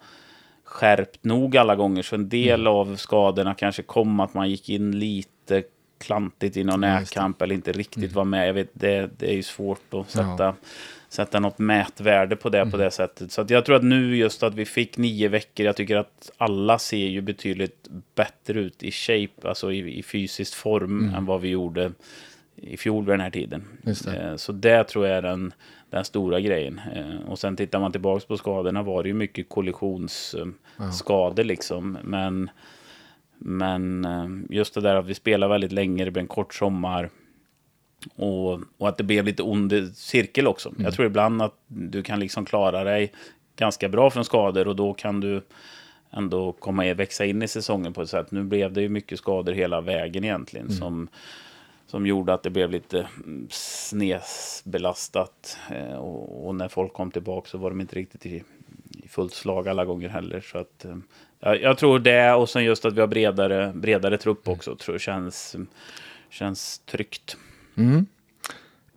skärpt nog alla gånger. Så en del av skadorna kanske kom att man gick in lite klantigt i någon Ja, närkamp eller inte riktigt var med. Jag vet, det, det är ju svårt att sätta, sätta något mätvärde på det på det sättet. Så jag tror att nu just att vi fick nio veckor, jag tycker att alla ser ju betydligt bättre ut i shape, alltså i, i fysisk form än vad vi gjorde i fjol vid den här tiden. Det. Eh, Så det tror jag är den, den stora grejen. Eh, Och sen tittar man tillbaka på skadorna var det ju mycket kollisionsskador liksom. Men, men eh, just det där att vi spelar väldigt länge, det blir en kort sommar. Och, och att det blev lite ond cirkel också. Jag tror ibland att du kan liksom klara dig ganska bra från skador och då kan du ändå komma i, växa in i säsongen på ett sätt. Nu blev det ju mycket skador hela vägen egentligen som, som gjorde att det blev lite mm, snedbelastat. Eh, och, när folk kom tillbaka så var de inte riktigt i, i fullt slag alla gånger heller. Så att, eh, jag, tror det och sen just att vi har bredare, bredare trupp också tror jag känns, känns tryggt.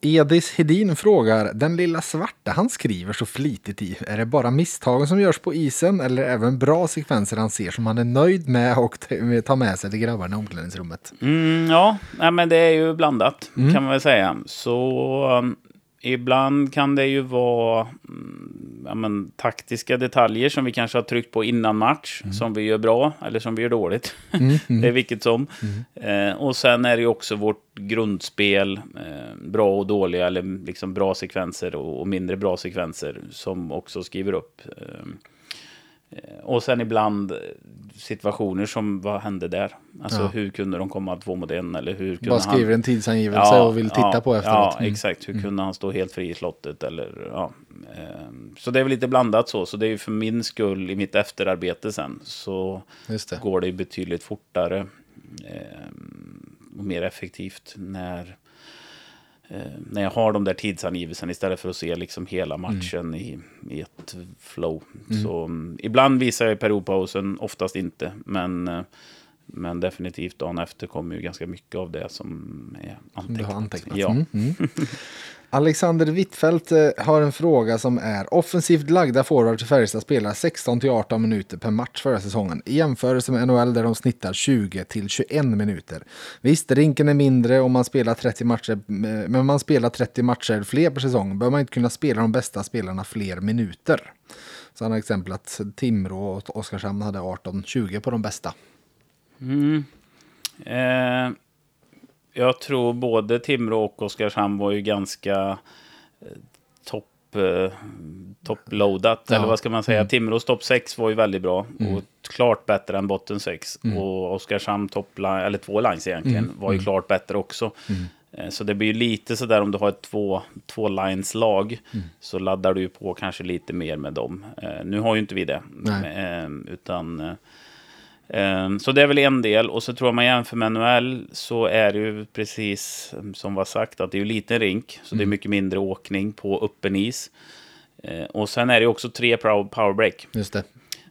Edis Hedin frågar, den lilla svarta han skriver så flitigt i, är det bara misstagen som görs på isen eller även bra sekvenser han ser som han är nöjd med och tar med sig till grabbarna i omklädningsrummet? Mm, ja, men det är ju blandat kan man väl säga. Så um, ibland kan det ju vara mm, ja, men, taktiska detaljer som vi kanske har tryckt på innan match, som vi gör bra eller som vi gör dåligt. <laughs> det är vilket som. Eh, och sen är det ju också vårt grundspel, eh, bra och dåliga, eller liksom bra sekvenser och, och mindre bra sekvenser, som också skriver upp. Eh, Och sen ibland eh, situationer som, vad hände där? Alltså Ja. hur kunde de komma två mot en? Eller hur kunde Bara skriver en tidsangivelse och vill titta ja, på efteråt. Ja, Mm. exakt. Hur kunde han stå helt fri i slottet? Eller, ja. ehm, Så det är väl lite blandat så. Så det är ju för min skull i mitt efterarbete sen. Så det. går det betydligt fortare ehm, och mer effektivt när, eh, när jag har de där tidsangivelserna istället för att se liksom hela matchen i, i ett flow. Så mm, ibland visar jag i periodpausen, oftast inte. Men, eh, men definitivt dagen efter kommer ju ganska mycket av det som är Som du har antecknat. antecknat. Ja. Mm, mm. <laughs> Alexander Wittfeldt eh, har en fråga som är offensivt lagda forwards i Färjestad spelar 16 till 18 minuter per match förra säsongen i jämförelse med NHL där de snittar 20 till 21 minuter. Visst, rinken är mindre och man spelar 30 matcher, eh, men om man spelar 30 matcher fler per säsong bör man inte kunna spela de bästa spelarna fler minuter. Så han har exempel att Timrå och Oskarshamn hade 18-20 på de bästa. Mm. Eh, jag tror både Timrå och Oskarshamn var ju ganska eh, topp eh, topploadat. Ja. Eller vad ska man säga? Mm. Timrås topp 6 var ju väldigt bra. Mm. Och klart bättre än botten 6. Mm. Och Oskarshamn topp eller två lines egentligen, Mm. var ju Mm. klart bättre också. Mm. Eh, Så det blir ju lite sådär om du har ett två, två lines lag Mm. så laddar du ju på kanske lite mer med dem. Nu har ju inte vi det. Nej. Utan, så det är väl en del. Och så tror jag man jämför med NHL så är det ju precis som var sagt att det är ju liten rink. Så det är Mm. mycket mindre åkning på öppen is. Eh, Och sen är det också tre power- powerbreak. Just det.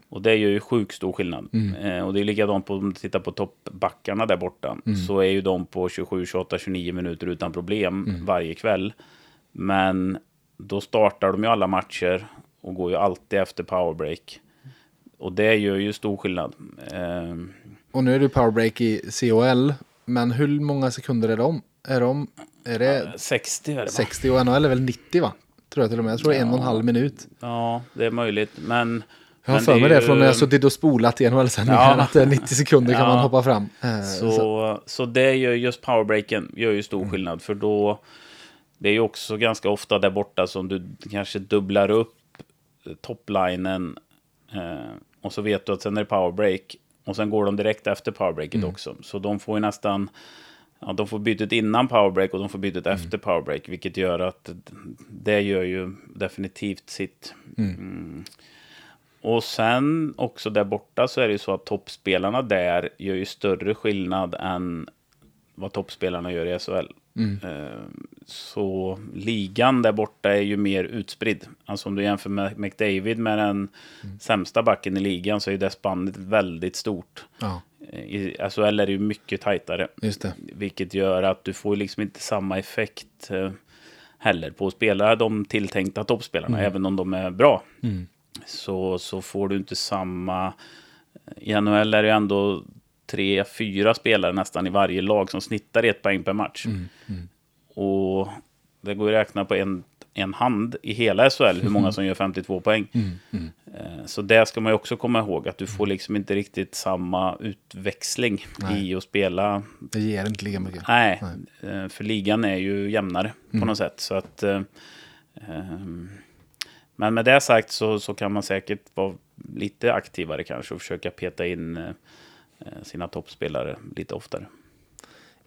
Och det är ju sjukt stor skillnad. Mm. Eh, och det är likadant på, om du tittar på toppbackarna där borta. Mm. Så är ju de på 27, 28, 29 minuter utan problem Mm. varje kväll. Men då startar de ju alla matcher och går ju alltid efter powerbreak. Och det gör ju stor skillnad. Eh, Och nu är det powerbreak i COL. Men hur många sekunder är de? Är de... Är det 60 är det va? 60 och NHL är väl 90 va? Tror jag till och med. Jag tror det är en och en Ja. halv minut. Ja, det är möjligt. Men... Jag har för mig det ju- från när jag suttit och spolat i NHL-sändningar. Ja. <laughs> Att det är 90 sekunder kan Ja. man hoppa fram. Eh, Så, så. det gör just powerbreaken gör ju stor Mm. skillnad. För då, det är ju också ganska ofta där borta som du kanske dubblar upp topplinen. Eh, och så vet du att sen är det powerbreak. Och sen går de direkt efter powerbreaket Mm. också. Så de får ju nästan... Ja, de får bytet innan powerbreak och de får bytet Mm. efter powerbreak. Vilket gör att det gör ju definitivt sitt. Mm. Mm. Och sen också där borta så är det ju så att toppspelarna där gör ju större skillnad än vad toppspelarna gör i SHL. Mm. Eh, Så ligan där borta är ju mer utspridd. Alltså om du jämför med McDavid med den sämsta backen i ligan så är det spannet väldigt stort. Ja, I SHL är det ju mycket tajtare. just det. Vilket gör att du får liksom inte samma effekt eh, heller på att spela de tilltänkta toppspelarna, Mm. även om de är bra Mm. så, så får du inte samma... I NHL är det ju ändå tre, fyra spelare nästan i varje lag som snittar ett poäng per match. Mm. Mm. Och det går att räkna på en, en hand i hela SHL hur många som gör 52 poäng. Mm. Mm. Eh, Så det ska man ju också komma ihåg, att du får liksom inte riktigt samma utväxling Nej. i att spela. Det ger inte lika mycket. Nej, eh, för ligan är ju jämnare på Mm. något sätt. Så att, ehm, men med det sagt så, så kan man säkert vara lite aktivare kanske och försöka peta in sina toppspelare lite oftare.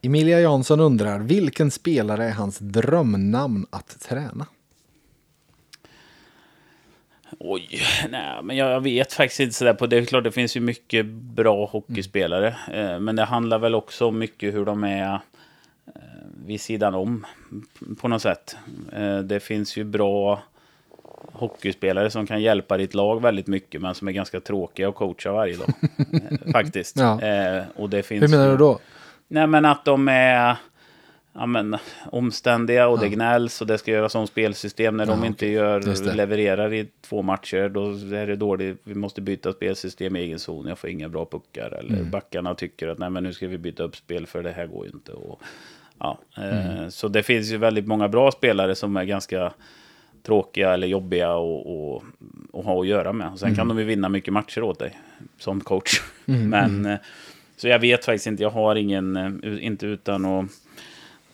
Emilia Jansson undrar, vilken spelare är hans drömnamn att träna? Oj, nej, men jag, vet faktiskt inte sådär på det. är klart, det finns ju mycket bra hockeyspelare. Eh, men det handlar väl också mycket hur de är eh, vid sidan om på något sätt. Eh, det finns ju bra hockeyspelare som kan hjälpa ditt lag väldigt mycket, men som är ganska tråkiga att coacha varje dag. <laughs> faktiskt. Ja. Eh, och det finns Hur menar du då? Nej, men att de är ja, men, omständiga och det Ja. gnälls och det ska göras om spelsystem. När de Ja, inte okej. gör, det. levererar i två matcher, då är det dåligt. Vi måste byta spelsystem i egen zon. Jag får inga bra puckar. Eller Mm. backarna tycker att nej, men nu ska vi byta upp spel för det här går ju inte. Och, ja, eh, Mm. Så det finns ju väldigt många bra spelare som är ganska tråkiga eller jobbiga och ha att göra med. Sen kan de ju vinna mycket matcher åt dig som coach. Mm, Men eh, så jag vet faktiskt inte. Jag har ingen, eh, inte utan att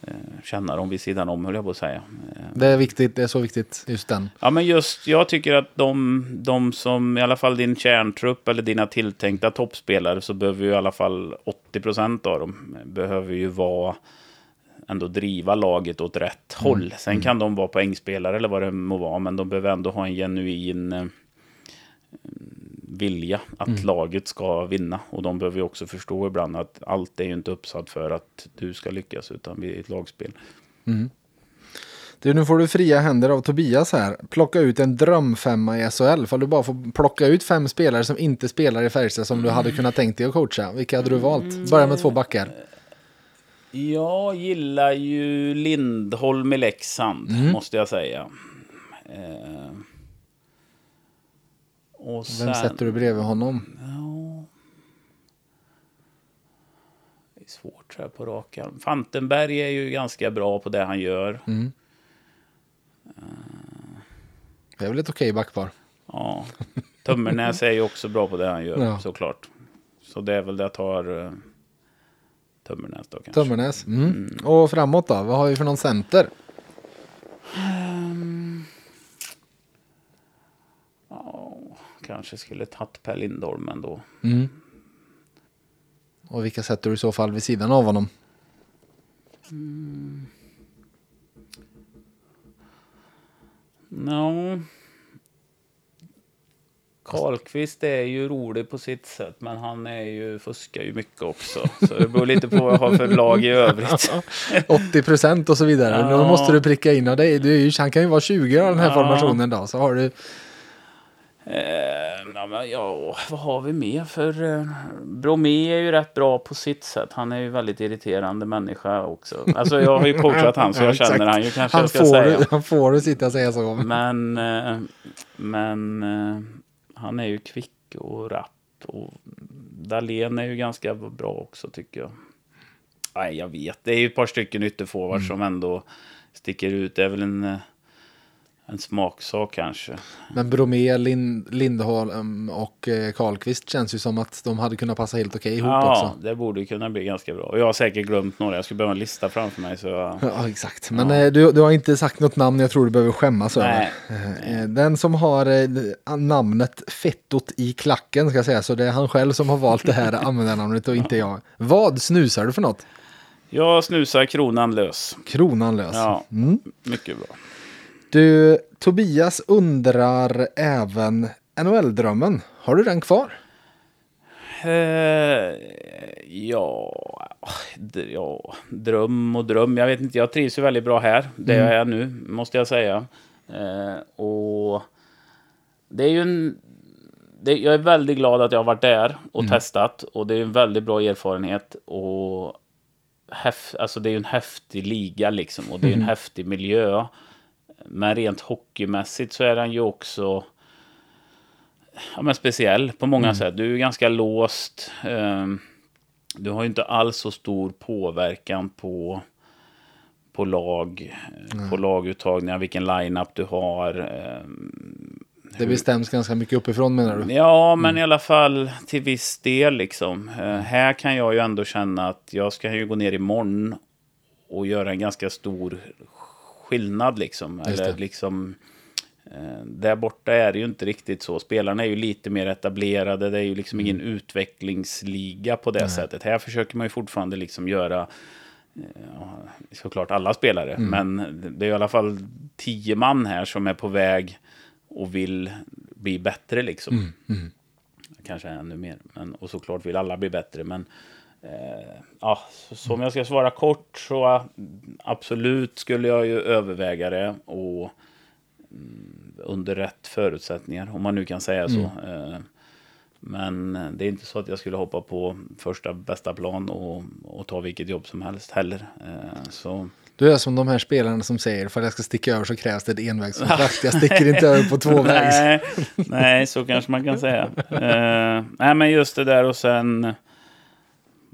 eh, känna dem vid sidan om, höll jag på att säga. Det är viktigt, det är så viktigt, just den. Ja, men just, jag tycker att de, de som, i alla fall din kärntrupp eller dina tilltänkta toppspelare, så behöver ju i alla fall 80% av dem, behöver ju vara, ändå driva laget åt rätt håll. Sen kan de vara poängspelare eller vad det må vara, men de behöver ändå ha en genuin eh, vilja att laget ska vinna. Och de behöver ju också förstå ibland att allt är ju inte uppsatt för att du ska lyckas, utan vi är ett lagspel. Du, nu får du fria händer av Tobias här. Plocka ut en drömfemma i SHL. För du bara får plocka ut fem spelare som inte spelar i Färjestad som du hade kunnat tänkt dig att coacha. Vilka hade du valt? Börja med två backar. Jag gillar ju Lindholm i Leksand, Mm. måste jag säga. Eh, och sen, Vem sätter du bredvid honom? Ja, det är svårt så här på rak arm. Fantenberg är ju ganska bra på det han gör. Mm. Det är väl ett okej backpar. Ja. Tömmernäs är ju också bra på det han gör, Ja. såklart. Så det är väl det jag tar... Tömmernes då kanske. Tömmernes. Mm. Och framåt då? Vad har vi för någon center? Ja, kanske skulle tagit Per Lindholm ändå. Och vilka sätter du i så fall vid sidan av honom? No. Karlqvist är ju rolig på sitt sätt, men han är ju, fuskar ju mycket också. Så det beror lite på vad jag har för lag i övrigt. <laughs> 80 procent och så vidare. Ja. Då måste du pricka in. Och det är, du han kan ju vara 20 av den här Ja. formationen då. Så har du... Eh, ja, men, ja, vad har vi mer för... Eh, Bromé är ju rätt bra på sitt sätt. Han är ju väldigt irriterande människa också. Alltså jag har ju coachat han så <laughs> Ja, jag känner exakt. han ju kanske han jag ska får, säga. Han får du sitta och säga så. Men, eh, men eh, han är ju kvick och rapp. Och Dahlén är ju ganska bra också tycker jag. Nej, jag vet. Det är ju ett par stycken ytterforwards som ändå sticker ut. Det är väl en, eh, en smaksak kanske. Men Bromé, Lind, Lindholm och eh, Karlqvist känns ju som att de hade kunnat passa helt okej ihop Ja, också. det borde kunna bli ganska bra. Och jag har säkert glömt några. Jag skulle behöva en lista framför mig. Så. <laughs> Ja, exakt. Men eh, du, du har inte sagt något namn jag tror du behöver skämmas över. Eh, Den som har namnet Fettot i klacken ska säga, så det är han själv som har valt det här <laughs> användarnamnet och inte jag. Vad snusar du för något? jag snusar kronan lös. Kronan lös. Ja, Mm. mycket bra. Du, Tobias undrar även NHL-drömmen. Har du den kvar? Eh, ja, ja, dröm och dröm. Jag vet inte, jag trivs ju väldigt bra här. Det jag är nu, måste jag säga. Eh, och det är ju en... Det, jag är väldigt glad att jag har varit där och testat. Och det är en väldigt bra erfarenhet. Och häf, alltså det är ju en häftig liga liksom. Och det är en häftig miljö. Men rent hockeymässigt så är den ju också ja, men speciell på många sätt. Du är ganska låst. ehm, du har ju inte alls så stor påverkan på, på lag, på laguttagningar, vilken line-up du har. ehm, Det bestäms ganska mycket uppifrån menar du? Ja, men i alla fall till viss del liksom. Eh, här kan jag ju ändå känna att jag ska ju gå ner imorgon och göra en ganska stor skillnad liksom. Just Eller det. liksom... eh, Där borta är det ju inte riktigt så. Spelarna är ju lite mer etablerade. Det är ju liksom ingen utvecklingsliga på det sättet. Här försöker man ju fortfarande liksom göra ja, såklart alla spelare, men det är i alla fall tio man här som är på väg och vill bli bättre liksom. Kanske ännu mer. Men, och såklart vill alla bli bättre, men eh, ja, så, om jag ska svara kort så eh, absolut skulle jag ju överväga det och mm, under rätt förutsättningar, om man nu kan säga så. Eh, men det är inte så att jag skulle hoppa på första bästa plan och, och ta vilket jobb som helst heller. Eh, så Du är som de här spelarna som säger för att jag ska sticka över så krävs det ett envägskontrakt. Jag sticker inte över på tvåvägs. <laughs> nej, nej, så kanske man kan säga. Eh, nej, men just det där och sen...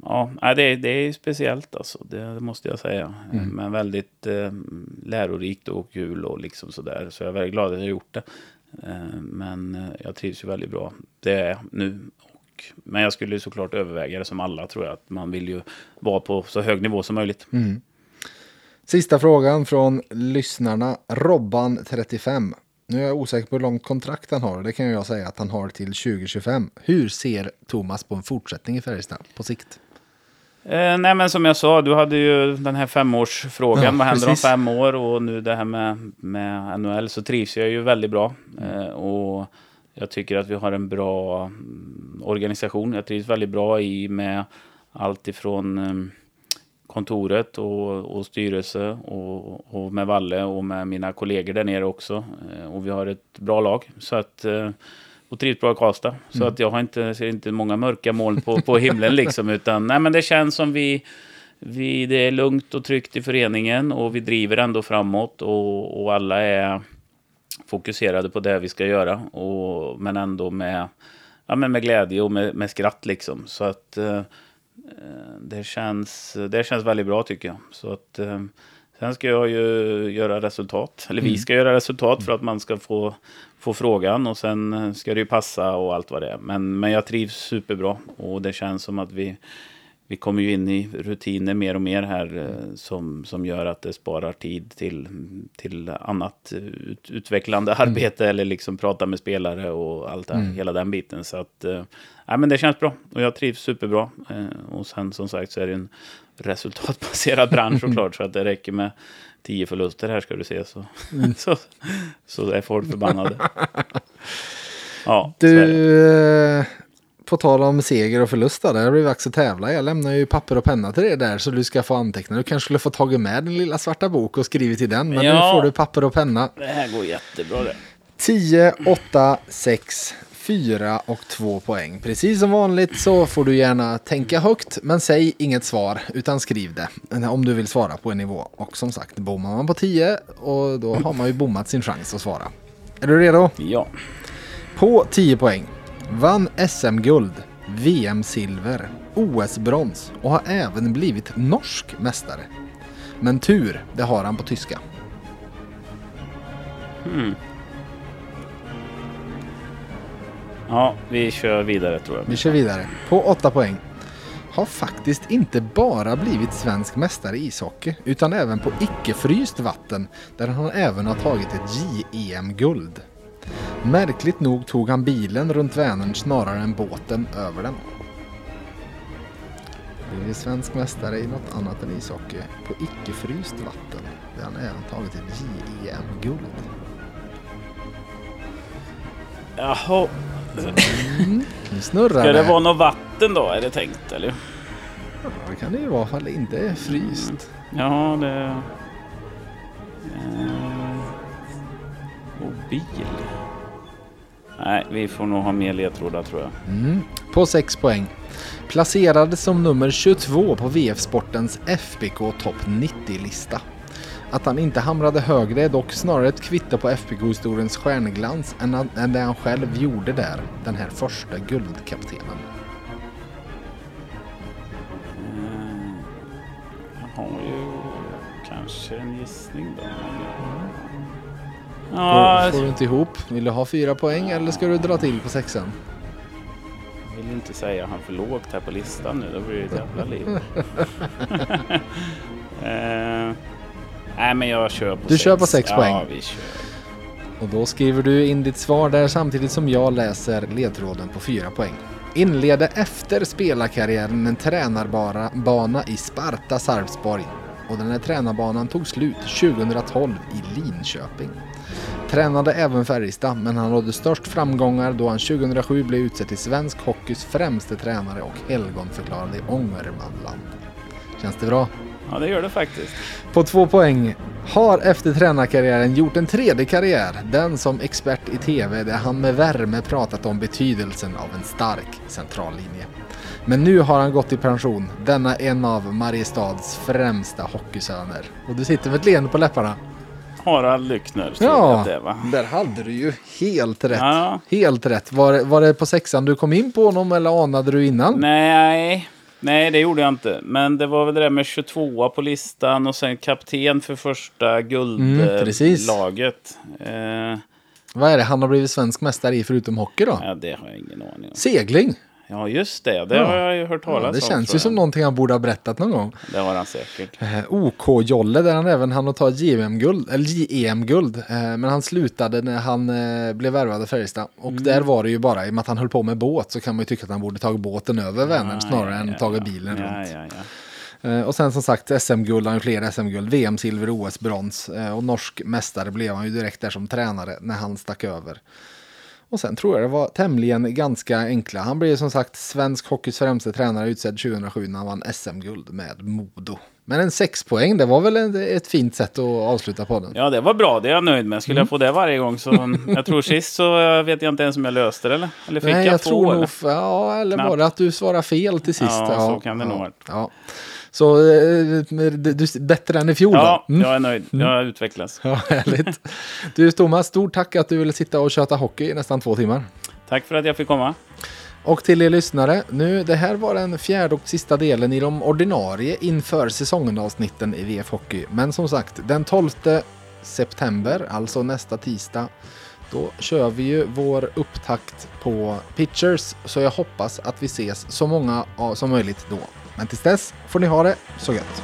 Ja, det, det är speciellt alltså, det måste jag säga. Eh, Men väldigt eh, lärorikt och kul och liksom sådär. Så jag är väldigt glad att jag har gjort det. Eh, men eh, jag trivs ju väldigt bra. Det är jag nu. Och, men jag skulle såklart överväga det som alla tror jag. Att man vill ju vara på så hög nivå som möjligt. Sista frågan från lyssnarna. Robban35. Nu är jag osäker på hur långt kontrakt han har. Det kan jag säga att han har till 2025. Hur ser Thomas på en fortsättning i Färjestad på sikt? Eh, nej men som jag sa, du hade ju den här femårsfrågan. Ja, Vad händer precis. om fem år? Och nu det här med, med NHL så trivs jag ju väldigt bra. Eh, och jag tycker att vi har en bra mm, organisation. Jag trivs väldigt bra i med allt ifrån eh, kontoret och, och styrelse och, och med Valle och med mina kollegor där nere också. Eh, och vi har ett bra lag. Så att, eh, och trivs bra i Karlstad. Så Mm. att jag har inte, ser inte många mörka moln på, på himlen liksom. Utan nej, men det känns som vi, vi, det är lugnt och tryggt i föreningen och vi driver ändå framåt och, och alla är fokuserade på det vi ska göra. Och, men ändå med, ja, men med glädje och med, med skratt liksom. Så att eh, det, känns, det känns väldigt bra tycker jag. Så att, eh, sen ska jag ju göra resultat. Eller vi ska göra resultat för att man ska få, få frågan. Och sen ska det ju passa och allt vad det är. Men, men jag trivs superbra. Och det känns som att vi vi kommer ju in i rutiner mer och mer här eh, som, som gör att det sparar tid till, till annat ut, utvecklande Mm. arbete eller liksom prata med spelare och allt det, här, Mm. hela den biten. Så att, ja, men det känns bra och jag trivs superbra. Eh, och sen som sagt så är det en resultatbaserad bransch såklart så att det räcker med tio förluster här ska du se så, Mm. <laughs> så, så är folk förbannade. <laughs> Ja. Du, eh, på tal om seger och förlust då, det blivit dags att tävla. Jag lämnar ju papper och penna till dig där så du ska få anteckna. Du kanske skulle få tagit med din lilla svarta bok och skrivit i den, men nu Ja. får du papper och penna. det här går jättebra det. 10, 8, 6, 4 och 2 poäng. Precis som vanligt så får du gärna tänka högt, men säg inget svar, utan skriv det om du vill svara på en nivå. Och som sagt, bommar man på 10 och då har man ju bommat sin chans att svara. Är du redo? Ja. På 10 poäng. Vann SM-guld, VM-silver, OS-brons och har även blivit norsk mästare. Men tur, det har han på tyska. Hmm. Ja, vi kör vidare tror jag. Vi kör vidare. På 8 poäng. Har faktiskt inte bara blivit svensk mästare i ishockey utan även på icke-fryst vatten där han även har tagit ett JEM-guld. Märkligt nog tog han bilen runt Vänern snarare än båten över den. Blivit svensk mästare i något annat än ishockey på icke-fryst vatten där han även tagit ett JEM-guld. Jaha, Nu snurrar ska det vara något vatten då är det tänkt eller? Ja, det kan det ju vara ifall det inte är fryst. Ja, det... Eh, mobil. Nej, vi får nog ha mer ledtrådar tror jag. Mm. På 6 poäng. Placerades som nummer 22 på VF Sportens FBK topp 90-lista. Att han inte hamrade högre är dock snarare ett kvitto på FBK-historiens stjärnglans än, han- än det han själv gjorde där, den här första guldkaptenen. Eh, jag har ju kanske en gissning då. Ja, Får, får du inte ihop? Vill du ha fyra poäng eller ska du dra till på sexan? jag vill inte säga han för lågt här på listan nu. Då blir det ett jävla liv. <laughs> eh, nej, men jag kör på Du sex. kör på sex ja, poäng. Ja, vi kör. Och då skriver du in ditt svar där samtidigt som jag läser ledtråden på fyra poäng. Inledde efter spelarkarriären en tränarbara bana i Sparta Sarpsborg. Och den här tränarbanan tog slut 2012 i Linköping. Tränade även Färjestad, men han nådde störst framgångar då han 2007 blev utsedd till svensk hockeys främste tränare och helgonförklarad i Ångermanland. Känns det bra? Ja, det gör det faktiskt. På två poäng. Har efter tränarkarriären gjort en tredje karriär. Den som expert i TV där han med värme pratat om betydelsen av en stark centrallinje. Men nu har han gått i pension. Denna en av Mariestads främsta hockeysöner. Och du sitter med ett leende på läpparna. Harald Lyckner Ja, det va? där hade du ju helt rätt. Ja. Helt rätt. Var, var det på sexan du kom in på honom eller anade du innan? Nej, nej, det gjorde jag inte. Men det var väl det där med 22 på listan och sen kapten för första Mm, precis. guldlaget. eh, Vad är det han har blivit svensk mästare i förutom hockey då? ja, det har jag ingen aning om. Segling. Ja, just det. Det Ja. har jag ju hört talas Ja, om. det känns ju som någonting han borde ha berättat någon gång. Det har han säkert. Eh, OK-jolle där han även hann att ta ett JVM-guld, eller JEM-guld. Eh, men han slutade när han eh, blev värvad av Färjestad. Och Mm. där var det ju bara, i och med att han höll på med båt så kan man ju tycka att han borde tagit båten över Vänern snarare Ja, än ja, tagit ja. bilen ja, runt. Ja, ja. Eh, och sen som sagt SM-guld, han har ju fler SM-guld, VM-silver, OS-brons. Eh, och norsk mästare blev han ju direkt där som tränare när han stack över. Och sen tror jag det var tämligen ganska enkla. Han blev som sagt svensk hockeys främste tränare utsedd 2007 när han vann SM-guld med Modo. Men en sex poäng, det var väl en- ett fint sätt att avsluta podden. ja, det var bra. Det är jag nöjd med. Skulle Mm. jag få det varje gång så... <laughs> jag tror sist så vet jag inte ens om jag löste det eller? Eller fick Nej, jag, jag två? tror eller? nog, ja, eller Knappt. det att du svarade fel till sist? Ja, så kan det ja, nog. Ja. Så eh, du, du, bättre än i fjol Ja? Mm. jag är nöjd. Jag har utvecklats. Ja, härligt. Du Thomas, stort tack att du ville sitta och köta hockey i nästan två timmar. Tack för att jag fick komma. Och till er lyssnare, nu det här var den fjärde och sista delen i de ordinarie inför säsongen avsnitten i VF Hockey. Men som sagt, den 12 september, alltså nästa tisdag, då kör vi ju vår upptakt på Pitchers. Så jag hoppas att vi ses så många som möjligt då. Men tills dess får ni ha det så gött.